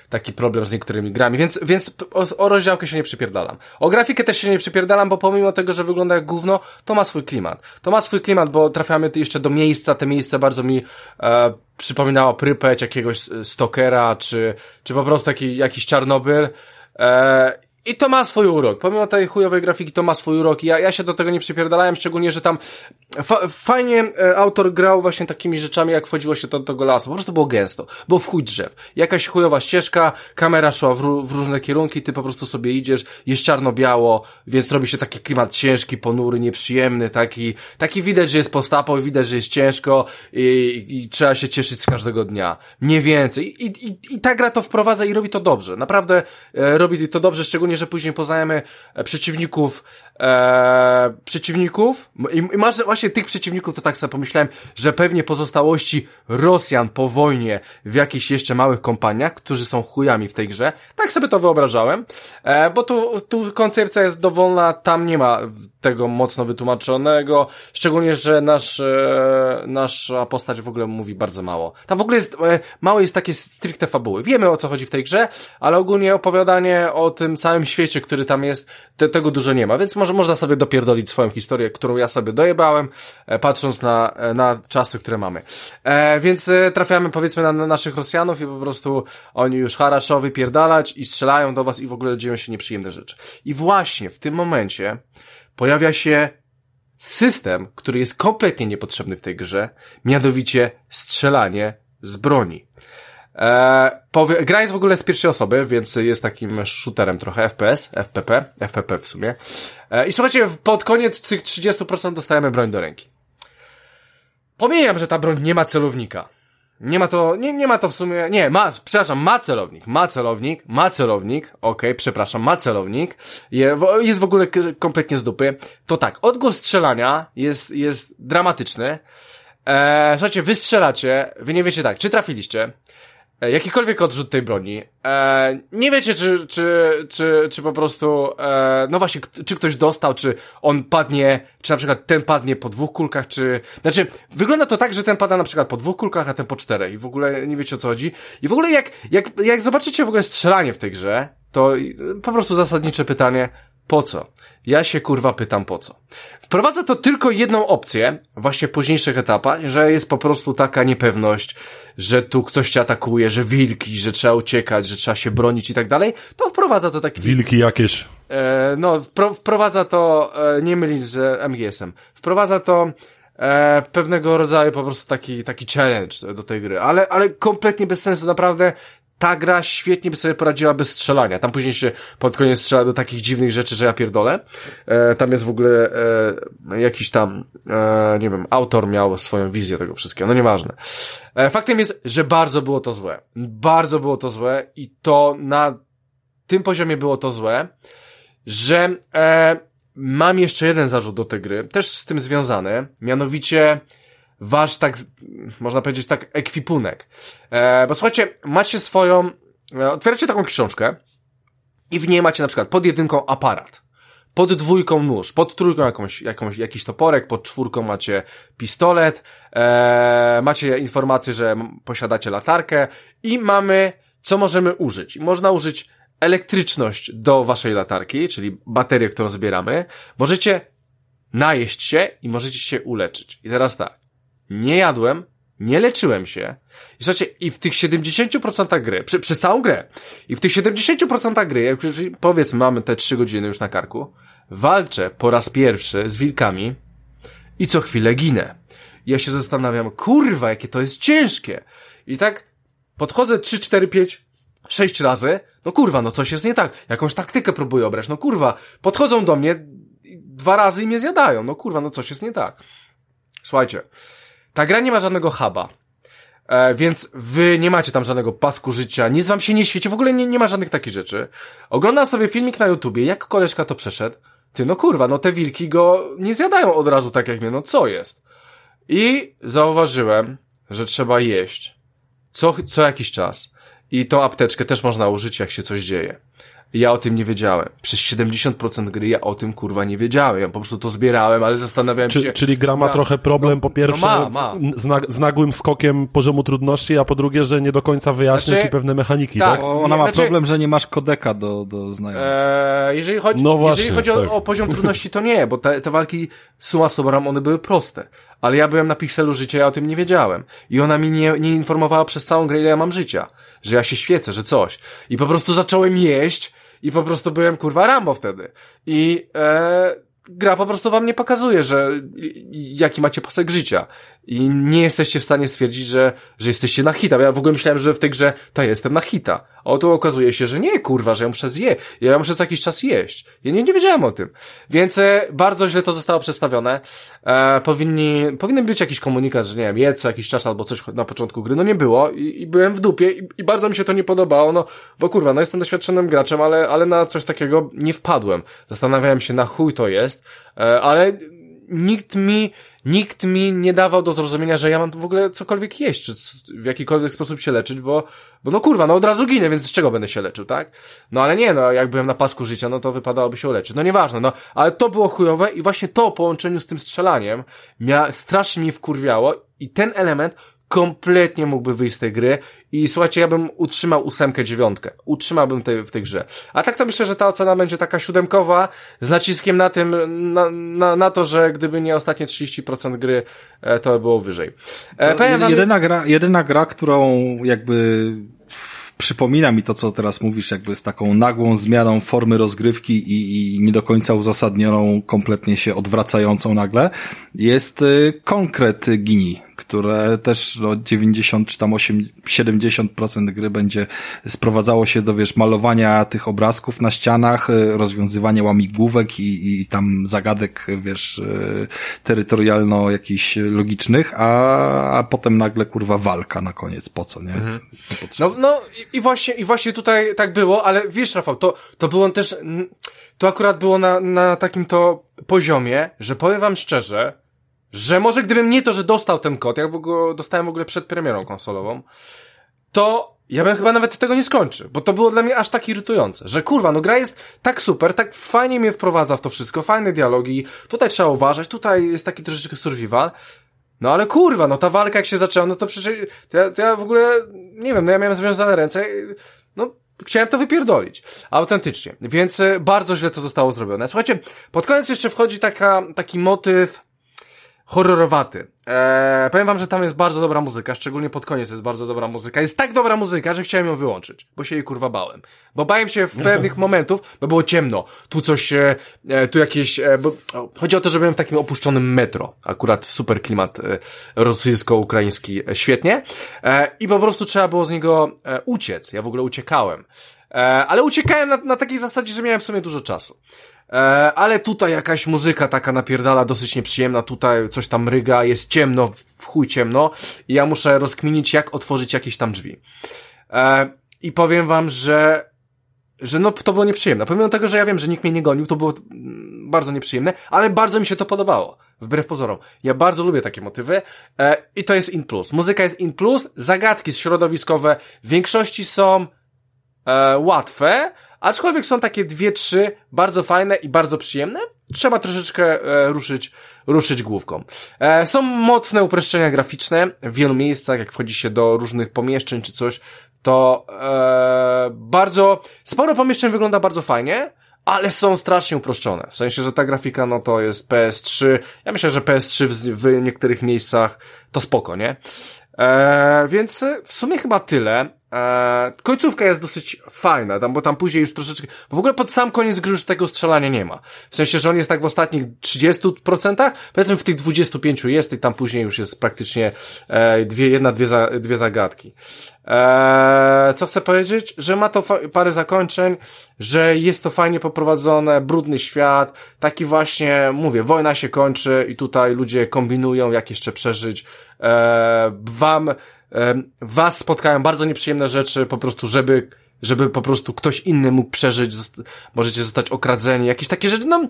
Speaker 2: taki problem z niektórymi grami, więc, więc o, rozdziałkę się nie przypierdalam. O grafikę też się nie przypierdalam, bo pomimo tego, że wygląda jak gówno, to ma swój klimat. To ma swój klimat, bo trafiamy jeszcze do miejsca, te miejsce bardzo mi e, przypominało Prypeć, jakiegoś Stokera, czy, czy po prostu taki, jakiś Czarnobyl. E, i to ma swój urok. Pomimo tej chujowej grafiki, to ma swój urok. Ja, ja się do tego nie przypierdalałem, szczególnie, że tam fa fajnie e, autor grał właśnie takimi rzeczami, jak wchodziło się do tego lasu. Po prostu było gęsto. Było w chuj drzew. Jakaś chujowa ścieżka, kamera szła w, w różne kierunki, ty po prostu sobie idziesz, jest czarno-biało, więc robi się taki klimat ciężki, ponury, nieprzyjemny, taki, taki widać, że jest postapo i widać, że jest ciężko i, i, trzeba się cieszyć z każdego dnia. Nie więcej. I, i, I ta gra to wprowadza i robi to dobrze. Naprawdę e, robi to dobrze, szczególnie szczególnie, że później poznajemy e, przeciwników, e, przeciwników i, i masz właśnie tych przeciwników, to tak sobie pomyślałem, że pewnie pozostałości Rosjan po wojnie w jakichś jeszcze małych kompaniach, którzy są chujami w tej grze, tak sobie to wyobrażałem, e, bo tu, tu koncepcja jest dowolna, tam nie ma tego mocno wytłumaczonego, szczególnie, że nasz, e, nasza postać w ogóle mówi bardzo mało. Tam w ogóle jest, e, mało jest takie stricte fabuły. Wiemy o co chodzi w tej grze, ale ogólnie opowiadanie o tym całym świecie, który tam jest, te, tego dużo nie ma, więc może można sobie dopierdolić swoją historię, którą ja sobie dojebałem, e, patrząc na, e, na czasy, które mamy. E, więc e, trafiamy powiedzmy na, na naszych Rosjanów i po prostu oni już haraczowi pierdalać i strzelają do was i w ogóle dzieją się nieprzyjemne rzeczy. I właśnie w tym momencie pojawia się system, który jest kompletnie niepotrzebny w tej grze, mianowicie strzelanie z broni. Eee, powie, gra jest w ogóle z pierwszej osoby, więc jest takim shooterem trochę FPS, FPP, FPP w sumie. Eee, I słuchajcie, pod koniec tych 30% dostajemy broń do ręki. Pomijam, że ta broń nie ma celownika. Nie ma to, nie, nie ma to w sumie, nie, ma, przepraszam, ma celownik, ma celownik, ma celownik, okej, okay, przepraszam, ma celownik, je, jest w ogóle kompletnie z dupy. To tak, odgłos strzelania jest, jest dramatyczny. Eee, słuchajcie, wy strzelacie, wy nie wiecie tak, czy trafiliście, E, jakikolwiek odrzut tej broni. E, nie wiecie, czy, czy, czy, czy po prostu, e, no właśnie, czy ktoś dostał, czy on padnie, czy na przykład ten padnie po dwóch kulkach, czy, znaczy, wygląda to tak, że ten pada na przykład po dwóch kulkach, a ten po czterech i w ogóle nie wiecie o co chodzi. I w ogóle jak, jak, jak zobaczycie w ogóle strzelanie w tej grze, to po prostu zasadnicze pytanie, po co? Ja się kurwa pytam po co. Wprowadza to tylko jedną opcję, właśnie w późniejszych etapach, że jest po prostu taka niepewność, że tu ktoś cię atakuje, że wilki, że trzeba uciekać, że trzeba się bronić i tak dalej, to wprowadza to taki...
Speaker 3: Wilki jakieś.
Speaker 2: E, no, wprowadza to, e, nie mylić z MGS-em, wprowadza to e, pewnego rodzaju po prostu taki, taki challenge do tej gry, ale, ale kompletnie bez sensu, naprawdę ta gra świetnie by sobie poradziła bez strzelania. Tam później się pod koniec strzela do takich dziwnych rzeczy, że ja pierdolę. E, tam jest w ogóle e, jakiś tam, e, nie wiem, autor miał swoją wizję tego wszystkiego. No nieważne. E, faktem jest, że bardzo było to złe. Bardzo było to złe i to na tym poziomie było to złe, że e, mam jeszcze jeden zarzut do tej gry, też z tym związany, mianowicie wasz tak, można powiedzieć tak, ekwipunek. E, bo słuchajcie, macie swoją, e, otwieracie taką książkę i w niej macie na przykład pod jedynką aparat, pod dwójką nóż, pod trójką jakąś, jakąś, jakiś toporek, pod czwórką macie pistolet, e, macie informację, że posiadacie latarkę i mamy, co możemy użyć. Można użyć elektryczność do waszej latarki, czyli baterię, którą zbieramy. Możecie najeść się i możecie się uleczyć. I teraz tak nie jadłem, nie leczyłem się. I słuchajcie, i w tych 70% gry, przy, przez całą grę, i w tych 70% gry, jak już powiedzmy mamy te 3 godziny już na karku, walczę po raz pierwszy z wilkami i co chwilę ginę. I ja się zastanawiam, kurwa, jakie to jest ciężkie. I tak podchodzę 3, 4, 5, 6 razy, no kurwa, no coś jest nie tak. Jakąś taktykę próbuję obrać, no kurwa, podchodzą do mnie dwa razy i mnie zjadają, no kurwa, no coś jest nie tak. Słuchajcie, ta gra nie ma żadnego huba. E, więc wy nie macie tam żadnego pasku życia, nic wam się nie świeci, w ogóle nie, nie ma żadnych takich rzeczy. Oglądam sobie filmik na YouTubie, jak koleżka to przeszedł. Ty, no kurwa, no te wilki go nie zjadają od razu tak jak mnie, no co jest? I zauważyłem, że trzeba jeść. Co, co jakiś czas. I tą apteczkę też można użyć, jak się coś dzieje ja o tym nie wiedziałem. Przez 70% gry ja o tym kurwa nie wiedziałem. Ja po prostu to zbierałem, ale zastanawiałem
Speaker 3: Czy,
Speaker 2: się.
Speaker 3: Czyli gra ma trochę problem, no, po pierwsze, no ma, ma. Z, na, z, nagłym skokiem poziomu trudności, a po drugie, że nie do końca wyjaśnia znaczy, ci pewne mechaniki, tak? tak?
Speaker 1: Ona ma znaczy, problem, że nie masz kodeka do, do znajomych.
Speaker 2: E, jeżeli chodzi, no właśnie, jeżeli chodzi tak. o, o, poziom trudności, to nie, bo te, te walki suma summarum, one były proste. Ale ja byłem na pikselu życia, ja o tym nie wiedziałem. I ona mi nie, nie informowała przez całą grę, ile ja mam życia. Że ja się świecę, że coś. I po prostu zacząłem jeść, i po prostu byłem kurwa Rambo wtedy. I e, gra po prostu wam nie pokazuje, że jaki macie pasek życia. I nie jesteście w stanie stwierdzić, że, że jesteście na hita. Ja w ogóle myślałem, że w tej grze to jestem na hita. A oto okazuje się, że nie, kurwa, że ja muszę zje. Ja muszę co jakiś czas jeść. Ja nie, nie wiedziałem o tym. Więc e, bardzo źle to zostało przedstawione. E, powinni, powinien być jakiś komunikat, że nie wiem, jedz co jakiś czas albo coś na początku gry. No nie było i, i byłem w dupie i, i, bardzo mi się to nie podobało, no bo kurwa, no jestem doświadczonym graczem, ale, ale na coś takiego nie wpadłem. Zastanawiałem się na chuj to jest, e, ale nikt mi, nikt mi nie dawał do zrozumienia, że ja mam w ogóle cokolwiek jeść, czy w jakikolwiek sposób się leczyć, bo, bo no kurwa, no od razu ginę, więc z czego będę się leczył, tak? No ale nie, no jak byłem na pasku życia, no to wypadałoby się uleczyć. No nieważne, no, ale to było chujowe i właśnie to w połączeniu z tym strzelaniem mia, strasznie mnie wkurwiało i ten element kompletnie mógłby wyjść z tej gry i słuchajcie, ja bym utrzymał ósemkę, dziewiątkę. Utrzymałbym tej, w tej grze. A tak to myślę, że ta ocena będzie taka siódemkowa z naciskiem na tym, na, na, na to, że gdyby nie ostatnie 30% gry, e, to by było wyżej.
Speaker 1: E, to jedyna, gra, jedyna gra, którą jakby przypomina mi to, co teraz mówisz, jakby z taką nagłą zmianą formy rozgrywki i, i nie do końca uzasadnioną, kompletnie się odwracającą nagle, jest y, konkret Gini które też no, 90 czy tam 8, 70% gry będzie sprowadzało się do, wiesz, malowania tych obrazków na ścianach, y, rozwiązywania łamigłówek i, i tam zagadek, wiesz, y, terytorialno jakichś logicznych, a, a potem nagle, kurwa, walka na koniec, po co, nie? Mhm.
Speaker 2: No, no i, i właśnie, i właśnie tutaj tak było, ale wiesz, Rafał, to, to było też, to akurat było na, na takim to poziomie, że powiem wam szczerze, że może gdybym nie to, że dostał ten kod, jak w ogóle, dostałem w ogóle przed premierą konsolową, to ja bym chyba nawet tego nie skończył, bo to było dla mnie aż tak irytujące, że kurwa, no gra jest tak super, tak fajnie mnie wprowadza w to wszystko, fajne dialogi, tutaj trzeba uważać, tutaj jest taki troszeczkę survival, no ale kurwa, no ta walka jak się zaczęła, no to przecież, to ja, to ja w ogóle, nie wiem, no ja miałem związane ręce, no chciałem to wypierdolić. Autentycznie. Więc e, bardzo źle to zostało zrobione. Słuchajcie, pod koniec jeszcze wchodzi taka, taki motyw, horrorowaty. Eee, powiem wam, że tam jest bardzo dobra muzyka, szczególnie pod koniec jest bardzo dobra muzyka. Jest tak dobra muzyka, że chciałem ją wyłączyć, bo się jej kurwa bałem. Bo bałem się w pewnych momentów, bo było ciemno. Tu coś, e, e, tu jakieś, e, bo, chodzi o to, że byłem w takim opuszczonym metro. Akurat super klimat e, rosyjsko-ukraiński, e, świetnie. E, I po prostu trzeba było z niego e, uciec. Ja w ogóle uciekałem. E, ale uciekałem na, na takiej zasadzie, że miałem w sumie dużo czasu. E, ale tutaj jakaś muzyka taka napierdala, dosyć nieprzyjemna, tutaj coś tam ryga, jest ciemno, w chuj ciemno i ja muszę rozkminić, jak otworzyć jakieś tam drzwi. E, I powiem wam, że że no to było nieprzyjemne. Pomimo tego, że ja wiem, że nikt mnie nie gonił, to było mm, bardzo nieprzyjemne, ale bardzo mi się to podobało. Wbrew pozorom. Ja bardzo lubię takie motywy e, i to jest in plus. Muzyka jest in plus, zagadki środowiskowe w większości są e, łatwe, Aczkolwiek są takie dwie, trzy bardzo fajne i bardzo przyjemne. Trzeba troszeczkę e, ruszyć, ruszyć główką. E, są mocne uproszczenia graficzne w wielu miejscach, jak wchodzi się do różnych pomieszczeń czy coś, to e, bardzo, sporo pomieszczeń wygląda bardzo fajnie, ale są strasznie uproszczone. W sensie, że ta grafika, no to jest PS3. Ja myślę, że PS3 w, w niektórych miejscach to spoko, nie? E, więc w sumie chyba tyle. Eee, końcówka jest dosyć fajna, tam, bo tam później już troszeczkę, w ogóle pod sam koniec gry już tego strzelania nie ma. W sensie, że on jest tak w ostatnich 30%, powiedzmy w tych 25 jest i tam później już jest praktycznie e, dwie, jedna, dwie, za, dwie zagadki. Eee, co chcę powiedzieć? Że ma to parę zakończeń, że jest to fajnie poprowadzone, brudny świat, taki właśnie, mówię, wojna się kończy i tutaj ludzie kombinują, jak jeszcze przeżyć. Eee, wam was spotkają bardzo nieprzyjemne rzeczy, po prostu, żeby żeby po prostu ktoś inny mógł przeżyć, możecie zostać okradzeni, jakieś takie rzeczy, no,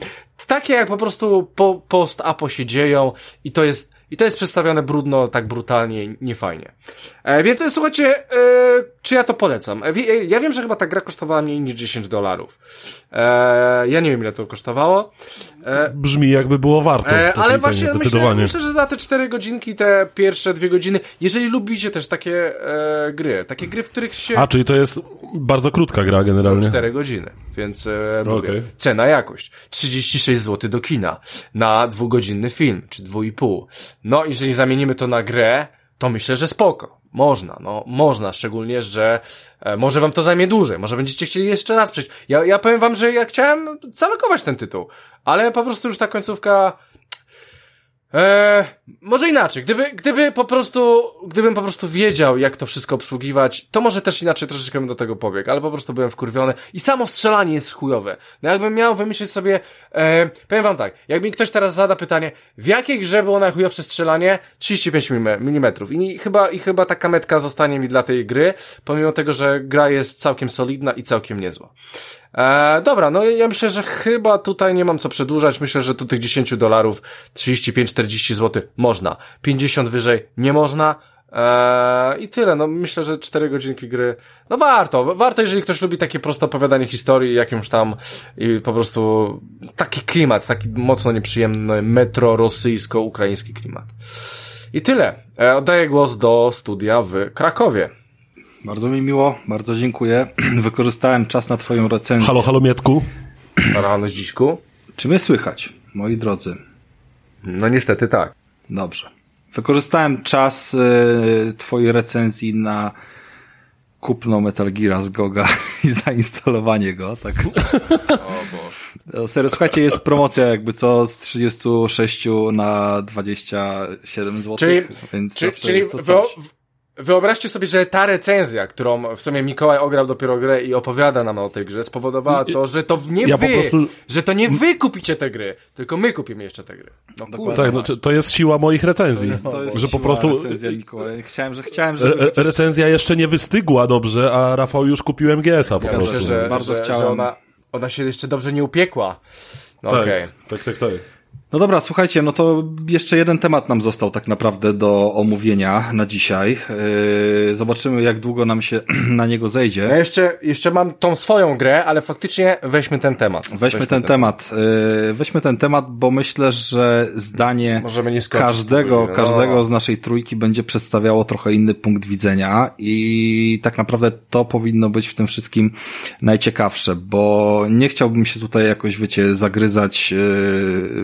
Speaker 2: takie jak po prostu po, post-apo się dzieją i to jest i to jest przedstawione brudno, tak brutalnie, niefajnie. E, więc e, słuchajcie, e, czy ja to polecam? E, e, ja wiem, że chyba ta gra kosztowała mniej niż 10 dolarów. E, ja nie wiem, ile to kosztowało.
Speaker 3: Brzmi jakby było warto.
Speaker 2: ale właśnie myślę, myślę, że za te 4 godzinki, te pierwsze dwie godziny, jeżeli lubicie też takie gry, takie gry, w których się...
Speaker 3: A, czyli to jest bardzo krótka gra generalnie.
Speaker 2: 4 godziny, więc e, mówię, okay. cena, jakość. 36 zł do kina na dwugodzinny film, czy dwu i pół. No, jeżeli zamienimy to na grę, to myślę, że spoko. Można, no, można, szczególnie, że e, może wam to zajmie dłużej, może będziecie chcieli jeszcze raz przejść. Ja, ja powiem wam, że ja chciałem zalokować ten tytuł, ale po prostu już ta końcówka Eee, może inaczej, gdyby, gdyby po prostu, gdybym po prostu wiedział, jak to wszystko obsługiwać, to może też inaczej troszeczkę bym do tego pobiegł, ale po prostu byłem wkurwiony i samo strzelanie jest chujowe. No jakbym miał wymyślić sobie, e, powiem wam tak, jak mi ktoś teraz zada pytanie, w jakiej grze było najchujowsze strzelanie? 35 mm i chyba, i chyba taka metka zostanie mi dla tej gry, pomimo tego, że gra jest całkiem solidna i całkiem niezła. E, dobra, no ja myślę, że chyba tutaj nie mam co przedłużać. Myślę, że tu tych 10 dolarów, 35-40 zł można. 50 wyżej nie można. Eee, I tyle, no myślę, że 4 godzinki gry, no warto, warto, jeżeli ktoś lubi takie proste opowiadanie historii, jakimś tam i po prostu taki klimat, taki mocno nieprzyjemny metro rosyjsko-ukraiński klimat. I tyle. Eee, oddaję głos do studia w Krakowie.
Speaker 1: Bardzo mi miło, bardzo dziękuję. Wykorzystałem czas na twoją recenzję.
Speaker 3: Halo, halo Mietku.
Speaker 2: Rano dziśku.
Speaker 1: Czy mnie słychać, moi drodzy?
Speaker 2: No niestety tak.
Speaker 1: Dobrze. Wykorzystałem czas y, twojej recenzji na kupno Metal Gear z Goga i zainstalowanie go, tak. O No, serio, słuchajcie, jest promocja jakby co z 36 na 27 zł, czyli, więc czyli, czyli jest to coś.
Speaker 2: Wyobraźcie sobie, że ta recenzja, którą w sumie Mikołaj ograł dopiero grę i opowiada nam o tej grze, spowodowała to, że to nie ja wy, prostu... że to nie wy kupicie te gry, tylko my kupimy jeszcze te gry.
Speaker 3: No, tak, no, to jest siła moich recenzji. To jest, to jest że po prostu
Speaker 1: recenzja Mikołaj. Chciałem, że chciałem, żeby
Speaker 3: Re recenzja jeszcze nie wystygła dobrze, a Rafał już kupił MGS-a po prostu.
Speaker 2: Że, że, Bardzo że, chciałem. Że ona, ona się jeszcze dobrze nie upiekła. No,
Speaker 3: tak,
Speaker 2: okay.
Speaker 3: tak, tak, tak.
Speaker 1: No dobra, słuchajcie, no to jeszcze jeden temat nam został tak naprawdę do omówienia na dzisiaj. Yy, zobaczymy, jak długo nam się na niego zejdzie.
Speaker 2: Ja jeszcze, jeszcze mam tą swoją grę, ale faktycznie weźmy ten temat.
Speaker 1: Weźmy, weźmy ten, ten, temat. temat. Yy, weźmy ten temat, bo myślę, że zdanie każdego, no. każdego z naszej trójki będzie przedstawiało trochę inny punkt widzenia i tak naprawdę to powinno być w tym wszystkim najciekawsze, bo nie chciałbym się tutaj jakoś, wiecie, zagryzać yy,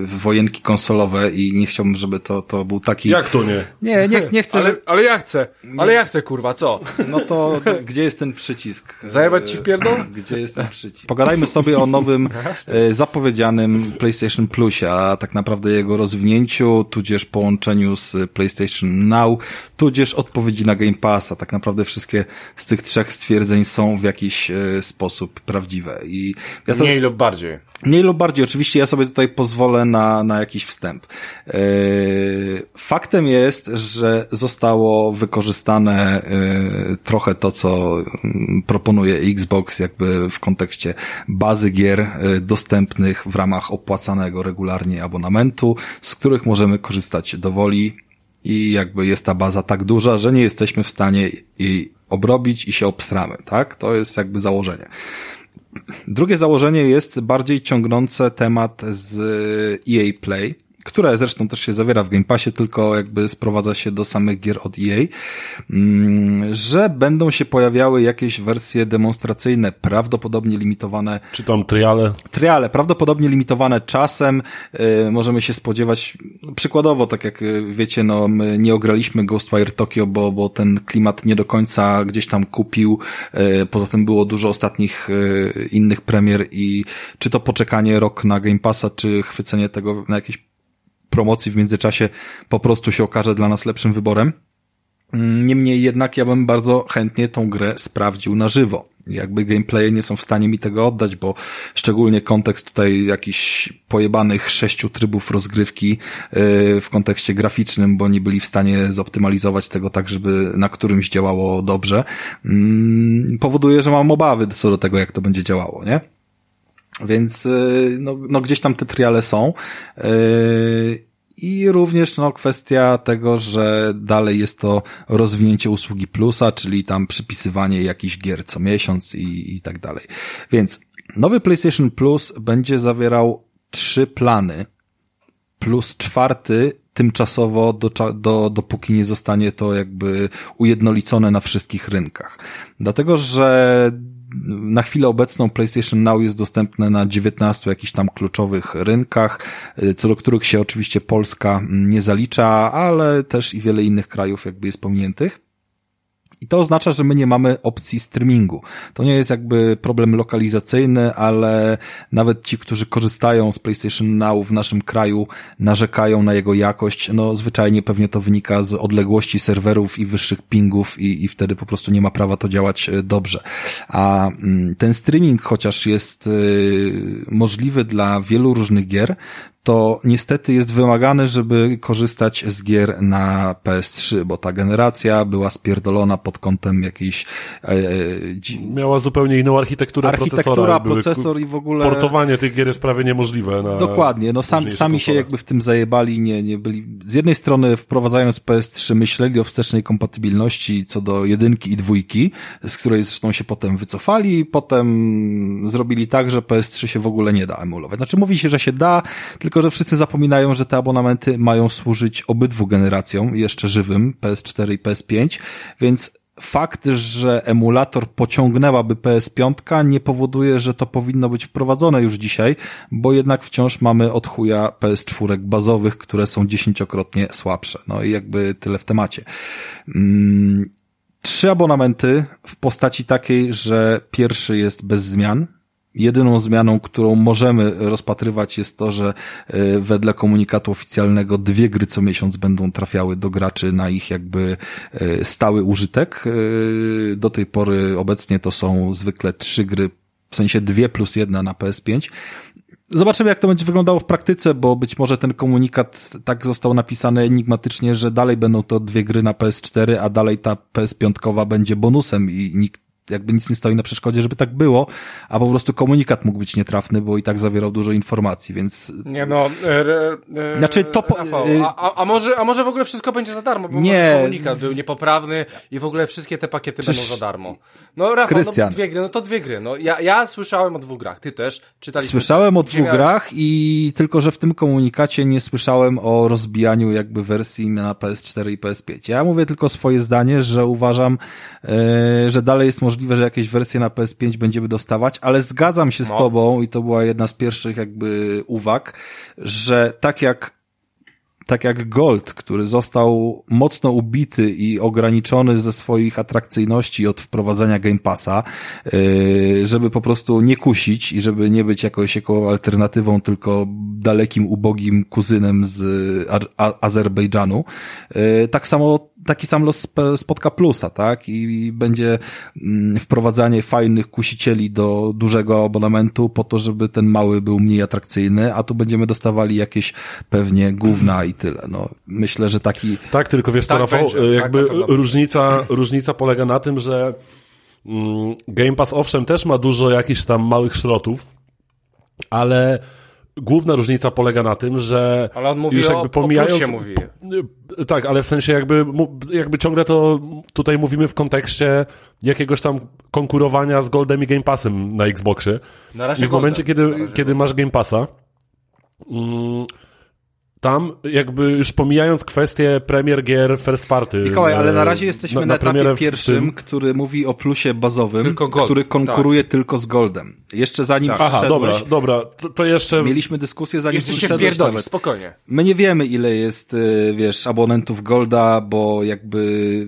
Speaker 1: w wojenki konsolowe i nie chciałbym, żeby to, to był taki...
Speaker 3: Jak to nie?
Speaker 1: Nie, nie, nie chcę,
Speaker 2: ale,
Speaker 1: że...
Speaker 2: ale ja chcę, ale ja chcę, kurwa, co?
Speaker 1: No to, to gdzie jest ten przycisk?
Speaker 2: Zajebać ci w pierdol?
Speaker 1: Gdzie jest ten przycisk? Pogadajmy sobie o nowym, e, zapowiedzianym PlayStation Plusie, a tak naprawdę jego rozwinięciu, tudzież połączeniu z PlayStation Now, tudzież odpowiedzi na Game Passa. Tak naprawdę wszystkie z tych trzech stwierdzeń są w jakiś e, sposób prawdziwe. I
Speaker 2: ja sobie... Mniej lub bardziej.
Speaker 1: Mniej lub bardziej. Oczywiście ja sobie tutaj pozwolę na, na jakiś wstęp. E, faktem jest, że zostało wykorzystane trochę to, co mm, proponuje Xbox jakby w kontekście bazy gier dostępnych w ramach opłacanego regularnie abonamentu, z których możemy korzystać dowoli i jakby jest ta baza tak duża, że nie jesteśmy w stanie jej obrobić i się obstramy, tak? To jest jakby założenie. Drugie założenie jest bardziej ciągnące temat z EA Play, które zresztą też się zawiera w Game Passie, tylko jakby sprowadza się do samych gier od EA, mm, że będą się pojawiały jakieś wersje demonstracyjne, prawdopodobnie limitowane.
Speaker 3: Czy tam triale?
Speaker 1: Triale, prawdopodobnie limitowane czasem. Y, możemy się spodziewać, przykładowo, tak jak y, wiecie, no, my nie ograliśmy Ghostwire Tokyo, bo, bo ten klimat nie do końca gdzieś tam kupił. Y, poza tym było dużo ostatnich innych premier i czy to poczekanie rok na Game Passa, czy chwycenie tego na jakieś promocji w międzyczasie po prostu się okaże dla nas lepszym wyborem. Niemniej jednak ja bym bardzo chętnie tą grę sprawdził na żywo. Jakby gameplaye nie są w stanie mi tego oddać, bo szczególnie kontekst tutaj jakichś pojebanych sześciu trybów rozgrywki yy, w kontekście graficznym, bo nie byli w stanie zoptymalizować tego tak, żeby na którymś działało dobrze, yy, powoduje, że mam obawy co do tego, jak to będzie działało, nie? Więc y, no, no gdzieś tam te triale są. Y, I również no, kwestia tego, że dalej jest to rozwinięcie usługi plusa, czyli tam przypisywanie jakichś gier co miesiąc i, i tak dalej. Więc nowy PlayStation Plus będzie zawierał trzy plany, plus czwarty tymczasowo, do, do, dopóki nie zostanie to jakby ujednolicone na wszystkich rynkach. Dlatego, że na chwilę obecną PlayStation Now jest dostępne na 19 jakichś tam kluczowych rynkach, y, co do których się oczywiście Polska nie zalicza, ale też i wiele innych krajów jakby jest pominiętych. I to oznacza, że my nie mamy opcji streamingu. To nie jest jakby problem lokalizacyjny, ale nawet ci, którzy korzystają z PlayStation Now w naszym kraju, narzekają na jego jakość. No, zwyczajnie pewnie to wynika z odległości serwerów i wyższych pingów i, i wtedy po prostu nie ma prawa to działać e, dobrze. A mm, ten streaming, chociaż jest y, możliwy dla wielu różnych gier, to niestety jest wymagane, żeby korzystać z gier na PS3, bo ta generacja była spierdolona pod kątem jakiejś... E,
Speaker 3: e Miała zupełnie inną architekturę
Speaker 1: Architektura, procesor i w ogóle...
Speaker 3: Portowanie tych gier jest prawie niemożliwe. Na
Speaker 1: Dokładnie, no sam, sami się jakby w tym zajebali, nie, nie byli... Z jednej strony wprowadzając PS3 myśleli o wstecznej kompatybilności co do jedynki i dwójki, z której zresztą się potem wycofali, potem zrobili tak, że PS3 się w ogóle nie da emulować. Znaczy mówi się, że się da, tylko tylko, że wszyscy zapominają, że te abonamenty mają służyć obydwu generacjom, jeszcze żywym, PS4 i PS5, więc fakt, że emulator pociągnęłaby PS5 nie powoduje, że to powinno być wprowadzone już dzisiaj, bo jednak wciąż mamy od chuja PS4 bazowych, które są dziesięciokrotnie słabsze. No i jakby tyle w temacie. Mm, trzy abonamenty w postaci takiej, że pierwszy jest bez zmian, Jedyną zmianą, którą możemy rozpatrywać jest to, że e, wedle komunikatu oficjalnego dwie gry co miesiąc będą trafiały do graczy na ich jakby e, stały użytek. E, do tej pory obecnie to są zwykle trzy gry, w sensie dwie plus jedna na PS5. Zobaczymy, jak to będzie wyglądało w praktyce, bo być może ten komunikat tak został napisany enigmatycznie, że dalej będą to dwie gry na PS4, a dalej ta PS5 będzie bonusem i nikt jakby nic nie stoi na przeszkodzie, żeby tak było, a po prostu komunikat mógł być nietrafny, bo i tak zawierał dużo informacji, więc...
Speaker 2: Nie no... E,
Speaker 1: e, znaczy to... Po,
Speaker 2: Rafał, a, a, może, a może w ogóle wszystko będzie za darmo, bo nie. komunikat był niepoprawny i w ogóle wszystkie te pakiety Czyż... będą za darmo. No Rafał, Krystian. no dwie gry, no to dwie gry. No, ja, ja słyszałem o dwóch grach, ty też czytaliśmy.
Speaker 1: Słyszałem o dwóch grach i tylko, że w tym komunikacie nie słyszałem o rozbijaniu jakby wersji na PS4 i PS5. Ja mówię tylko swoje zdanie, że uważam, e, że dalej jest możliwe możliwe, że jakieś wersje na PS5 będziemy dostawać, ale zgadzam się z no. tobą i to była jedna z pierwszych jakby uwag, że tak jak tak jak Gold, który został mocno ubity i ograniczony ze swoich atrakcyjności od wprowadzenia Game Passa, yy, żeby po prostu nie kusić i żeby nie być jakoś jako alternatywą, tylko dalekim, ubogim kuzynem z Azerbejdżanu. Yy, tak samo taki sam los spotka plusa, tak? I będzie mm, wprowadzanie fajnych kusicieli do dużego abonamentu po to, żeby ten mały był mniej atrakcyjny, a tu będziemy dostawali jakieś pewnie gówna i tyle. No, myślę, że taki...
Speaker 3: Tak, tylko wiesz co, tak Rafał, będzie. jakby tak, różnica, różnica polega na tym, że mm, Game Pass owszem też ma dużo jakichś tam małych szrotów, ale główna różnica polega na tym, że
Speaker 2: ale on mówi już jakby o, pomijając... O mówi.
Speaker 3: Tak, ale w sensie jakby, jakby ciągle to tutaj mówimy w kontekście jakiegoś tam konkurowania z Goldem i Game Passem na Xboxie. Na razie I w momencie, kiedy, kiedy masz Game Passa, mm, tam jakby już pomijając kwestię premier gier first party.
Speaker 1: Mikołaj, ale na razie jesteśmy na, na, na etapie pierwszym, który mówi o plusie bazowym, który konkuruje tak. tylko z Goldem. Jeszcze zanim tak.
Speaker 3: Aha, dobra, dobra, to, to, jeszcze...
Speaker 1: Mieliśmy dyskusję zanim
Speaker 2: Jeszcze się wpierdolisz, spokojnie.
Speaker 1: My nie wiemy ile jest, y, wiesz, abonentów Golda, bo jakby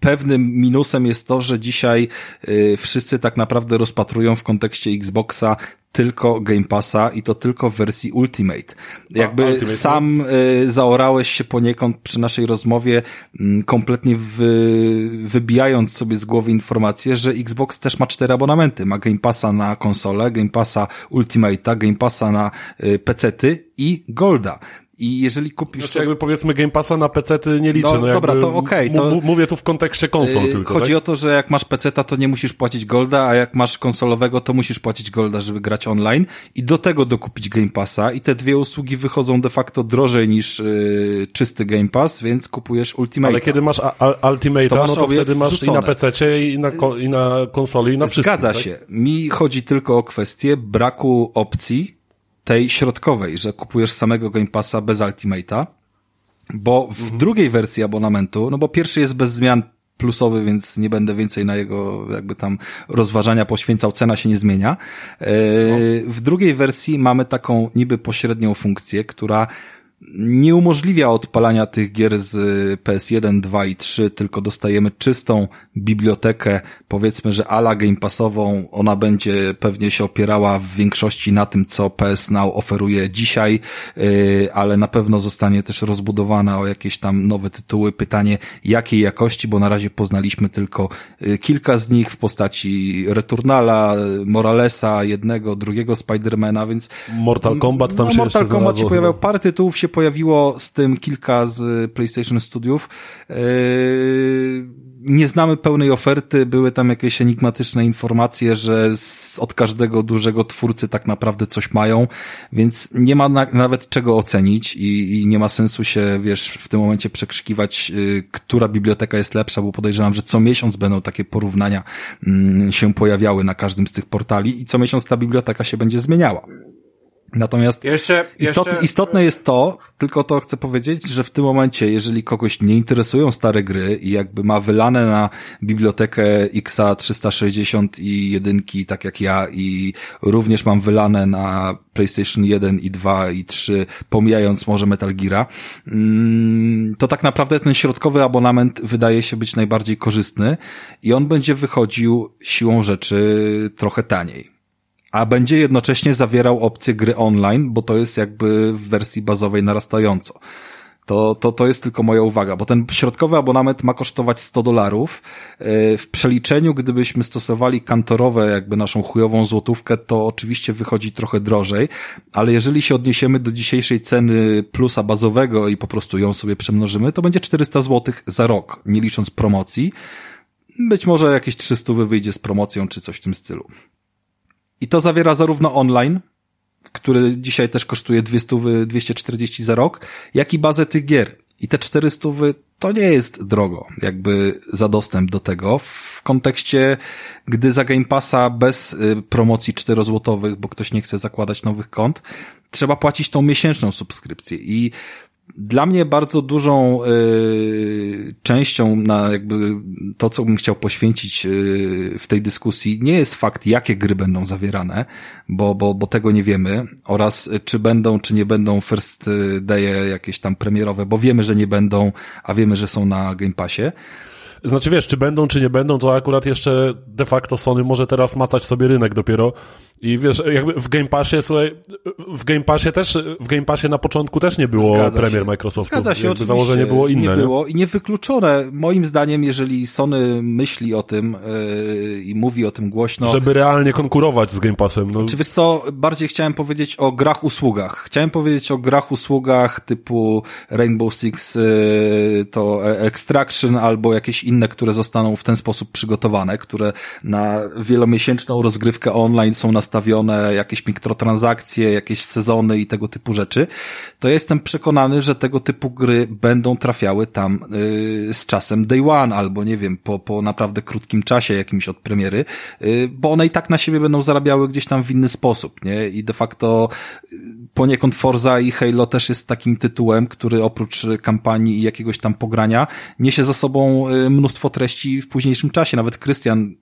Speaker 1: pewnym minusem jest to, że dzisiaj y, wszyscy tak naprawdę rozpatrują w kontekście Xboxa tylko Game Passa i to tylko w wersji Ultimate. Jakby Ultimate, sam y, zaorałeś się poniekąd przy naszej rozmowie, y, kompletnie wy, wybijając sobie z głowy informację, że Xbox też ma cztery abonamenty. Ma Game Passa na konsolę, Game Passa Ultimate'a, Game Passa na y, PC-ty i Golda. I jeżeli kupisz...
Speaker 3: Znaczy jakby powiedzmy Game Passa na PC ty nie liczę. No, no
Speaker 1: dobra, to okej. Okay, to...
Speaker 3: Mówię tu w kontekście konsol yy, tylko,
Speaker 1: Chodzi
Speaker 3: tak?
Speaker 1: o to, że jak masz PC to nie musisz płacić Golda, a jak masz konsolowego to musisz płacić Golda, żeby grać online i do tego dokupić Game Passa i te dwie usługi wychodzą de facto drożej niż yy, czysty Game Pass, więc kupujesz Ultimate.
Speaker 3: Ale kiedy masz Ultimate, to no to wtedy masz wrzucone. i na PC i na, i na konsoli i na wszystkim.
Speaker 1: Zgadza
Speaker 3: tak?
Speaker 1: się. Mi chodzi tylko o kwestię braku opcji tej środkowej, że kupujesz samego Game Passa bez Ultimate'a, bo w mhm. drugiej wersji abonamentu, no bo pierwszy jest bez zmian plusowy, więc nie będę więcej na jego jakby tam rozważania poświęcał, cena się nie zmienia. E, no. W drugiej wersji mamy taką niby pośrednią funkcję, która nie umożliwia odpalania tych gier z PS1, 2 i 3, tylko dostajemy czystą bibliotekę, powiedzmy, że ala Game Passową. Ona będzie pewnie się opierała w większości na tym, co PS Now oferuje dzisiaj, yy, ale na pewno zostanie też rozbudowana o jakieś tam nowe tytuły. Pytanie, jakiej jakości, bo na razie poznaliśmy tylko yy, kilka z nich w postaci Returnala, Moralesa, jednego, drugiego Spidermana, więc...
Speaker 3: Mortal Kombat tam no, się
Speaker 1: Mortal Kombat się pojawiał, parę tytułów się pojawiło z tym kilka z PlayStation Studiów. Yy, nie znamy pełnej oferty, były tam jakieś enigmatyczne informacje, że od każdego dużego twórcy tak naprawdę coś mają, więc nie ma na, nawet czego ocenić i, i, nie ma sensu się, wiesz, w tym momencie przekrzykiwać, yy, która biblioteka jest lepsza, bo podejrzewam, że co miesiąc będą takie porównania yy, się pojawiały na każdym z tych portali i co miesiąc ta biblioteka się będzie zmieniała. Natomiast
Speaker 2: jeszcze,
Speaker 1: istotne,
Speaker 2: jeszcze...
Speaker 1: istotne jest to, tylko to chcę powiedzieć, że w tym momencie, jeżeli kogoś nie interesują stare gry i jakby ma wylane na bibliotekę XA 360 i jedynki, tak jak ja, i również mam wylane na PlayStation 1 i 2 i 3, pomijając może Metal Geara, mm, to tak naprawdę ten środkowy abonament wydaje się być najbardziej korzystny i on będzie wychodził siłą rzeczy trochę taniej a będzie jednocześnie zawierał opcję gry online, bo to jest jakby w wersji bazowej narastająco. To, to, to jest tylko moja uwaga, bo ten środkowy abonament ma kosztować 100 dolarów. E, w przeliczeniu, gdybyśmy stosowali kantorowe, jakby naszą chujową złotówkę, to oczywiście wychodzi trochę drożej, ale jeżeli się odniesiemy do dzisiejszej ceny plusa bazowego i po prostu ją sobie przemnożymy, to będzie 400 złotych za rok, nie licząc promocji. Być może jakieś 300 wyjdzie z promocją, czy coś w tym stylu. I to zawiera zarówno online, który dzisiaj też kosztuje 200, 240 za rok, jak i bazę tych gier. I te 400 to nie jest drogo, jakby za dostęp do tego. W kontekście, gdy za Game Passa bez y, promocji 4 złotowych, bo ktoś nie chce zakładać nowych kont, trzeba płacić tą miesięczną subskrypcję. I dla mnie bardzo dużą y, częścią na jakby to, co bym chciał poświęcić y, w tej dyskusji, nie jest fakt, jakie gry będą zawierane, bo, bo, bo tego nie wiemy, oraz czy będą, czy nie będą first day'e jakieś tam premierowe, bo wiemy, że nie będą, a wiemy, że są na Game Passie.
Speaker 3: Znaczy wiesz, czy będą, czy nie będą, to akurat jeszcze de facto Sony może teraz macać sobie rynek dopiero, i wiesz, jakby w Game Passie, słuchaj, w Game Passie też, w Game Passie na początku też nie było Zgadza premier się. Microsoftu.
Speaker 1: Zgadza się, jakby założenie było inne. Nie, nie było i niewykluczone. Moim zdaniem, jeżeli Sony myśli o tym yy, i mówi o tym głośno.
Speaker 3: Żeby realnie konkurować z Game Passem. No.
Speaker 1: Czy wiesz co, bardziej chciałem powiedzieć o grach usługach. Chciałem powiedzieć o grach usługach typu Rainbow Six, yy, to Extraction albo jakieś inne, które zostaną w ten sposób przygotowane, które na wielomiesięczną rozgrywkę online są na nastawione, jakieś mikrotransakcje, jakieś sezony i tego typu rzeczy, to jestem przekonany, że tego typu gry będą trafiały tam yy, z czasem day one, albo nie wiem, po, po naprawdę krótkim czasie jakimś od premiery, yy, bo one i tak na siebie będą zarabiały gdzieś tam w inny sposób, nie? I de facto yy, poniekąd Forza i Halo też jest takim tytułem, który oprócz kampanii i jakiegoś tam pogrania niesie za sobą yy, mnóstwo treści w późniejszym czasie. Nawet Krystian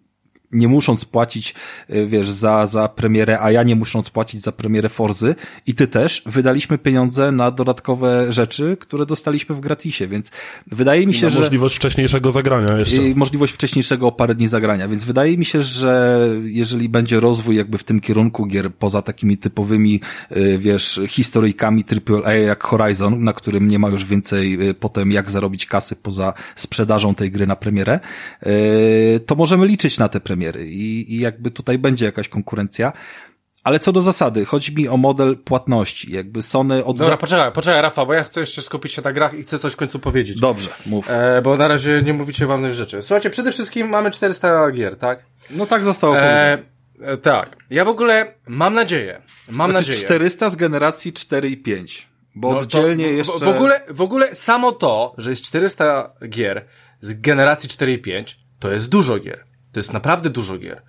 Speaker 1: nie musząc płacić, e, wiesz, za, za premierę, a ja nie musząc płacić za premierę Forzy i ty też, wydaliśmy pieniądze na dodatkowe rzeczy, które dostaliśmy w gratisie, więc wydaje mi się, że...
Speaker 3: możliwość wcześniejszego zagrania jeszcze.
Speaker 1: Możliwość wcześniejszego o parę dni zagrania, więc wydaje mi się, że jeżeli będzie rozwój jakby w tym kierunku gier, poza takimi typowymi, e, wiesz, historyjkami AAA jak Horizon, na którym nie ma już więcej e, potem jak zarobić kasy poza sprzedażą tej gry na premierę, to możemy liczyć na te premiery premiery i, i jakby tutaj będzie jakaś konkurencja. Ale co do zasady, chodzi mi o model płatności. Jakby Sony od...
Speaker 2: Dobra, poczekaj, poczekaj, Rafa, bo ja chcę jeszcze skupić się na grach i chcę coś w końcu powiedzieć.
Speaker 1: Dobrze, mów.
Speaker 2: E, bo na razie nie mówicie ważnych rzeczy. Słuchajcie, przede wszystkim mamy 400 gier, tak?
Speaker 1: No tak zostało e,
Speaker 2: e, Tak. Ja w ogóle mam nadzieję, mam
Speaker 1: znaczy
Speaker 2: nadzieję...
Speaker 1: 400 z generacji 4 i 5. Bo no oddzielnie
Speaker 2: w,
Speaker 1: jeszcze...
Speaker 2: W ogóle, w ogóle samo to, że jest 400 gier z generacji 4 i 5, to jest dużo gier. To jest naprawdę dużo gier.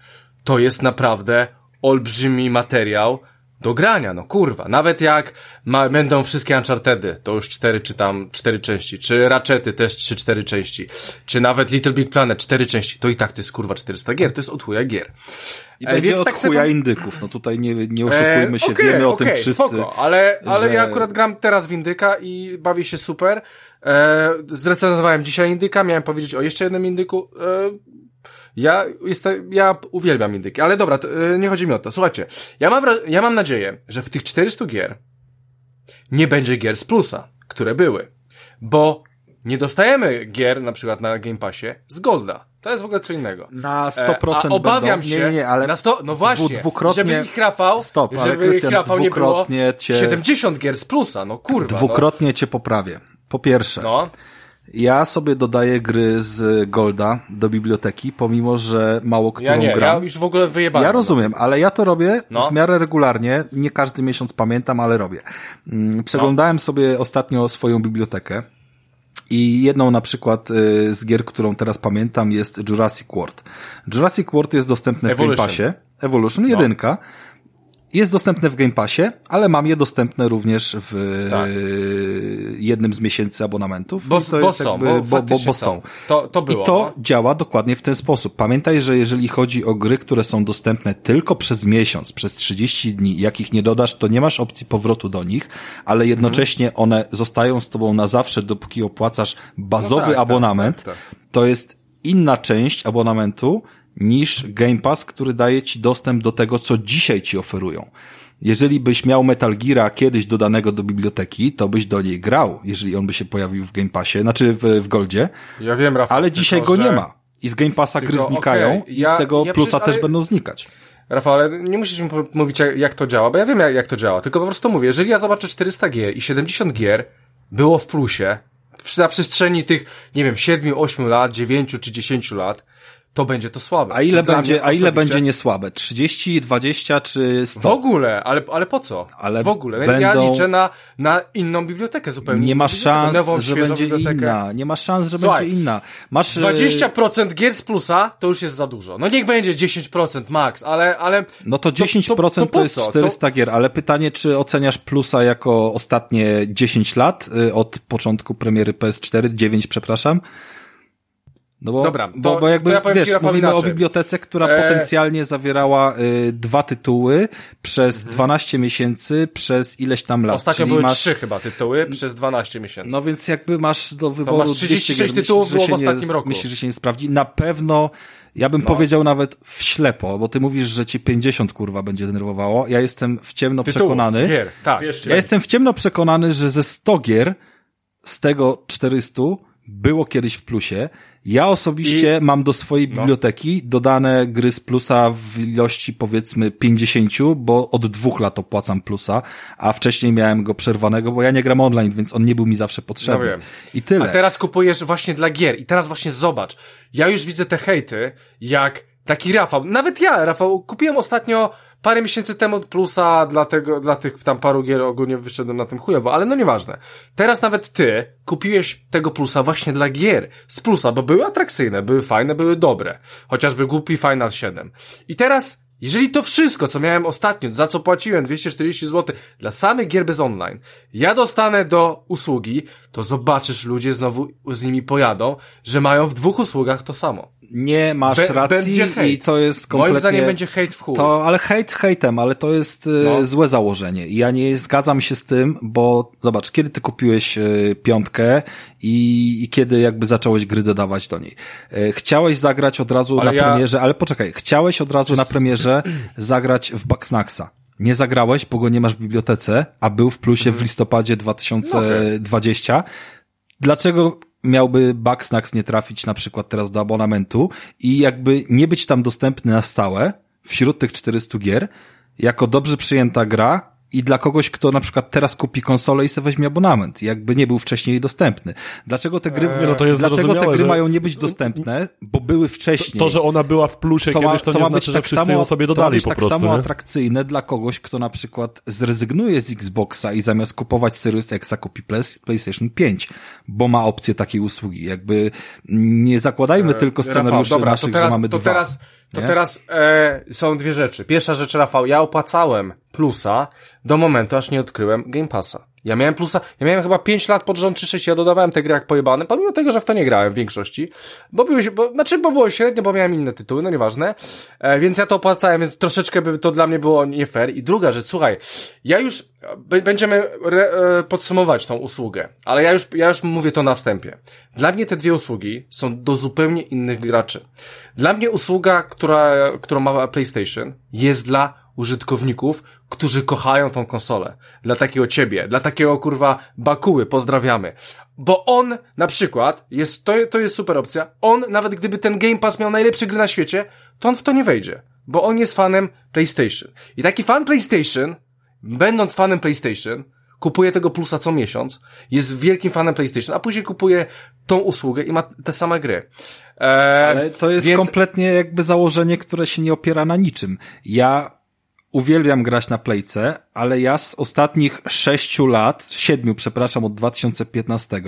Speaker 2: To jest naprawdę olbrzymi materiał do grania, no kurwa. Nawet jak ma, będą wszystkie Unchartedy, to już cztery czy tam cztery części, czy Ratchety też trzy, cztery części, czy nawet Little Big Planet cztery części, to i tak to jest kurwa 400 gier, to jest od chuja gier.
Speaker 1: I e, będzie od tak chuja sekund... indyków, no tutaj nie, nie oszukujmy e, się, okay, wiemy okay, o tym wszyscy. Spoko,
Speaker 2: ale, ale że... ja akurat gram teraz w indyka i bawię się super. E, zrecenzowałem dzisiaj indyka, miałem powiedzieć o jeszcze jednym indyku, e, ja jestem, ja uwielbiam indyki, ale dobra, to, yy, nie chodzi mi o to. Słuchajcie, ja mam, ja mam nadzieję, że w tych 400 gier nie będzie gier z plusa, które były. Bo nie dostajemy gier, na przykład na Game Passie, z Golda. To jest w ogóle co innego.
Speaker 1: Na 100% e,
Speaker 2: a obawiam
Speaker 1: będą,
Speaker 2: się,
Speaker 1: nie, nie, ale
Speaker 2: na 100, no właśnie,
Speaker 1: dwukrotnie,
Speaker 2: żeby ich Rafał,
Speaker 1: stop,
Speaker 2: ale żeby
Speaker 1: Christian,
Speaker 2: ich Rafał nie było
Speaker 1: cię,
Speaker 2: 70 gier z plusa, no kurwa.
Speaker 1: No. Dwukrotnie no. cię poprawię. Po pierwsze, no. Ja sobie dodaję gry z Golda do biblioteki, pomimo, że mało którą
Speaker 2: ja nie,
Speaker 1: gram.
Speaker 2: Ja już w ogóle wyjebałem.
Speaker 1: Ja rozumiem, ale ja to robię no. w miarę regularnie. Nie każdy miesiąc pamiętam, ale robię. Mm, przeglądałem no. sobie ostatnio swoją bibliotekę. I jedną na przykład y, z gier, którą teraz pamiętam jest Jurassic World. Jurassic World jest dostępny Evolution. w Game Passie. Evolution, no. Jest dostępne w Game Passie, ale mam je dostępne również w tak. jednym z miesięcy abonamentów.
Speaker 2: Bo, to bo jest są, jakby, bo, bo, bo, są. To, to było,
Speaker 1: I to no. działa dokładnie w ten sposób. Pamiętaj, że jeżeli chodzi o gry, które są dostępne tylko przez miesiąc, przez 30 dni, jakich nie dodasz, to nie masz opcji powrotu do nich, ale jednocześnie mhm. one zostają z tobą na zawsze, dopóki opłacasz bazowy no tak, tak abonament. Tak, tak, to jest inna część abonamentu, niż Game Pass, który daje ci dostęp do tego, co dzisiaj ci oferują. Jeżeli byś miał Metal Geara kiedyś dodanego do biblioteki, to byś do niej grał, jeżeli on by się pojawił w Game Passie, znaczy w, w Goldzie.
Speaker 2: Ja wiem, Rafał,
Speaker 1: Ale dzisiaj go że... nie ma. I z Game Passa tylko, gry znikają okay, ja, i tego ja plusa przecież, też będą znikać.
Speaker 2: Rafał, ale nie musisz mi mówić, jak, jak to działa, bo ja wiem, jak, jak to działa. Tylko po prostu mówię, jeżeli ja zobaczę 400 gier i 70 gier było w plusie, na przestrzeni tych, nie wiem, 7, 8 lat, 9 czy 10 lat, to będzie to słabe.
Speaker 1: A ile, będzie, a ile będzie niesłabe? 30, 20 czy 100?
Speaker 2: W ogóle, ale, ale po co? Ale w ogóle. Będą... Ja liczę na, na inną bibliotekę zupełnie.
Speaker 1: Nie ma szans, nową, że będzie bibliotekę. inna. Nie ma szans, że Słuchaj, będzie inna. Masz...
Speaker 2: 20% y, gier z plusa to już jest za dużo. No niech będzie 10% max, ale... ale
Speaker 1: no to 10% to, to, to, to jest 400 gier, ale pytanie, czy oceniasz plusa jako ostatnie 10 lat y, od początku premiery PS4, 9 przepraszam? No bo, Dobra, bo, bo jakby, ja wiesz, mówimy inaczej. o bibliotece, która e... potencjalnie zawierała y, dwa tytuły przez mhm. 12 miesięcy, przez ileś tam lat.
Speaker 2: Ostatnio Czyli były masz... trzy chyba tytuły przez 12 miesięcy.
Speaker 1: No więc jakby masz do wyboru to masz 36 tytułów było w ostatnim nie, roku. Myślisz, że się nie sprawdzi? Na pewno ja bym no. powiedział nawet w ślepo, bo ty mówisz, że ci 50 kurwa będzie denerwowało. Ja jestem w ciemno Tytułów, przekonany. Gier,
Speaker 2: tak.
Speaker 1: Ja jestem w ciemno przekonany, że ze 100 gier z tego 400 było kiedyś w plusie. Ja osobiście I... mam do swojej no. biblioteki dodane gry z plusa w ilości powiedzmy 50, bo od dwóch lat opłacam plusa, a wcześniej miałem go przerwanego, bo ja nie gram online, więc on nie był mi zawsze potrzebny. No I tyle.
Speaker 2: A teraz kupujesz właśnie dla gier. I teraz właśnie zobacz. Ja już widzę te hejty, jak taki Rafał. Nawet ja, Rafał, kupiłem ostatnio parę miesięcy temu plusa dla tego, dla tych tam paru gier ogólnie wyszedłem na tym chujowo, ale no nieważne. Teraz nawet ty kupiłeś tego plusa właśnie dla gier z plusa, bo były atrakcyjne, były fajne, były dobre. Chociażby głupi Final 7. I teraz jeżeli to wszystko, co miałem ostatnio, za co płaciłem 240 zł dla samych gier bez online, ja dostanę do usługi, to zobaczysz, ludzie znowu z nimi pojadą, że mają w dwóch usługach to samo
Speaker 1: nie masz Be racji i to jest kompletnie...
Speaker 2: Moim zdaniem będzie hejt w chuj.
Speaker 1: To, ale hejt hejtem, ale to jest y, no. złe założenie. Ja nie zgadzam się z tym, bo zobacz, kiedy ty kupiłeś y, piątkę i, i kiedy jakby zacząłeś gry dodawać do niej. Y, chciałeś zagrać od razu ale na ja... premierze, ale poczekaj, chciałeś od razu na premierze zagrać w Bugsnaxa. Nie zagrałeś, bo go nie masz w bibliotece, a był w plusie w mhm. listopadzie 2020. No okay. Dlaczego miałby Bugsnax nie trafić na przykład teraz do abonamentu i jakby nie być tam dostępny na stałe wśród tych 400 gier, jako dobrze przyjęta gra, i dla kogoś, kto na przykład teraz kupi konsolę i sobie weźmie abonament, jakby nie był wcześniej dostępny. Dlaczego te gry, eee, no to jest dlaczego te gry mają nie być dostępne? Bo były wcześniej.
Speaker 3: To, to że ona była w plusie to kiedyś, to, to nie znaczy, że tak wszyscy samo, ją sobie dodali to ma być po
Speaker 1: tak
Speaker 3: prostu.
Speaker 1: samo nie? atrakcyjne dla kogoś, kto na przykład zrezygnuje z Xboxa i zamiast kupować Series X kupi PlayStation 5, bo ma opcję takiej usługi. Jakby nie zakładajmy eee, tylko scenariuszy Rafał, dobra, naszych, teraz, że mamy dwa.
Speaker 2: Teraz to nie? teraz e, są dwie rzeczy. Pierwsza rzecz, Rafał, ja opłacałem plusa do momentu, aż nie odkryłem Game Passa. Ja miałem plusa, ja miałem chyba 5 lat pod rząd czy 6, ja dodawałem te gry jak pojebane, pomimo tego, że w to nie grałem w większości, bo były, bo, znaczy, bo było średnio, bo miałem inne tytuły, no nieważne, e, więc ja to opłacałem, więc troszeczkę by to dla mnie było nie fair. I druga rzecz, słuchaj, ja już, będziemy re, e, podsumować tą usługę, ale ja już, ja już mówię to na wstępie. Dla mnie te dwie usługi są do zupełnie innych graczy. Dla mnie usługa, która, którą ma PlayStation, jest dla użytkowników, którzy kochają tą konsolę. Dla takiego ciebie, dla takiego kurwa Bakuły, pozdrawiamy. Bo on, na przykład, jest, to, to jest super opcja, on, nawet gdyby ten Game Pass miał najlepsze gry na świecie, to on w to nie wejdzie. Bo on jest fanem PlayStation. I taki fan PlayStation, będąc fanem PlayStation, kupuje tego plusa co miesiąc, jest wielkim fanem PlayStation, a później kupuje tą usługę i ma te same gry.
Speaker 1: Eee, Ale to jest więc... kompletnie jakby założenie, które się nie opiera na niczym. Ja uwielbiam grać na playce, ale ja z ostatnich sześciu lat, siedmiu, przepraszam, od 2015,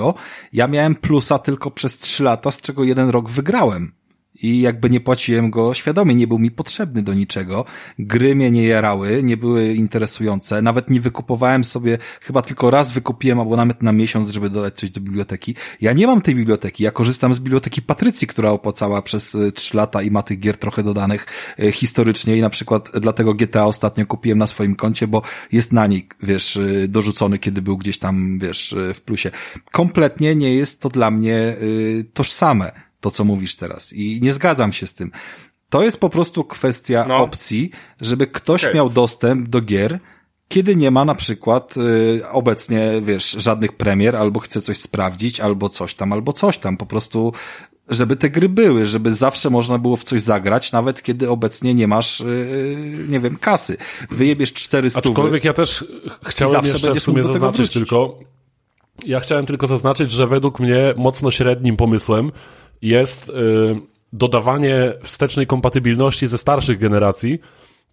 Speaker 1: ja miałem plusa tylko przez trzy lata, z czego jeden rok wygrałem i jakby nie płaciłem go świadomie, nie był mi potrzebny do niczego. Gry mnie nie jarały, nie były interesujące, nawet nie wykupowałem sobie, chyba tylko raz wykupiłem abonament na miesiąc, żeby dodać coś do biblioteki. Ja nie mam tej biblioteki, ja korzystam z biblioteki Patrycji, która opłacała przez e, trzy lata i ma tych gier trochę dodanych e, historycznie i na przykład dlatego GTA ostatnio kupiłem na swoim koncie, bo jest na niej, wiesz, e, dorzucony, kiedy był gdzieś tam, wiesz, w plusie. Kompletnie nie jest to dla mnie tożsame to, co mówisz teraz. I nie zgadzam się z tym. To jest po prostu kwestia no. opcji, żeby ktoś okay. miał dostęp do gier, kiedy nie ma na przykład y, obecnie, wiesz, żadnych premier, albo chce coś sprawdzić, albo coś tam, albo coś tam. Po prostu żeby te gry były, żeby zawsze można było w coś zagrać, nawet kiedy obecnie nie masz, yy, nie wiem, kasy. Wyjebiesz 400
Speaker 3: Aczkolwiek ja też chciałem jeszcze w sumie zaznaczyć tylko, ja chciałem tylko zaznaczyć, że według mnie mocno średnim pomysłem jest y, dodawanie wstecznej kompatybilności ze starszych generacji,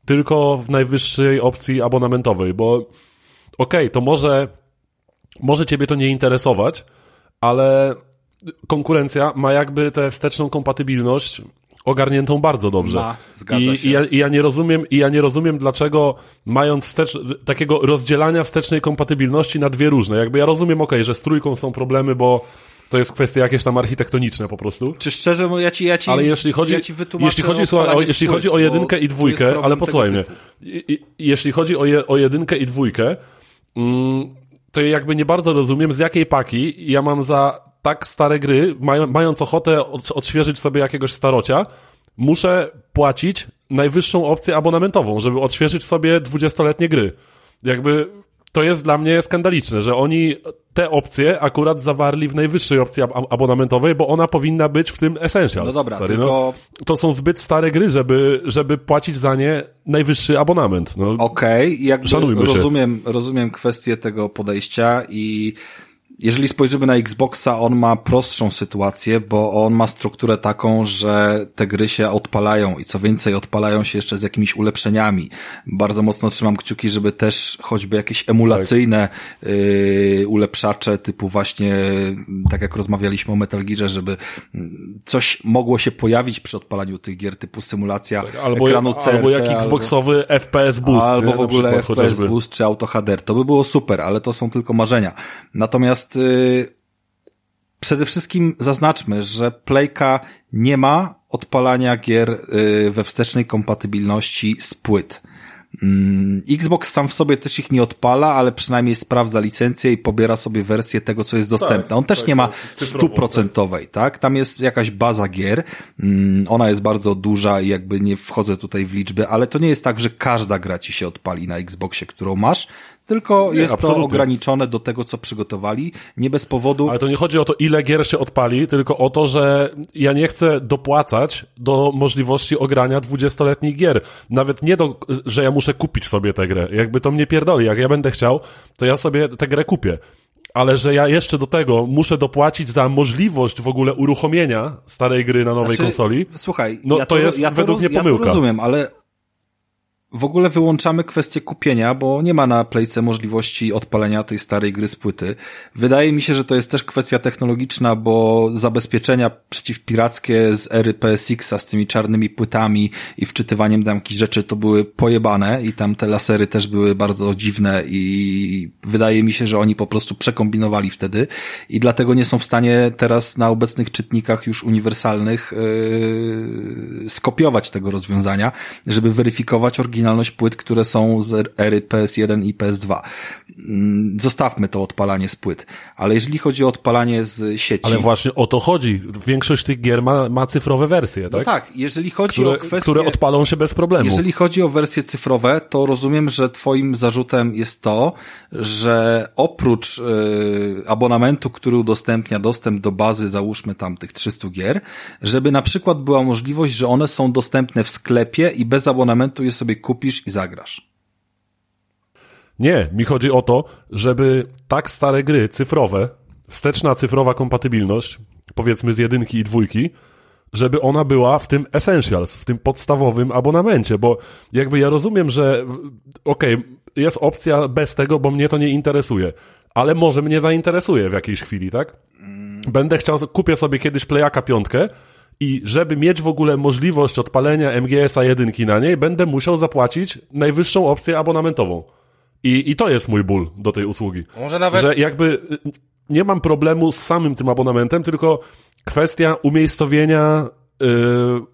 Speaker 3: tylko w najwyższej opcji abonamentowej, bo okej, okay, to może, może ciebie to nie interesować, ale konkurencja ma jakby tę wsteczną kompatybilność ogarniętą bardzo dobrze. Ma,
Speaker 1: I,
Speaker 3: I, ja, I, ja, nie rozumiem, I ja nie rozumiem, dlaczego mając wstecz, takiego rozdzielania wstecznej kompatybilności na dwie różne. Jakby ja rozumiem, ok, że z trójką są problemy, bo to jest kwestia jakieś tam architektoniczne po prostu.
Speaker 1: Czy szczerze, ja ci, ja ci,
Speaker 3: ale jeśli chodzi, ja ci jeśli chodzi, słuchaj, o, jeśli chodzi o jedynkę i dwójkę, ale posłuchaj mnie, jeśli chodzi o, je, o jedynkę i dwójkę, mm, to jakby nie bardzo rozumiem, z jakiej paki ja mam za tak stare gry, mając ochotę odświeżyć sobie jakiegoś starocia, muszę płacić najwyższą opcję abonamentową, żeby odświeżyć sobie dwudziestoletnie gry. Jakby to jest dla mnie skandaliczne, że oni te opcje akurat zawarli w najwyższej opcji ab abonamentowej, bo ona powinna być w tym Essentials.
Speaker 1: No dobra, stary, no. tylko...
Speaker 3: No, to są zbyt stare gry, żeby, żeby płacić za nie najwyższy abonament. No,
Speaker 1: Okej, okay, jakby rozumiem, rozumiem kwestię tego podejścia i jeżeli spojrzymy na Xboxa, on ma prostszą sytuację, bo on ma strukturę taką, że te gry się odpalają i co więcej, odpalają się jeszcze z jakimiś ulepszeniami. Bardzo mocno trzymam kciuki, żeby też choćby jakieś emulacyjne tak. yy, ulepszacze, typu właśnie, tak jak rozmawialiśmy o Metal Gearze, żeby coś mogło się pojawić przy odpalaniu tych gier, typu symulacja tak, albo, ekranu CRT.
Speaker 3: Albo jak Xboxowy albo, FPS Boost.
Speaker 1: Albo w ogóle FPS chociażby. Boost czy Auto HDR. To by było super, ale to są tylko marzenia. Natomiast Natomiast y, przede wszystkim zaznaczmy, że Playka nie ma odpalania gier y, we wstecznej kompatybilności z płyt. Mm, Xbox sam w sobie też ich nie odpala, ale przynajmniej sprawdza licencję i pobiera sobie wersję tego, co jest dostępne. On też tak, nie ma tak, stuprocentowej, tak. tak? Tam jest jakaś baza gier, mm, ona jest bardzo duża i jakby nie wchodzę tutaj w liczby, ale to nie jest tak, że każda gra ci się odpali na Xboxie, którą masz, tylko nie, jest absolutnie. to ograniczone do tego, co przygotowali, nie bez powodu.
Speaker 3: Ale to nie chodzi o to, ile gier się odpali, tylko o to, że ja nie chcę dopłacać do możliwości ogrania dwudziestoletnich gier. Nawet nie do, że ja muszę kupić sobie tę grę. Jakby to mnie pierdoli. Jak ja będę chciał, to ja sobie tę grę kupię. Ale że ja jeszcze do tego muszę dopłacić za możliwość w ogóle uruchomienia starej gry na nowej znaczy, konsoli.
Speaker 1: Słuchaj, no ja to, to jest ja to według mnie pomyłka. Ja to rozumiem, ale w ogóle wyłączamy kwestię kupienia, bo nie ma na Playce możliwości odpalenia tej starej gry z płyty. Wydaje mi się, że to jest też kwestia technologiczna, bo zabezpieczenia przeciwpirackie z ery PSX-a z tymi czarnymi płytami i wczytywaniem tam jakichś rzeczy to były pojebane i tam te lasery też były bardzo dziwne i wydaje mi się, że oni po prostu przekombinowali wtedy i dlatego nie są w stanie teraz na obecnych czytnikach już uniwersalnych yy, skopiować tego rozwiązania, żeby weryfikować oryginalność oryginalność płyt, które są z ery PS1 i PS2. Mm, zostawmy to odpalanie z płyt. Ale jeżeli chodzi o odpalanie z sieci...
Speaker 3: Ale właśnie o to chodzi. Większość tych gier ma, ma cyfrowe wersje, no tak?
Speaker 1: No tak, jeżeli chodzi
Speaker 3: które,
Speaker 1: o kwestie...
Speaker 3: Które odpalą się bez problemu.
Speaker 1: Jeżeli chodzi o wersje cyfrowe, to rozumiem, że twoim zarzutem jest to, że oprócz y, abonamentu, który udostępnia dostęp do bazy, załóżmy tam tych 300 gier, żeby na przykład była możliwość, że one są dostępne w sklepie i bez abonamentu je sobie kupisz i zagrasz.
Speaker 3: Nie, mi chodzi o to, żeby tak stare gry cyfrowe, wsteczna cyfrowa kompatybilność, powiedzmy z jedynki i dwójki, żeby ona była w tym essentials, w tym podstawowym abonamencie, bo jakby ja rozumiem, że okej, okay, jest opcja bez tego, bo mnie to nie interesuje, ale może mnie zainteresuje w jakiejś chwili, tak? Będę chciał, kupię sobie kiedyś Playaka piątkę, i żeby mieć w ogóle możliwość odpalenia MGS-a jedynki na niej, będę musiał zapłacić najwyższą opcję abonamentową. I, I to jest mój ból do tej usługi.
Speaker 2: Może nawet...
Speaker 3: Że jakby y, nie mam problemu z samym tym abonamentem, tylko kwestia umiejscowienia yy,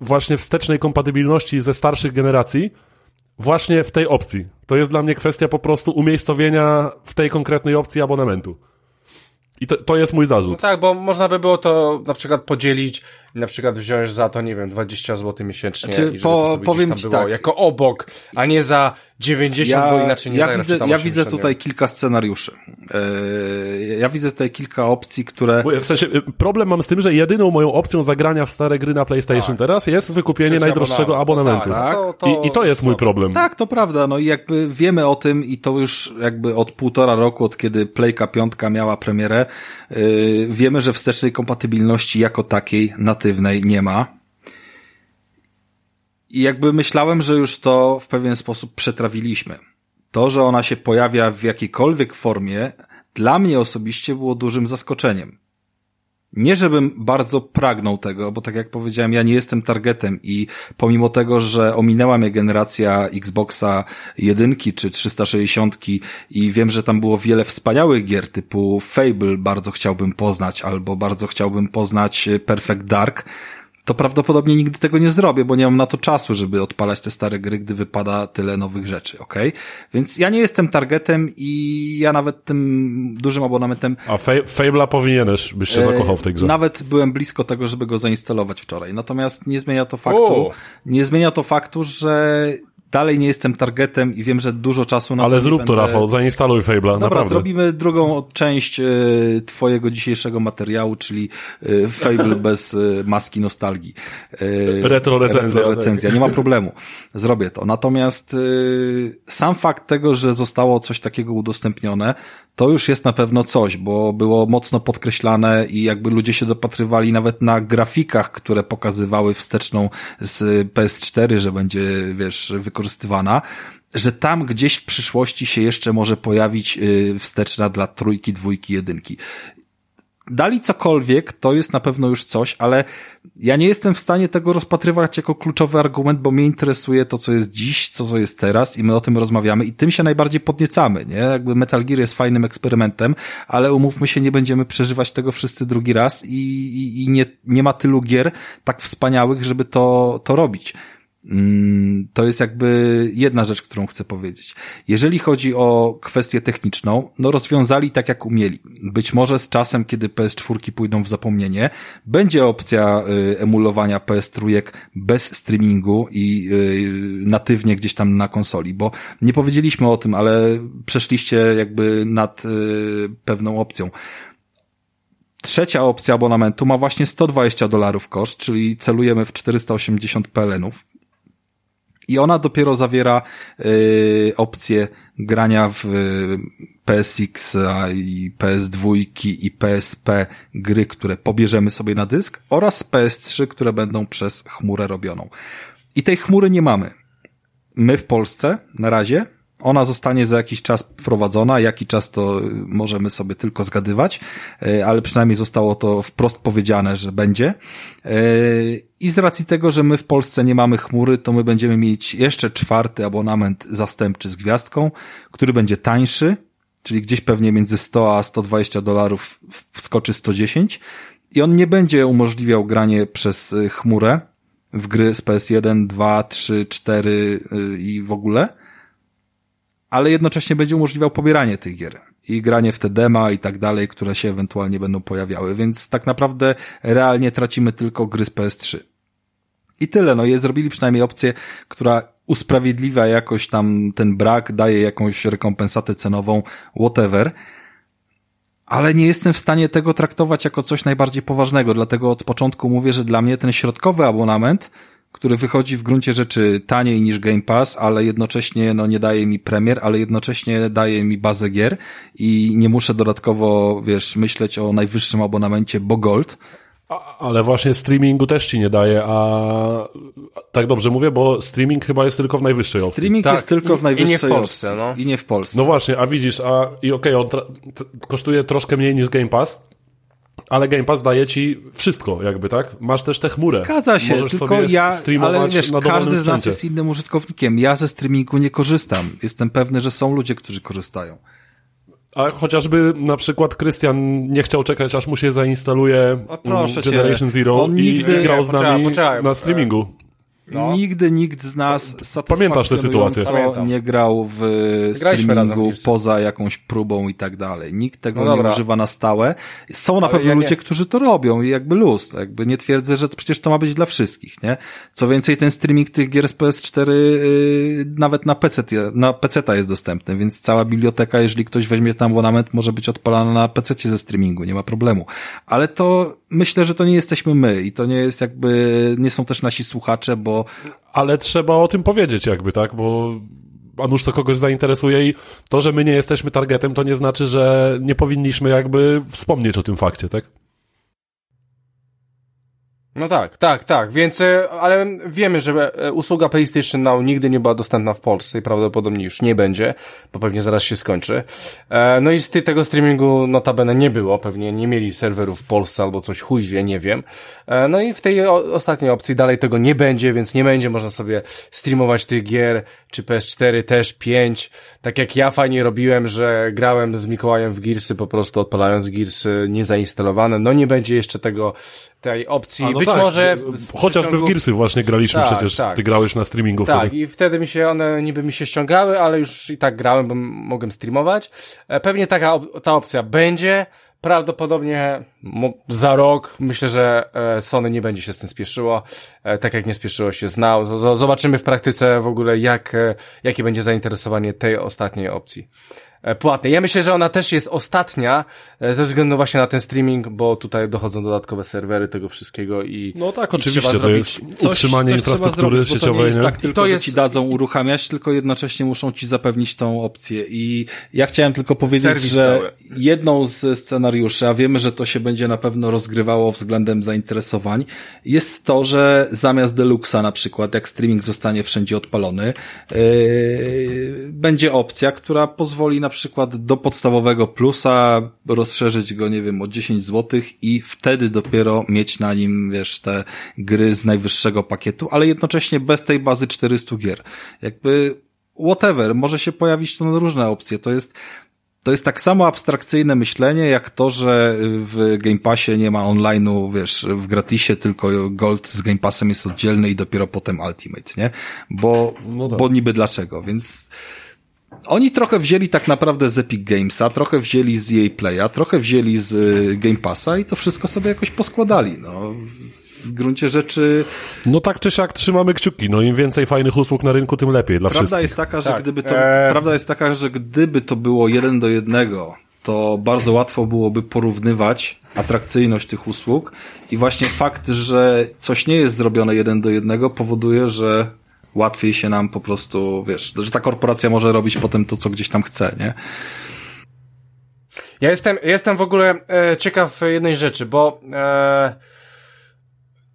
Speaker 3: właśnie wstecznej kompatybilności ze starszych generacji właśnie w tej opcji. To jest dla mnie kwestia po prostu umiejscowienia w tej konkretnej opcji abonamentu. I to, to jest mój zarzut. No
Speaker 2: tak, bo można by było to na przykład podzielić i na przykład wziąć za to, nie wiem, 20 zł miesięcznie znaczy, i żeby po, to powiem ci tak. jako obok, a nie za 90, ja, bo inaczej nie
Speaker 1: ja widzę, ja widzę tutaj kilka scenariuszy. Yy, ja widzę tutaj kilka opcji, które...
Speaker 3: W sensie, y, problem mam z tym, że jedyną moją opcją zagrania w stare gry na PlayStation tak. teraz jest wykupienie najdroższego abonamentu. Tak, to, to, I, I to jest mój problem.
Speaker 1: Tak, to prawda. No i jakby wiemy o tym i to już jakby od półtora roku, od kiedy Playka piątka miała premierę, yy, wiemy, że wstecznej kompatybilności jako takiej na nie ma. I jakby myślałem, że już to w pewien sposób przetrawiliśmy. To, że ona się pojawia w jakiejkolwiek formie, dla mnie osobiście było dużym zaskoczeniem. Nie, żebym bardzo pragnął tego, bo tak jak powiedziałem, ja nie jestem targetem i pomimo tego, że ominęła mnie generacja Xboxa jedynki czy 360 i wiem, że tam było wiele wspaniałych gier typu Fable bardzo chciałbym poznać albo bardzo chciałbym poznać Perfect Dark, to prawdopodobnie nigdy tego nie zrobię, bo nie mam na to czasu, żeby odpalać te stare gry, gdy wypada tyle nowych rzeczy, ok? Więc ja nie jestem targetem i ja nawet tym dużym abonamentem...
Speaker 3: A Fable'a powinieneś, byś się e, zakochał w tej grze.
Speaker 1: Nawet byłem blisko tego, żeby go zainstalować wczoraj. Natomiast nie zmienia to faktu, nie zmienia to faktu, że dalej nie jestem targetem i wiem, że dużo czasu na
Speaker 3: Ale
Speaker 1: to
Speaker 3: zrób
Speaker 1: będę...
Speaker 3: to, Rafał, zainstaluj Fable'a, Dobra, naprawdę.
Speaker 1: zrobimy drugą część e, twojego dzisiejszego materiału, czyli e, Fable bez e, maski nostalgii.
Speaker 3: Retro recenzja. Retro
Speaker 1: recenzja, nie ma problemu. Zrobię to. Natomiast sam fakt tego, że zostało coś takiego udostępnione, to już jest na pewno coś, bo było mocno podkreślane i jakby ludzie się dopatrywali nawet na grafikach, które pokazywały wsteczną z PS4, że będzie, wiesz, wykorzystywana, że tam gdzieś w przyszłości się jeszcze może pojawić y, wsteczna dla trójki, dwójki, jedynki dali cokolwiek, to jest na pewno już coś, ale ja nie jestem w stanie tego rozpatrywać jako kluczowy argument, bo mnie interesuje to, co jest dziś, co, co jest teraz i my o tym rozmawiamy i tym się najbardziej podniecamy, nie? Jakby Metal Gear jest fajnym eksperymentem, ale umówmy się, nie będziemy przeżywać tego wszyscy drugi raz i, i, i nie, nie ma tylu gier tak wspaniałych, żeby to, to robić. Mm, to jest jakby jedna rzecz, którą chcę powiedzieć. Jeżeli chodzi o kwestię techniczną, no rozwiązali tak jak umieli. Być może z czasem, kiedy PS4 pójdą w zapomnienie, będzie opcja y, emulowania PS3 bez streamingu i y, natywnie gdzieś tam na konsoli, bo nie powiedzieliśmy o tym, ale przeszliście jakby nad y, pewną opcją. Trzecia opcja abonamentu ma właśnie 120 dolarów koszt, czyli celujemy w 480 PLN-ów i ona dopiero zawiera y, opcję grania w y, PSX i PS2 i PSP gry, które pobierzemy sobie na dysk oraz PS3, które będą przez chmurę robioną. I tej chmury nie mamy. My w Polsce na razie ona zostanie za jakiś czas wprowadzona, jaki czas to możemy sobie tylko zgadywać, e, ale przynajmniej zostało to wprost powiedziane, że będzie. E, I z racji tego, że my w Polsce nie mamy chmury, to my będziemy mieć jeszcze czwarty abonament zastępczy z gwiazdką, który będzie tańszy, czyli gdzieś pewnie między 100 a 120 dolarów wskoczy 110 i on nie będzie umożliwiał granie przez chmurę w gry z PS1, 2, 3, 4 i w ogóle, ale jednocześnie będzie umożliwiał pobieranie tych gier i granie w te dema i tak dalej, które się ewentualnie będą pojawiały, więc tak naprawdę realnie tracimy tylko gry z PS3. I tyle, no i zrobili przynajmniej opcję, która usprawiedliwia jakoś tam ten brak, daje jakąś rekompensatę cenową, whatever, ale nie jestem w stanie tego traktować jako coś najbardziej poważnego, dlatego od początku mówię, że dla mnie ten środkowy abonament który wychodzi w gruncie rzeczy taniej niż Game Pass, ale jednocześnie no, nie daje mi premier, ale jednocześnie daje mi bazę gier i nie muszę dodatkowo, wiesz, myśleć o najwyższym abonamencie, bo Gold,
Speaker 3: ale właśnie streamingu też ci nie daje, a tak dobrze mówię, bo streaming chyba jest tylko w najwyższej opcji.
Speaker 1: Streaming
Speaker 3: tak,
Speaker 1: jest tylko w najwyższej i nie w Polsce, opcji. No. I nie w Polsce.
Speaker 3: No właśnie, a widzisz, a i okej, okay, on kosztuje troszkę mniej niż Game Pass, ale Game Pass daje ci wszystko, jakby, tak? Masz też tę chmurę.
Speaker 1: Zgadza się,
Speaker 3: Możesz
Speaker 1: tylko ja, ale wiesz, każdy z nas jest innym użytkownikiem. Ja ze streamingu nie korzystam. Jestem pewny, że są ludzie, którzy korzystają.
Speaker 3: A chociażby na przykład Krystian nie chciał czekać, aż mu się zainstaluje Generation cię. Zero On i nigdy... grał z nami poczekaj, poczekaj, na streamingu.
Speaker 1: No. Nigdy nikt z nas
Speaker 3: Pamiętasz tę sytuację?
Speaker 1: nie grał w streamingu poza jakąś próbą i tak dalej. Nikt tego no nie używa na stałe. Są na pewno ja ludzie, nie... którzy to robią i jakby luz. Jakby nie twierdzę, że to przecież to ma być dla wszystkich, nie? Co więcej, ten streaming tych gier z PS4 yy, nawet na PC, na PC jest dostępny, więc cała biblioteka, jeżeli ktoś weźmie tam abonament, może być odpalana na PC ze streamingu, nie ma problemu. Ale to myślę, że to nie jesteśmy my i to nie jest jakby, nie są też nasi słuchacze, bo...
Speaker 3: Ale trzeba o tym powiedzieć jakby, tak, bo a nuż to kogoś zainteresuje i to, że my nie jesteśmy targetem, to nie znaczy, że nie powinniśmy jakby wspomnieć o tym fakcie, tak?
Speaker 2: No tak, tak, tak, więc, e, ale wiemy, że e, usługa PlayStation Now nigdy nie była dostępna w Polsce i prawdopodobnie już nie będzie, bo pewnie zaraz się skończy. E, no i z tego streamingu notabene nie było, pewnie nie mieli serwerów w Polsce albo coś chuj wie, nie wiem. No i w tej ostatniej opcji dalej tego nie będzie, więc nie będzie można sobie streamować tych gier, czy PS4 też, 5, tak jak ja fajnie robiłem, że grałem z Mikołajem w Gearsy, po prostu odpalając Gearsy niezainstalowane, no nie będzie jeszcze tego tej opcji. No Być tak. może... W,
Speaker 3: w Chociażby w Gearsy właśnie graliśmy tak, przecież, tak. ty grałeś na streamingu
Speaker 2: tak,
Speaker 3: wtedy.
Speaker 2: i wtedy mi się one niby mi się ściągały, ale już i tak grałem, bo mogłem streamować. E, pewnie taka ta opcja będzie. Prawdopodobnie za rok myślę, że e, Sony nie będzie się z tym spieszyło, e, tak jak nie spieszyło się z Now. Zobaczymy w praktyce w ogóle, jak, jakie będzie zainteresowanie tej ostatniej opcji. E, płatnej. Ja myślę, że ona też jest ostatnia e, ze względu właśnie na ten streaming, bo tutaj dochodzą dodatkowe serwery tego wszystkiego i
Speaker 3: No tak, oczywiście, to jest utrzymanie coś, coś infrastruktury zrobić, sieciowej. To nie
Speaker 1: jest tak tylko, to jest... że ci dadzą uruchamiać, tylko jednocześnie muszą ci zapewnić tą opcję i ja chciałem tylko powiedzieć, Serwis że cały. jedną z scenariuszy, a wiemy, że to się będzie na pewno rozgrywało względem zainteresowań, jest to, że zamiast Deluxa na przykład, jak streaming zostanie wszędzie odpalony, yy, będzie opcja, która pozwoli na przykład do podstawowego plusa rozszerzyć go, nie wiem, o 10 zł i wtedy dopiero mieć na nim, wiesz, te gry z najwyższego pakietu, ale jednocześnie bez tej bazy 400 gier. Jakby whatever, może się pojawić to na różne opcje. To jest, to jest tak samo abstrakcyjne myślenie, jak to, że w Game Passie nie ma online'u, wiesz, w gratisie, tylko Gold z Game Passem jest oddzielny i dopiero potem Ultimate, nie? Bo, no tak. bo niby dlaczego, więc oni trochę wzięli tak naprawdę z Epic Gamesa, trochę wzięli z EA Playa, trochę wzięli z y, Game Passa i to wszystko sobie jakoś poskładali, no. W gruncie rzeczy...
Speaker 3: No tak czy siak trzymamy kciuki, no im więcej fajnych usług na rynku, tym lepiej dla
Speaker 1: prawda
Speaker 3: wszystkich.
Speaker 1: Jest taka, że tak. gdyby to, eee... Prawda jest taka, że gdyby to było jeden do jednego, to bardzo łatwo byłoby porównywać atrakcyjność tych usług i właśnie fakt, że coś nie jest zrobione jeden do jednego powoduje, że łatwiej się nam po prostu, wiesz, że ta korporacja może robić potem to, co gdzieś tam chce, nie?
Speaker 2: Ja jestem, jestem w ogóle e, ciekaw jednej rzeczy, bo e,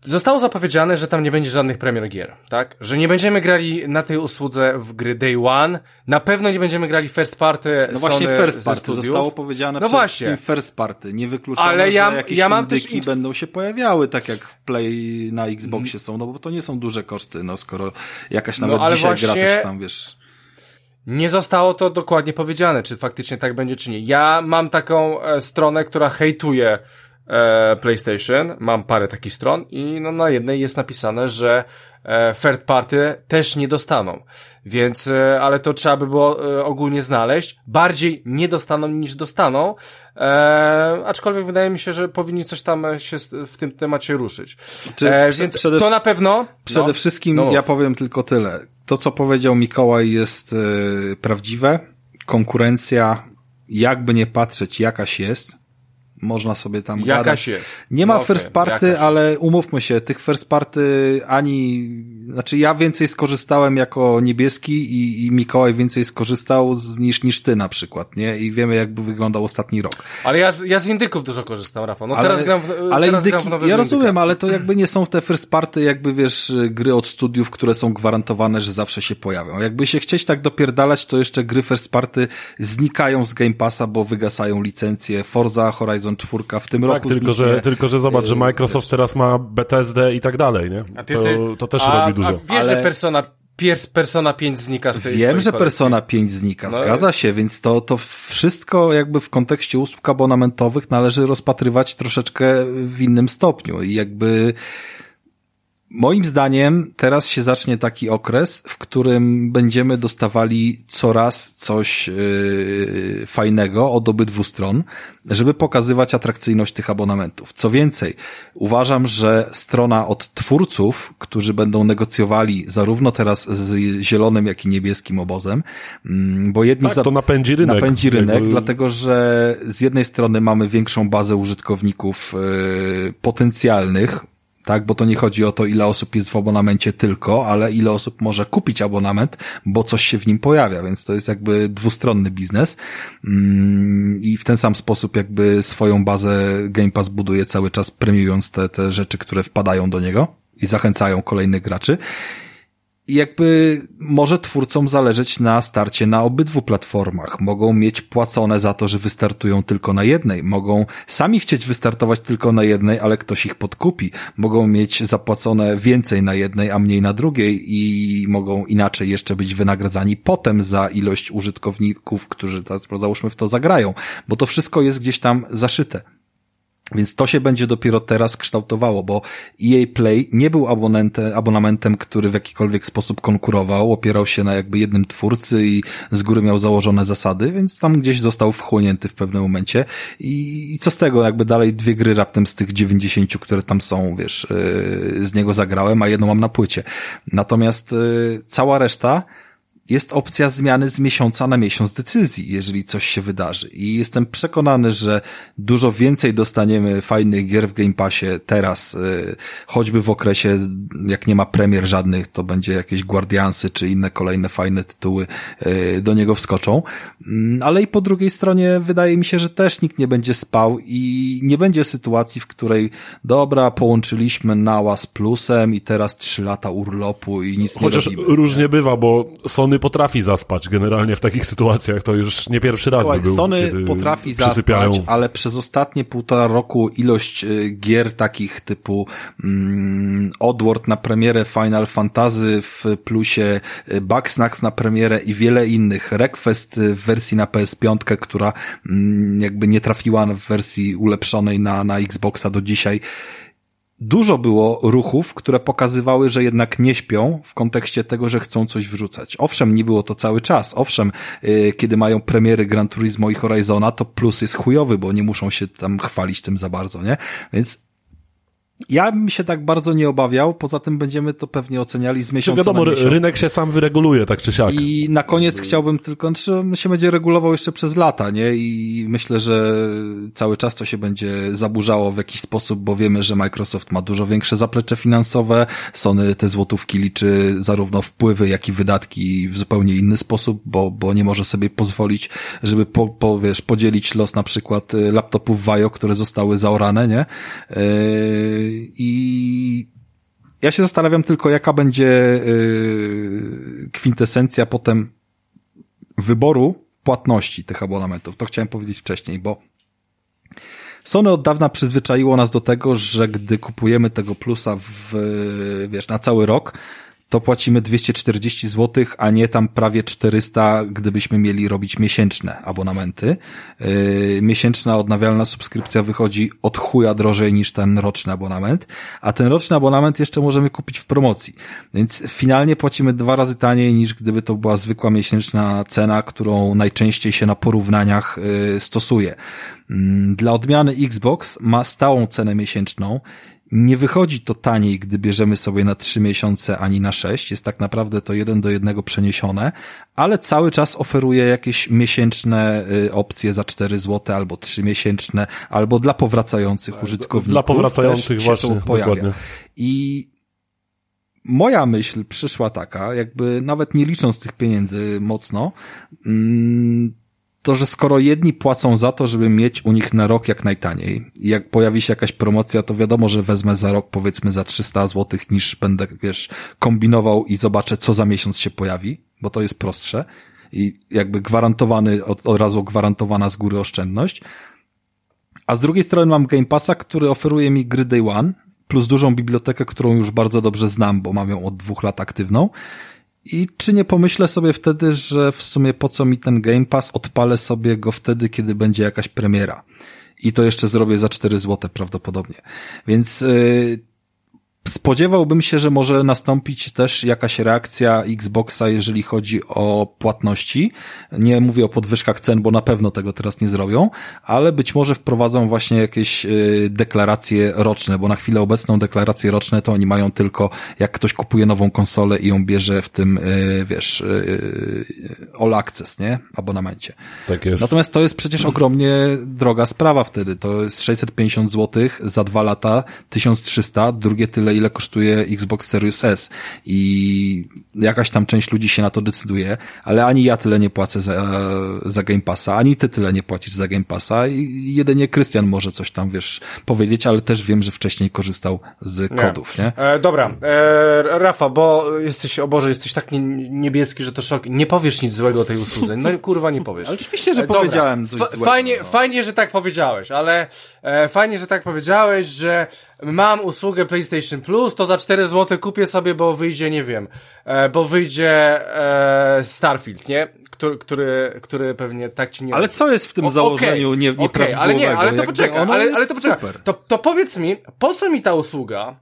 Speaker 2: Zostało zapowiedziane, że tam nie będzie żadnych premier gier, tak? Że nie będziemy grali na tej usłudze w gry Day One. Na pewno nie będziemy grali first party.
Speaker 1: No właśnie first party zostało powiedziane no właśnie. first party. Nie wykluczone, Ale ja, że jakieś ja mam indyki też... będą się pojawiały, tak jak w Play na Xboxie są, no bo to nie są duże koszty, no skoro jakaś no nawet no, dzisiaj gra też tam, wiesz...
Speaker 2: Nie zostało to dokładnie powiedziane, czy faktycznie tak będzie, czy nie. Ja mam taką e, stronę, która hejtuje PlayStation, mam parę takich stron i no, na jednej jest napisane, że e, third party też nie dostaną. Więc, e, ale to trzeba by było e, ogólnie znaleźć. Bardziej nie dostaną niż dostaną, e, aczkolwiek wydaje mi się, że powinni coś tam się w tym temacie ruszyć. E, więc przede, to na pewno...
Speaker 1: Przede no, wszystkim no. ja powiem tylko tyle. To, co powiedział Mikołaj jest e, prawdziwe. Konkurencja, jakby nie patrzeć, jakaś jest można sobie tam
Speaker 2: Jakaś
Speaker 1: gadać.
Speaker 2: Jest.
Speaker 1: Nie ma no first party, jakaś. ale umówmy się, tych first party ani, znaczy ja więcej skorzystałem jako niebieski i, i Mikołaj więcej skorzystał z, niż, niż ty na przykład, nie? I wiemy jakby wyglądał ostatni rok.
Speaker 2: Ale ja, ja z indyków dużo korzystam, Rafał. No ale, teraz gram w,
Speaker 1: ale
Speaker 2: teraz
Speaker 1: indyki,
Speaker 2: gram w
Speaker 1: Ja rozumiem, indyka. ale to jakby nie są te first party, jakby wiesz, gry od studiów, które są gwarantowane, że zawsze się pojawią. Jakby się chcieć tak dopierdalać, to jeszcze gry first party znikają z Game Passa, bo wygasają licencje. Forza Horizon 4 w tym tak, roku
Speaker 3: tylko, że, tylko, że zobacz, że Microsoft wiesz. teraz ma BTSD i tak dalej, nie? Ty, to, to też a, robi dużo. A
Speaker 2: wiesz, ale... że Persona Persona 5 znika z tej
Speaker 1: Wiem, że Persona 5 znika, no zgadza się, więc to, to wszystko jakby w kontekście usług abonamentowych należy rozpatrywać troszeczkę w innym stopniu i jakby Moim zdaniem teraz się zacznie taki okres, w którym będziemy dostawali coraz coś yy, fajnego od obydwu stron, żeby pokazywać atrakcyjność tych abonamentów. Co więcej, uważam, że strona od twórców, którzy będą negocjowali zarówno teraz z zielonym, jak i niebieskim obozem, mm, bo jedni
Speaker 3: tak, za... to napędzi rynek.
Speaker 1: Napędzi rynek, jakby... dlatego że z jednej strony mamy większą bazę użytkowników yy, potencjalnych, tak? Bo to nie chodzi o to, ile osób jest w abonamencie tylko, ale ile osób może kupić abonament, bo coś się w nim pojawia, więc to jest jakby dwustronny biznes mm, i w ten sam sposób jakby swoją bazę Game Pass buduje cały czas premiując te, te rzeczy, które wpadają do niego i zachęcają kolejnych graczy jakby może twórcom zależeć na starcie na obydwu platformach. Mogą mieć płacone za to, że wystartują tylko na jednej. Mogą sami chcieć wystartować tylko na jednej, ale ktoś ich podkupi. Mogą mieć zapłacone więcej na jednej, a mniej na drugiej i mogą inaczej jeszcze być wynagradzani potem za ilość użytkowników, którzy załóżmy w to zagrają, bo to wszystko jest gdzieś tam zaszyte. Więc to się będzie dopiero teraz kształtowało, bo EA Play nie był abonamentem, który w jakikolwiek sposób konkurował, opierał się na jakby jednym twórcy i z góry miał założone zasady, więc tam gdzieś został wchłonięty w pewnym momencie. I, i co z tego, jakby dalej dwie gry raptem z tych 90, które tam są, wiesz, yy, z niego zagrałem, a jedną mam na płycie. Natomiast yy, cała reszta, jest opcja zmiany z miesiąca na miesiąc decyzji, jeżeli coś się wydarzy. I jestem przekonany, że dużo więcej dostaniemy fajnych gier w Game Passie teraz, y, choćby w okresie, jak nie ma premier żadnych, to będzie jakieś Guardiansy czy inne kolejne fajne tytuły y, do niego wskoczą. Mm, ale i po drugiej stronie wydaje mi się, że też nikt nie będzie spał i nie będzie sytuacji, w której dobra, połączyliśmy Nała z plusem i teraz trzy lata urlopu i nic
Speaker 3: Chociaż
Speaker 1: nie robimy.
Speaker 3: Chociaż różnie nie? bywa, bo Sony potrafi zaspać generalnie w takich sytuacjach. To już nie pierwszy raz Słuchaj, by był,
Speaker 1: Sony potrafi zaspać, ale przez ostatnie półtora roku ilość y, gier takich typu mm, Odward na premierę Final Fantasy w plusie, y, Bugsnax na premierę i wiele innych. Request w wersji na PS5, która mm, jakby nie trafiła w wersji ulepszonej na, na Xboxa do dzisiaj dużo było ruchów, które pokazywały, że jednak nie śpią w kontekście tego, że chcą coś wrzucać. Owszem, nie było to cały czas. Owszem, yy, kiedy mają premiery Gran Turismo i Horizona, to plus jest chujowy, bo nie muszą się tam chwalić tym za bardzo, nie? Więc ja bym się tak bardzo nie obawiał, poza tym będziemy to pewnie oceniali z miesiąca
Speaker 3: wiadomo,
Speaker 1: na miesiąc.
Speaker 3: rynek się sam wyreguluje, tak czy siak.
Speaker 1: I na koniec chciałbym tylko, czy on się będzie regulował jeszcze przez lata, nie? I myślę, że cały czas to się będzie zaburzało w jakiś sposób, bo wiemy, że Microsoft ma dużo większe zaplecze finansowe, Sony te złotówki liczy zarówno wpływy, jak i wydatki w zupełnie inny sposób, bo, bo nie może sobie pozwolić, żeby po, po, wiesz, podzielić los na przykład laptopów Vajo, które zostały zaorane, nie? Yy i ja się zastanawiam tylko, jaka będzie y, kwintesencja potem wyboru płatności tych abonamentów. To chciałem powiedzieć wcześniej, bo Sony od dawna przyzwyczaiło nas do tego, że gdy kupujemy tego plusa w, wiesz, na cały rok, to płacimy 240 zł, a nie tam prawie 400, gdybyśmy mieli robić miesięczne abonamenty. Yy, miesięczna odnawialna subskrypcja wychodzi od chuja drożej niż ten roczny abonament, a ten roczny abonament jeszcze możemy kupić w promocji. Więc finalnie płacimy dwa razy taniej niż gdyby to była zwykła miesięczna cena, którą najczęściej się na porównaniach yy, stosuje. Yy, dla odmiany Xbox ma stałą cenę miesięczną nie wychodzi to taniej, gdy bierzemy sobie na trzy miesiące ani na sześć. Jest tak naprawdę to jeden do jednego przeniesione, ale cały czas oferuje jakieś miesięczne y, opcje za 4 zł albo trzy miesięczne, albo dla powracających użytkowników.
Speaker 3: Dla powracających właśnie,
Speaker 1: pojawia. Dokładnie. I moja myśl przyszła taka, jakby nawet nie licząc tych pieniędzy mocno, mm, to, że skoro jedni płacą za to, żeby mieć u nich na rok jak najtaniej i jak pojawi się jakaś promocja, to wiadomo, że wezmę za rok powiedzmy za 300 zł niż będę, wiesz, kombinował i zobaczę, co za miesiąc się pojawi, bo to jest prostsze i jakby gwarantowany, od, od razu gwarantowana z góry oszczędność. A z drugiej strony mam Game Passa, który oferuje mi gry Day One, plus dużą bibliotekę, którą już bardzo dobrze znam, bo mam ją od dwóch lat aktywną i czy nie pomyślę sobie wtedy, że w sumie po co mi ten Game Pass, odpalę sobie go wtedy, kiedy będzie jakaś premiera. I to jeszcze zrobię za 4 zł prawdopodobnie. Więc yy, Spodziewałbym się, że może nastąpić też jakaś reakcja Xboxa, jeżeli chodzi o płatności. Nie mówię o podwyżkach cen, bo na pewno tego teraz nie zrobią, ale być może wprowadzą właśnie jakieś y, deklaracje roczne, bo na chwilę obecną deklaracje roczne to oni mają tylko, jak ktoś kupuje nową konsolę i ją bierze w tym, y, wiesz, y, All Access, nie? Abonamencie.
Speaker 3: Tak jest.
Speaker 1: Natomiast to jest przecież ogromnie droga sprawa wtedy. To jest 650 zł za dwa lata, 1300, drugie tyle, ile kosztuje Xbox Series S. I jakaś tam część ludzi się na to decyduje, ale ani ja tyle nie płacę za, za Game Passa, ani ty tyle nie płacisz za Game Passa i jedynie Krystian może coś tam, wiesz, powiedzieć, ale też wiem, że wcześniej korzystał z kodów, nie? nie?
Speaker 2: E, dobra, e, Rafa, bo jesteś, o Boże, jesteś tak niebieski, że to szok. Nie powiesz nic złego o tej usłudze. No kurwa nie powiesz.
Speaker 1: Ale oczywiście, że e, powiedziałem coś złego.
Speaker 2: Fajnie,
Speaker 1: no.
Speaker 2: fajnie, że tak powiedziałeś, ale e, fajnie, że tak powiedziałeś, że mam usługę PlayStation Plus, to za 4 zł kupię sobie, bo wyjdzie, nie wiem, e, bo wyjdzie e, Starfield, nie? Który, który, który pewnie tak ci nie...
Speaker 1: Ale co jest w tym o, założeniu okay, nie, nieprawidłowego? Okay,
Speaker 2: ale nie, ale to poczekaj, ale, ale to poczekaj. To, to powiedz mi, po co mi ta usługa,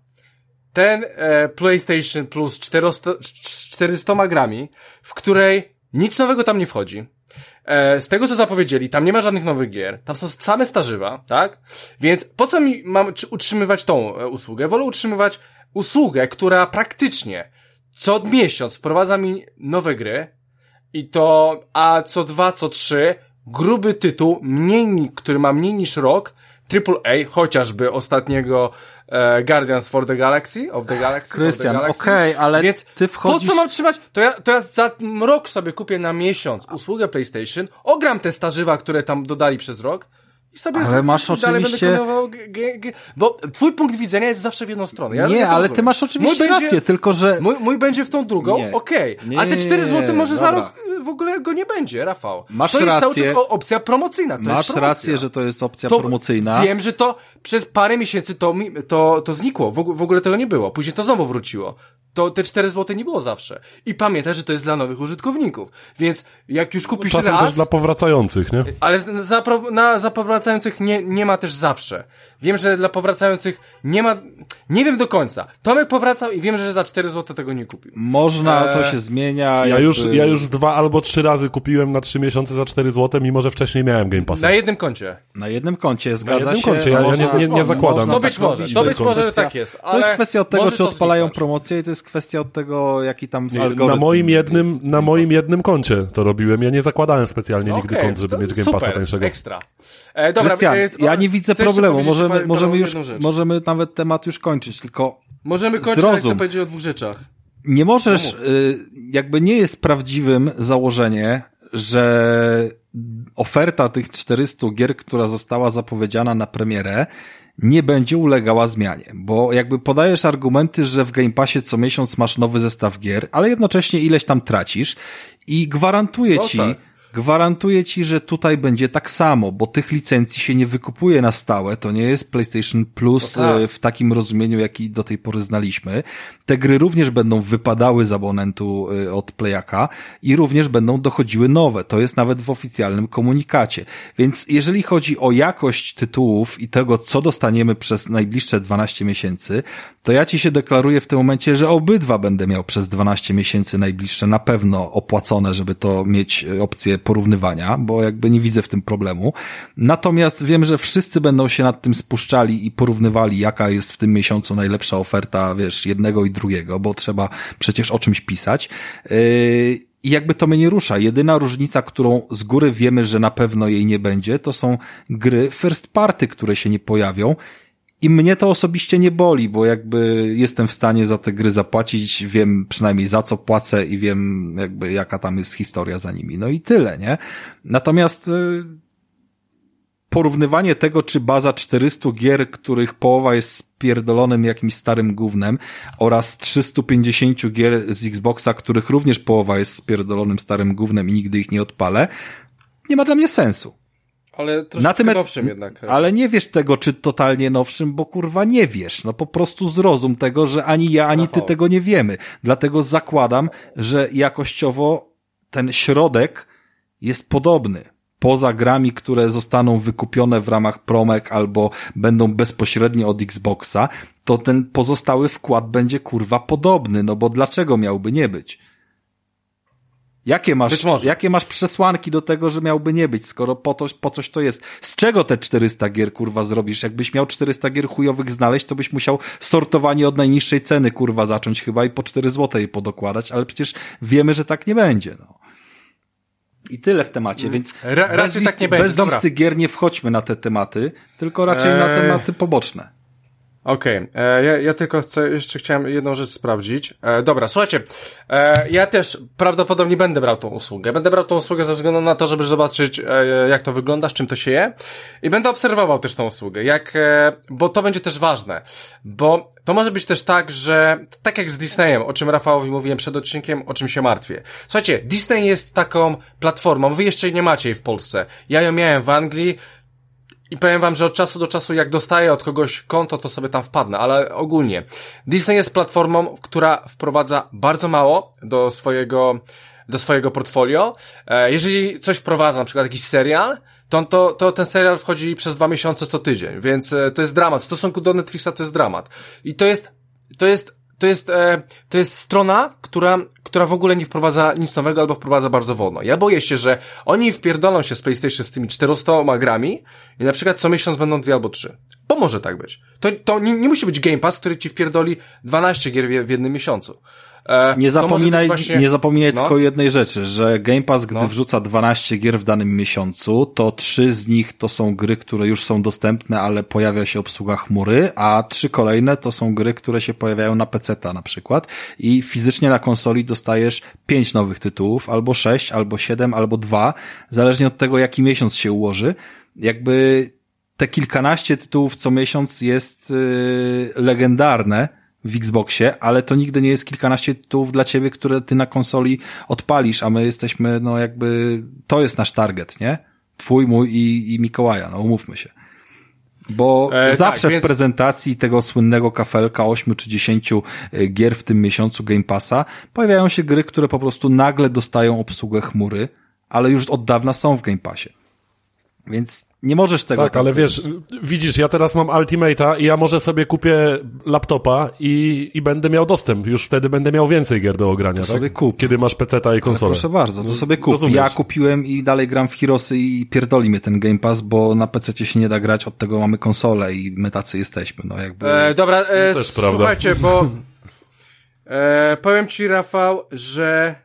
Speaker 2: ten e, PlayStation Plus 400, 400 grami, w której nic nowego tam nie wchodzi, E, z tego co zapowiedzieli, tam nie ma żadnych nowych gier, tam są same starzywa, tak? Więc po co mi mam utrzymywać tą e, usługę? Wolę utrzymywać usługę, która praktycznie co miesiąc wprowadza mi nowe gry i to, a co dwa, co trzy, gruby tytuł, mniej, który ma mniej niż rok, AAA, chociażby ostatniego Guardians for the Galaxy, of the Galaxy.
Speaker 1: Krystian, okej, okay, ale Więc ty wchodzisz...
Speaker 2: po co mam trzymać? To ja, to ja za rok sobie kupię na miesiąc usługę PlayStation, ogram te starzywa, które tam dodali przez rok i sobie
Speaker 1: ale masz oczywiście...
Speaker 2: bo twój punkt widzenia jest zawsze w jedną stronę. Ja
Speaker 1: nie, ale ty masz oczywiście mój rację, będzie, tylko że...
Speaker 2: Mój, mój będzie w tą drugą, okej. Okay. A te 4 zł może dobra. za rok y, w ogóle go nie będzie, Rafał.
Speaker 1: Masz
Speaker 2: to jest
Speaker 1: rację.
Speaker 2: cały czas opcja promocyjna. To
Speaker 1: masz rację, że to jest opcja to promocyjna.
Speaker 2: Wiem, że to przez parę miesięcy to, to, to znikło. W, w ogóle tego nie było. Później to znowu wróciło to te 4 zł nie było zawsze. I pamiętaj, że to jest dla nowych użytkowników. Więc jak już kupisz
Speaker 3: Czasem
Speaker 2: raz...
Speaker 3: też dla powracających, nie?
Speaker 2: Ale za, na, za powracających nie, nie ma też zawsze. Wiem, że dla powracających nie ma... Nie wiem do końca. Tomek powracał i wiem, że za 4 zł tego nie kupił.
Speaker 1: Można, to się zmienia. Ja
Speaker 3: jakby... już, ja już dwa albo trzy razy kupiłem na 3 miesiące za 4 zł, mimo że wcześniej miałem Game Pass.
Speaker 2: Na jednym koncie.
Speaker 1: Na jednym koncie, zgadza
Speaker 3: na jednym
Speaker 1: się.
Speaker 3: koncie, ja, ja nie, nie, nie zakładam.
Speaker 2: To być tak może, to być może, że tak jest.
Speaker 1: to jest kwestia od tego, czy odpalają promocję i to jest kwestia od tego, jaki tam
Speaker 3: nie, algorytm. Na moim jednym, na moim jednym koncie to robiłem. Ja nie zakładałem specjalnie no nigdy okay, kont, żeby mieć Game Passa tańszego.
Speaker 2: ekstra. E, dobra, Krystian,
Speaker 1: e, ja nie widzę problemu. Możemy, możemy już, możemy nawet temat już kończyć, tylko
Speaker 2: Możemy kończyć, zrozum. chcę powiedzieć o dwóch rzeczach.
Speaker 1: Nie możesz, no jakby nie jest prawdziwym założenie, że oferta tych 400 gier, która została zapowiedziana na premierę, nie będzie ulegała zmianie, bo jakby podajesz argumenty, że w Game Passie co miesiąc masz nowy zestaw gier, ale jednocześnie ileś tam tracisz i gwarantuję no ci, tak Gwarantuję ci, że tutaj będzie tak samo, bo tych licencji się nie wykupuje na stałe. To nie jest PlayStation Plus no tak. E, w takim rozumieniu, jaki do tej pory znaliśmy. Te gry również będą wypadały z abonentu e, od Playaka i również będą dochodziły nowe. To jest nawet w oficjalnym komunikacie. Więc jeżeli chodzi o jakość tytułów i tego, co dostaniemy przez najbliższe 12 miesięcy, to ja ci się deklaruję w tym momencie, że obydwa będę miał przez 12 miesięcy najbliższe na pewno opłacone, żeby to mieć e, opcję porównywania, bo jakby nie widzę w tym problemu. Natomiast wiem, że wszyscy będą się nad tym spuszczali i porównywali, jaka jest w tym miesiącu najlepsza oferta, wiesz, jednego i drugiego, bo trzeba przecież o czymś pisać. Yy, i jakby to mnie nie rusza. Jedyna różnica, którą z góry wiemy, że na pewno jej nie będzie, to są gry first party, które się nie pojawią i mnie to osobiście nie boli, bo jakby jestem w stanie za te gry zapłacić, wiem przynajmniej za co płacę i wiem jakby jaka tam jest historia za nimi. No i tyle, nie? Natomiast y, porównywanie tego, czy baza 400 gier, których połowa jest spierdolonym jakimś starym gównem oraz 350 gier z Xboxa, których również połowa jest spierdolonym starym gównem i nigdy ich nie odpalę, nie ma dla mnie sensu.
Speaker 2: Ale na tym nowszym jednak.
Speaker 1: Ale nie wiesz tego, czy totalnie nowszym, bo kurwa nie wiesz. No po prostu zrozum tego, że ani ja, ani ty tego nie wiemy. Dlatego zakładam, że jakościowo ten środek jest podobny. poza grami, które zostaną wykupione w ramach promek albo będą bezpośrednio od Xboxa, to ten pozostały wkład będzie kurwa podobny, no bo dlaczego miałby nie być? Jakie masz, jakie masz przesłanki do tego, że miałby nie być, skoro po, to, po coś to jest? Z czego te 400 gier, kurwa, zrobisz? Jakbyś miał 400 gier chujowych znaleźć, to byś musiał sortowanie od najniższej ceny, kurwa, zacząć chyba i po 4 złote je podokładać, ale przecież wiemy, że tak nie będzie, no. I tyle w temacie, więc
Speaker 2: Ra bez, listy, tak nie będzie.
Speaker 1: bez listy gier nie wchodźmy na te tematy, tylko raczej eee... na tematy poboczne.
Speaker 2: Okej, okay. E, ja, ja tylko chcę, jeszcze chciałem jedną rzecz sprawdzić. E, dobra, słuchajcie, e, ja też prawdopodobnie będę brał tą usługę. Będę brał tą usługę ze względu na to, żeby zobaczyć, e, jak to wygląda, z czym to się je. I będę obserwował też tą usługę, jak, e, bo to będzie też ważne. Bo to może być też tak, że tak jak z Disneyem, o czym Rafałowi mówiłem przed odcinkiem, o czym się martwię. Słuchajcie, Disney jest taką platformą, wy jeszcze nie macie jej w Polsce. Ja ją miałem w Anglii, i powiem wam, że od czasu do czasu, jak dostaję od kogoś konto, to sobie tam wpadnę, ale ogólnie. Disney jest platformą, która wprowadza bardzo mało do swojego, do swojego portfolio. E, jeżeli coś wprowadza, na przykład jakiś serial, to, to, to ten serial wchodzi przez dwa miesiące co tydzień, więc e, to jest dramat. W stosunku do Netflixa to jest dramat. I to jest, to jest to jest, e, to jest strona, która, która w ogóle nie wprowadza nic nowego albo wprowadza bardzo wolno. Ja boję się, że oni wpierdolą się z PlayStation z tymi 400 grami i na przykład co miesiąc będą dwie albo trzy. Bo może tak być. To, to nie, nie musi być Game Pass, który ci wpierdoli 12 gier w, w jednym miesiącu.
Speaker 1: E, nie zapominaj, właśnie... nie zapominaj no. tylko jednej rzeczy, że Game Pass, gdy no. wrzuca 12 gier w danym miesiącu, to trzy z nich to są gry, które już są dostępne, ale pojawia się obsługa chmury, a trzy kolejne to są gry, które się pojawiają na PC-ta na przykład i fizycznie na konsoli dostajesz pięć nowych tytułów, albo sześć, albo siedem, albo dwa, zależnie od tego, jaki miesiąc się ułoży. Jakby te kilkanaście tytułów co miesiąc jest yy, legendarne, w Xboxie, ale to nigdy nie jest kilkanaście tytułów dla ciebie, które ty na konsoli odpalisz, a my jesteśmy, no jakby, to jest nasz target, nie? Twój, mój i, i Mikołaja, no umówmy się. Bo e, tak, zawsze tak, więc... w prezentacji tego słynnego kafelka 8 czy 10 e, gier w tym miesiącu Game Passa pojawiają się gry, które po prostu nagle dostają obsługę chmury, ale już od dawna są w Game Passie. Więc nie możesz tego
Speaker 3: tak, tak ale wiesz, widzisz, ja teraz mam Ultimate'a i ja może sobie kupię laptopa i, i będę miał dostęp. Już wtedy będę miał więcej gier do ogrania, to tak? sobie kup. Kiedy masz PC-ta i konsolę.
Speaker 1: proszę bardzo, to sobie kup. Rozumiesz. Ja kupiłem i dalej gram w Heroesy i pierdoli mnie ten Game Pass, bo na PC się nie da grać, od tego mamy konsolę i my tacy jesteśmy, no jakby...
Speaker 2: E, dobra, e, słuchajcie, bo e, powiem ci, Rafał, że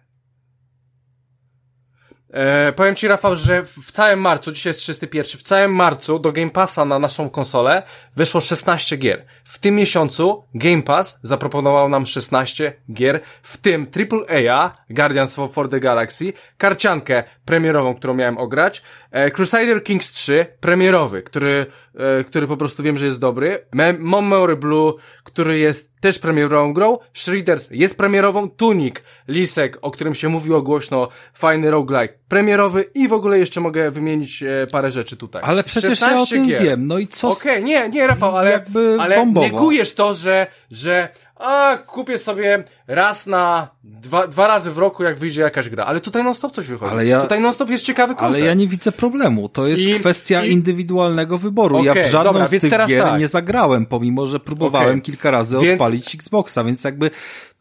Speaker 2: E, powiem Ci, Rafał, że w całym marcu, dzisiaj jest 31, w całym marcu do Game Passa na naszą konsolę wyszło 16 gier. W tym miesiącu Game Pass zaproponował nam 16 gier, w tym AAA, Guardians of the Galaxy, karciankę premierową, którą miałem ograć, e, Crusader Kings 3, premierowy, który, e, który po prostu wiem, że jest dobry, Memory Blue, który jest też premierową grą, Shredders jest premierową, Tunic, Lisek, o którym się mówiło głośno, fajny roguelike, premierowy. I w ogóle jeszcze mogę wymienić e, parę rzeczy tutaj.
Speaker 1: Ale przecież ja o tym gier. wiem, no i co...
Speaker 2: Okej, okay, nie, nie Rafał, ale, jakby ale negujesz to, że, że a kupię sobie raz na dwa, dwa razy w roku, jak wyjdzie jakaś gra. Ale tutaj non-stop coś wychodzi. Ale ja, tutaj non-stop jest ciekawy kontent.
Speaker 1: Ale ja nie widzę problemu. To jest I, kwestia i... indywidualnego wyboru. Okay, ja w żadną dobra, z tych gier tak. nie zagrałem, pomimo, że próbowałem okay. kilka razy więc... odpalić Xboxa, więc jakby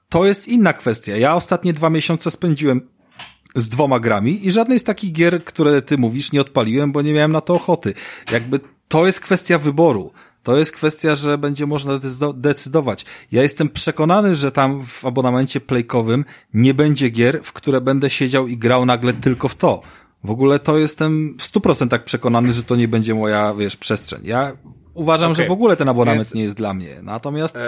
Speaker 1: to jest inna kwestia. Ja ostatnie dwa miesiące spędziłem z dwoma grami i żadnej z takich gier, które ty mówisz, nie odpaliłem, bo nie miałem na to ochoty. Jakby to jest kwestia wyboru. To jest kwestia, że będzie można decydować. Ja jestem przekonany, że tam w abonamencie playkowym nie będzie gier, w które będę siedział i grał nagle tylko w to. W ogóle to jestem w stu procentach przekonany, że to nie będzie moja, wiesz, przestrzeń. Ja uważam, okay. że w ogóle ten abonament Więc... nie jest dla mnie. Natomiast eee,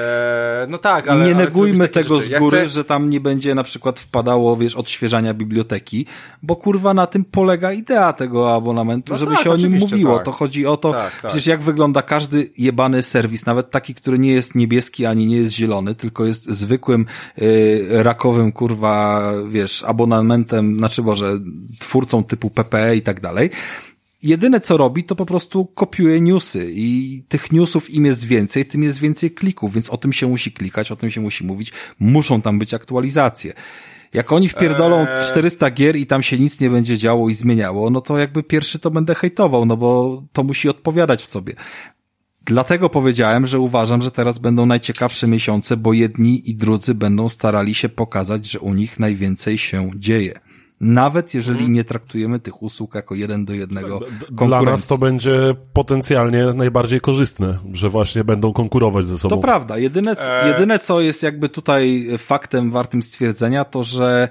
Speaker 1: no tak, ale, nie negujmy tego z góry, chcę... że tam nie będzie na przykład wpadało, wiesz, odświeżania biblioteki, bo kurwa na tym polega idea tego abonamentu, no żeby tak, się o nim mówiło. Tak. To chodzi o to, tak, tak. przecież jak wygląda każdy jebany serwis, nawet taki, który nie jest niebieski ani nie jest zielony, tylko jest zwykłym yy, rakowym, kurwa, wiesz, abonamentem, znaczy Boże, twórcą typu PPE i tak dalej, jedyne co robi, to po prostu kopiuje newsy i tych newsów im jest więcej, tym jest więcej klików, więc o tym się musi klikać, o tym się musi mówić, muszą tam być aktualizacje. Jak oni wpierdolą eee... 400 gier i tam się nic nie będzie działo i zmieniało, no to jakby pierwszy to będę hejtował, no bo to musi odpowiadać w sobie. Dlatego powiedziałem, że uważam, że teraz będą najciekawsze miesiące, bo jedni i drudzy będą starali się pokazać, że u nich najwięcej się dzieje. Nawet jeżeli hmm. nie traktujemy tych usług jako jeden do jednego
Speaker 3: Dla nas to będzie potencjalnie najbardziej korzystne, że właśnie będą konkurować ze sobą.
Speaker 1: To prawda. Jedyne, e... jedyne co jest jakby tutaj faktem wartym stwierdzenia, to że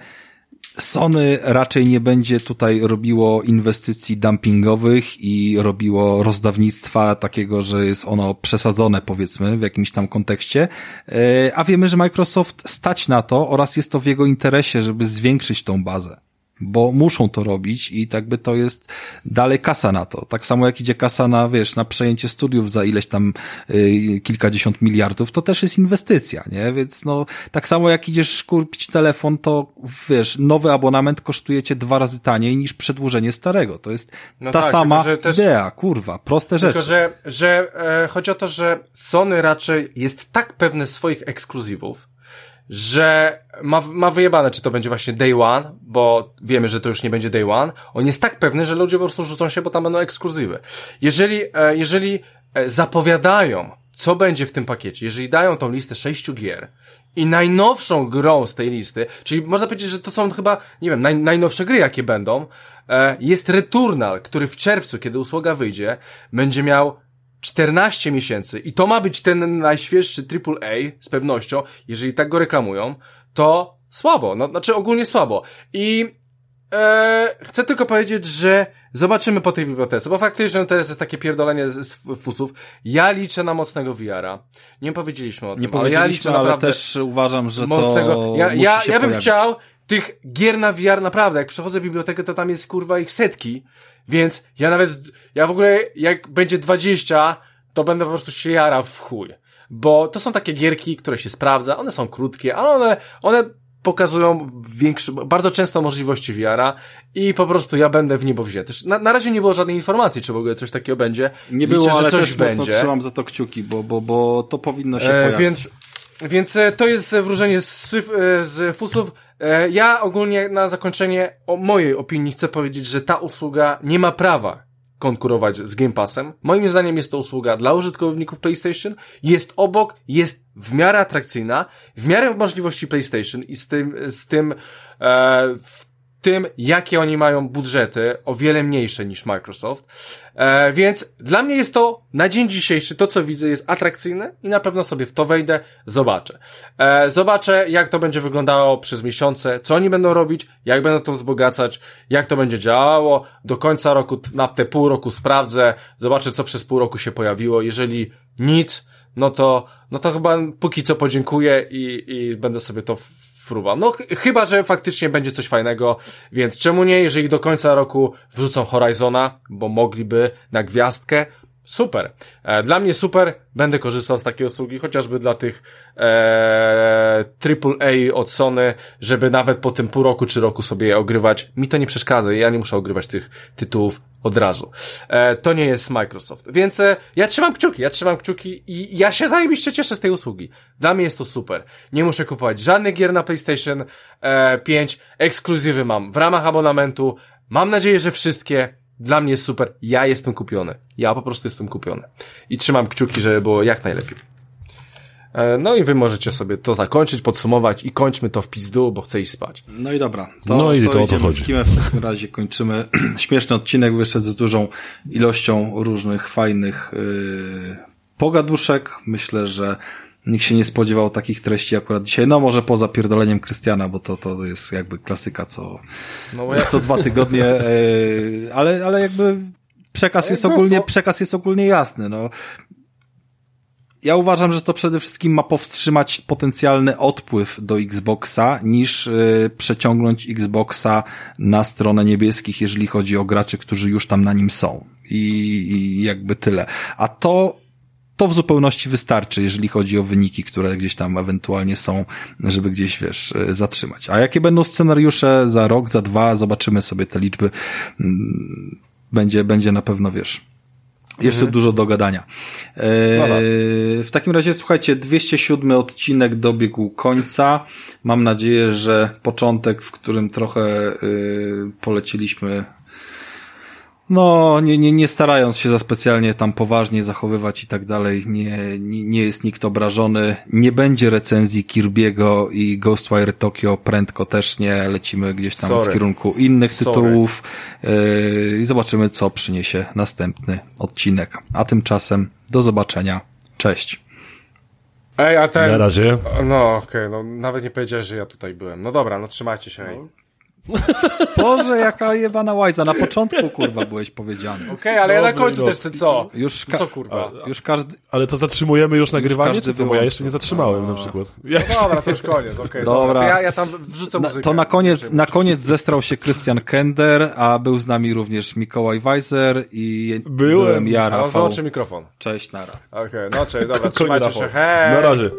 Speaker 1: Sony raczej nie będzie tutaj robiło inwestycji dumpingowych i robiło rozdawnictwa takiego, że jest ono przesadzone powiedzmy w jakimś tam kontekście, e, a wiemy, że Microsoft stać na to oraz jest to w jego interesie, żeby zwiększyć tą bazę bo muszą to robić i tak by to jest dalej kasa na to. Tak samo jak idzie kasa na, wiesz, na przejęcie studiów za ileś tam y, kilkadziesiąt miliardów, to też jest inwestycja, nie? Więc no, tak samo jak idziesz kupić telefon, to wiesz, nowy abonament kosztuje cię dwa razy taniej niż przedłużenie starego. To jest no ta tak, sama tylko, też, idea, kurwa, proste tylko,
Speaker 2: rzeczy. Tylko, że, że e, chodzi o to, że Sony raczej jest tak pewne swoich ekskluzywów, że ma, ma wyjebane, czy to będzie właśnie day one, bo wiemy, że to już nie będzie day one. On jest tak pewny, że ludzie po prostu rzucą się, bo tam będą ekskluzywy. Jeżeli, e, jeżeli e, zapowiadają, co będzie w tym pakiecie, jeżeli dają tą listę sześciu gier i najnowszą grą z tej listy, czyli można powiedzieć, że to są chyba, nie wiem, naj, najnowsze gry, jakie będą, e, jest Returnal, który w czerwcu, kiedy usługa wyjdzie, będzie miał 14 miesięcy i to ma być ten najświeższy AAA z pewnością, jeżeli tak go reklamują, to słabo, no, znaczy ogólnie słabo. I e, chcę tylko powiedzieć, że zobaczymy po tej bibliotece, bo faktycznie teraz jest takie pierdolenie z, z fusów. Ja liczę na mocnego VR-a. Nie powiedzieliśmy o tym,
Speaker 1: Nie powiedzieliśmy, ale, ja liczę ale też uważam, że mocnego, to ja,
Speaker 2: ja,
Speaker 1: ja
Speaker 2: bym chciał tych gier na VR naprawdę, jak przechodzę bibliotekę, to tam jest kurwa ich setki, więc ja nawet, ja w ogóle, jak będzie 20, to będę po prostu się jara w chuj. Bo to są takie gierki, które się sprawdza, one są krótkie, ale one, one pokazują większe, bardzo często możliwości VR-a i po prostu ja będę w niebo wzięty. Na, na razie nie było żadnej informacji, czy w ogóle coś takiego będzie.
Speaker 1: Nie Liczę, było, ale coś też będzie. mocno trzymam za to kciuki, bo, bo, bo to powinno się e, pojawić.
Speaker 2: Więc, więc e, to jest wróżenie z, e, z fusów. E, ja ogólnie na zakończenie o mojej opinii chcę powiedzieć, że ta usługa nie ma prawa konkurować z Game Passem. Moim zdaniem jest to usługa dla użytkowników PlayStation. Jest obok, jest w miarę atrakcyjna, w miarę możliwości PlayStation i z tym, z tym, e, tym, jakie oni mają budżety, o wiele mniejsze niż Microsoft. E, więc dla mnie jest to na dzień dzisiejszy, to co widzę jest atrakcyjne i na pewno sobie w to wejdę, zobaczę. E, zobaczę, jak to będzie wyglądało przez miesiące, co oni będą robić, jak będą to wzbogacać, jak to będzie działało. Do końca roku, na te pół roku sprawdzę, zobaczę, co przez pół roku się pojawiło. Jeżeli nic, no to, no to chyba póki co podziękuję i, i będę sobie to fruwa. No ch chyba, że faktycznie będzie coś fajnego, więc czemu nie, jeżeli do końca roku wrzucą Horizona, bo mogliby na gwiazdkę, super. E, dla mnie super, będę korzystał z takiej usługi, chociażby dla tych e, AAA od Sony, żeby nawet po tym pół roku czy roku sobie je ogrywać. Mi to nie przeszkadza, ja nie muszę ogrywać tych tytułów od razu. E, to nie jest Microsoft. Więc e, ja trzymam kciuki, ja trzymam kciuki i ja się zajebiście cieszę z tej usługi. Dla mnie jest to super. Nie muszę kupować żadnych gier na PlayStation e, 5, ekskluzywy mam w ramach abonamentu. Mam nadzieję, że wszystkie dla mnie jest super. Ja jestem kupiony. Ja po prostu jestem kupiony. I trzymam kciuki, żeby było jak najlepiej. E, no i wy możecie sobie to zakończyć, podsumować i kończmy to w pizdu, bo chcę iść spać.
Speaker 1: No i dobra. To, no i to, to o to chodzi. W takim razie kończymy. Śmieszny odcinek wyszedł z dużą ilością różnych fajnych yy, pogaduszek. Myślę, że Nikt się nie spodziewał takich treści akurat dzisiaj. No może poza pierdoleniem Krystiana, bo to, to jest jakby klasyka co, no, ja... co dwa tygodnie, e, ale, ale jakby przekaz jest ogólnie, przekaz jest ogólnie jasny, no. Ja uważam, że to przede wszystkim ma powstrzymać potencjalny odpływ do Xboxa, niż y, przeciągnąć Xboxa na stronę niebieskich, jeżeli chodzi o graczy, którzy już tam na nim są. I, i jakby tyle. A to to w zupełności wystarczy, jeżeli chodzi o wyniki, które gdzieś tam ewentualnie są, żeby gdzieś, wiesz, e, zatrzymać. A jakie będą scenariusze za rok, za dwa, zobaczymy sobie te liczby. Mm, będzie, będzie na pewno, wiesz, Jeszcze mhm. dużo do gadania. E, w takim razie, słuchajcie, 207 odcinek dobiegł końca. Mam nadzieję, że początek, w którym trochę y, poleciliśmy no, nie, nie, nie starając się za specjalnie tam poważnie zachowywać i tak dalej, nie, nie, nie jest nikt obrażony. Nie będzie recenzji Kirby'ego i Ghostwire Tokyo prędko też nie. Lecimy gdzieś tam Sorry. w kierunku innych Sorry. tytułów yy, i zobaczymy, co przyniesie następny odcinek. A tymczasem do zobaczenia. Cześć.
Speaker 2: Ej, a ten...
Speaker 3: Na razie.
Speaker 2: No, okej, okay, no nawet nie powiedziałeś, że ja tutaj byłem. No dobra, no trzymajcie się. No.
Speaker 1: Boże, jaka jebana łajza. Na początku, kurwa, byłeś powiedziany.
Speaker 2: Okej, okay, ale ja na końcu też chcę co? Już co, kurwa?
Speaker 3: A, już każdy... Ale to zatrzymujemy już nagrywanie, już czy co? Bo ja jeszcze nie zatrzymałem na przykład.
Speaker 2: Ja no dobra, to już koniec, okej. Okay, dobra. dobra. Ja, ja tam wrzucę muzykę.
Speaker 1: to na koniec, na koniec zestrał się Krystian Kender, a był z nami również Mikołaj Weiser i
Speaker 3: byłem, byłem
Speaker 1: ja, Rafał.
Speaker 2: mikrofon.
Speaker 1: Cześć, nara.
Speaker 2: Okej, okay, no cześć, dobra, trzymajcie się, hej!
Speaker 3: Na razie.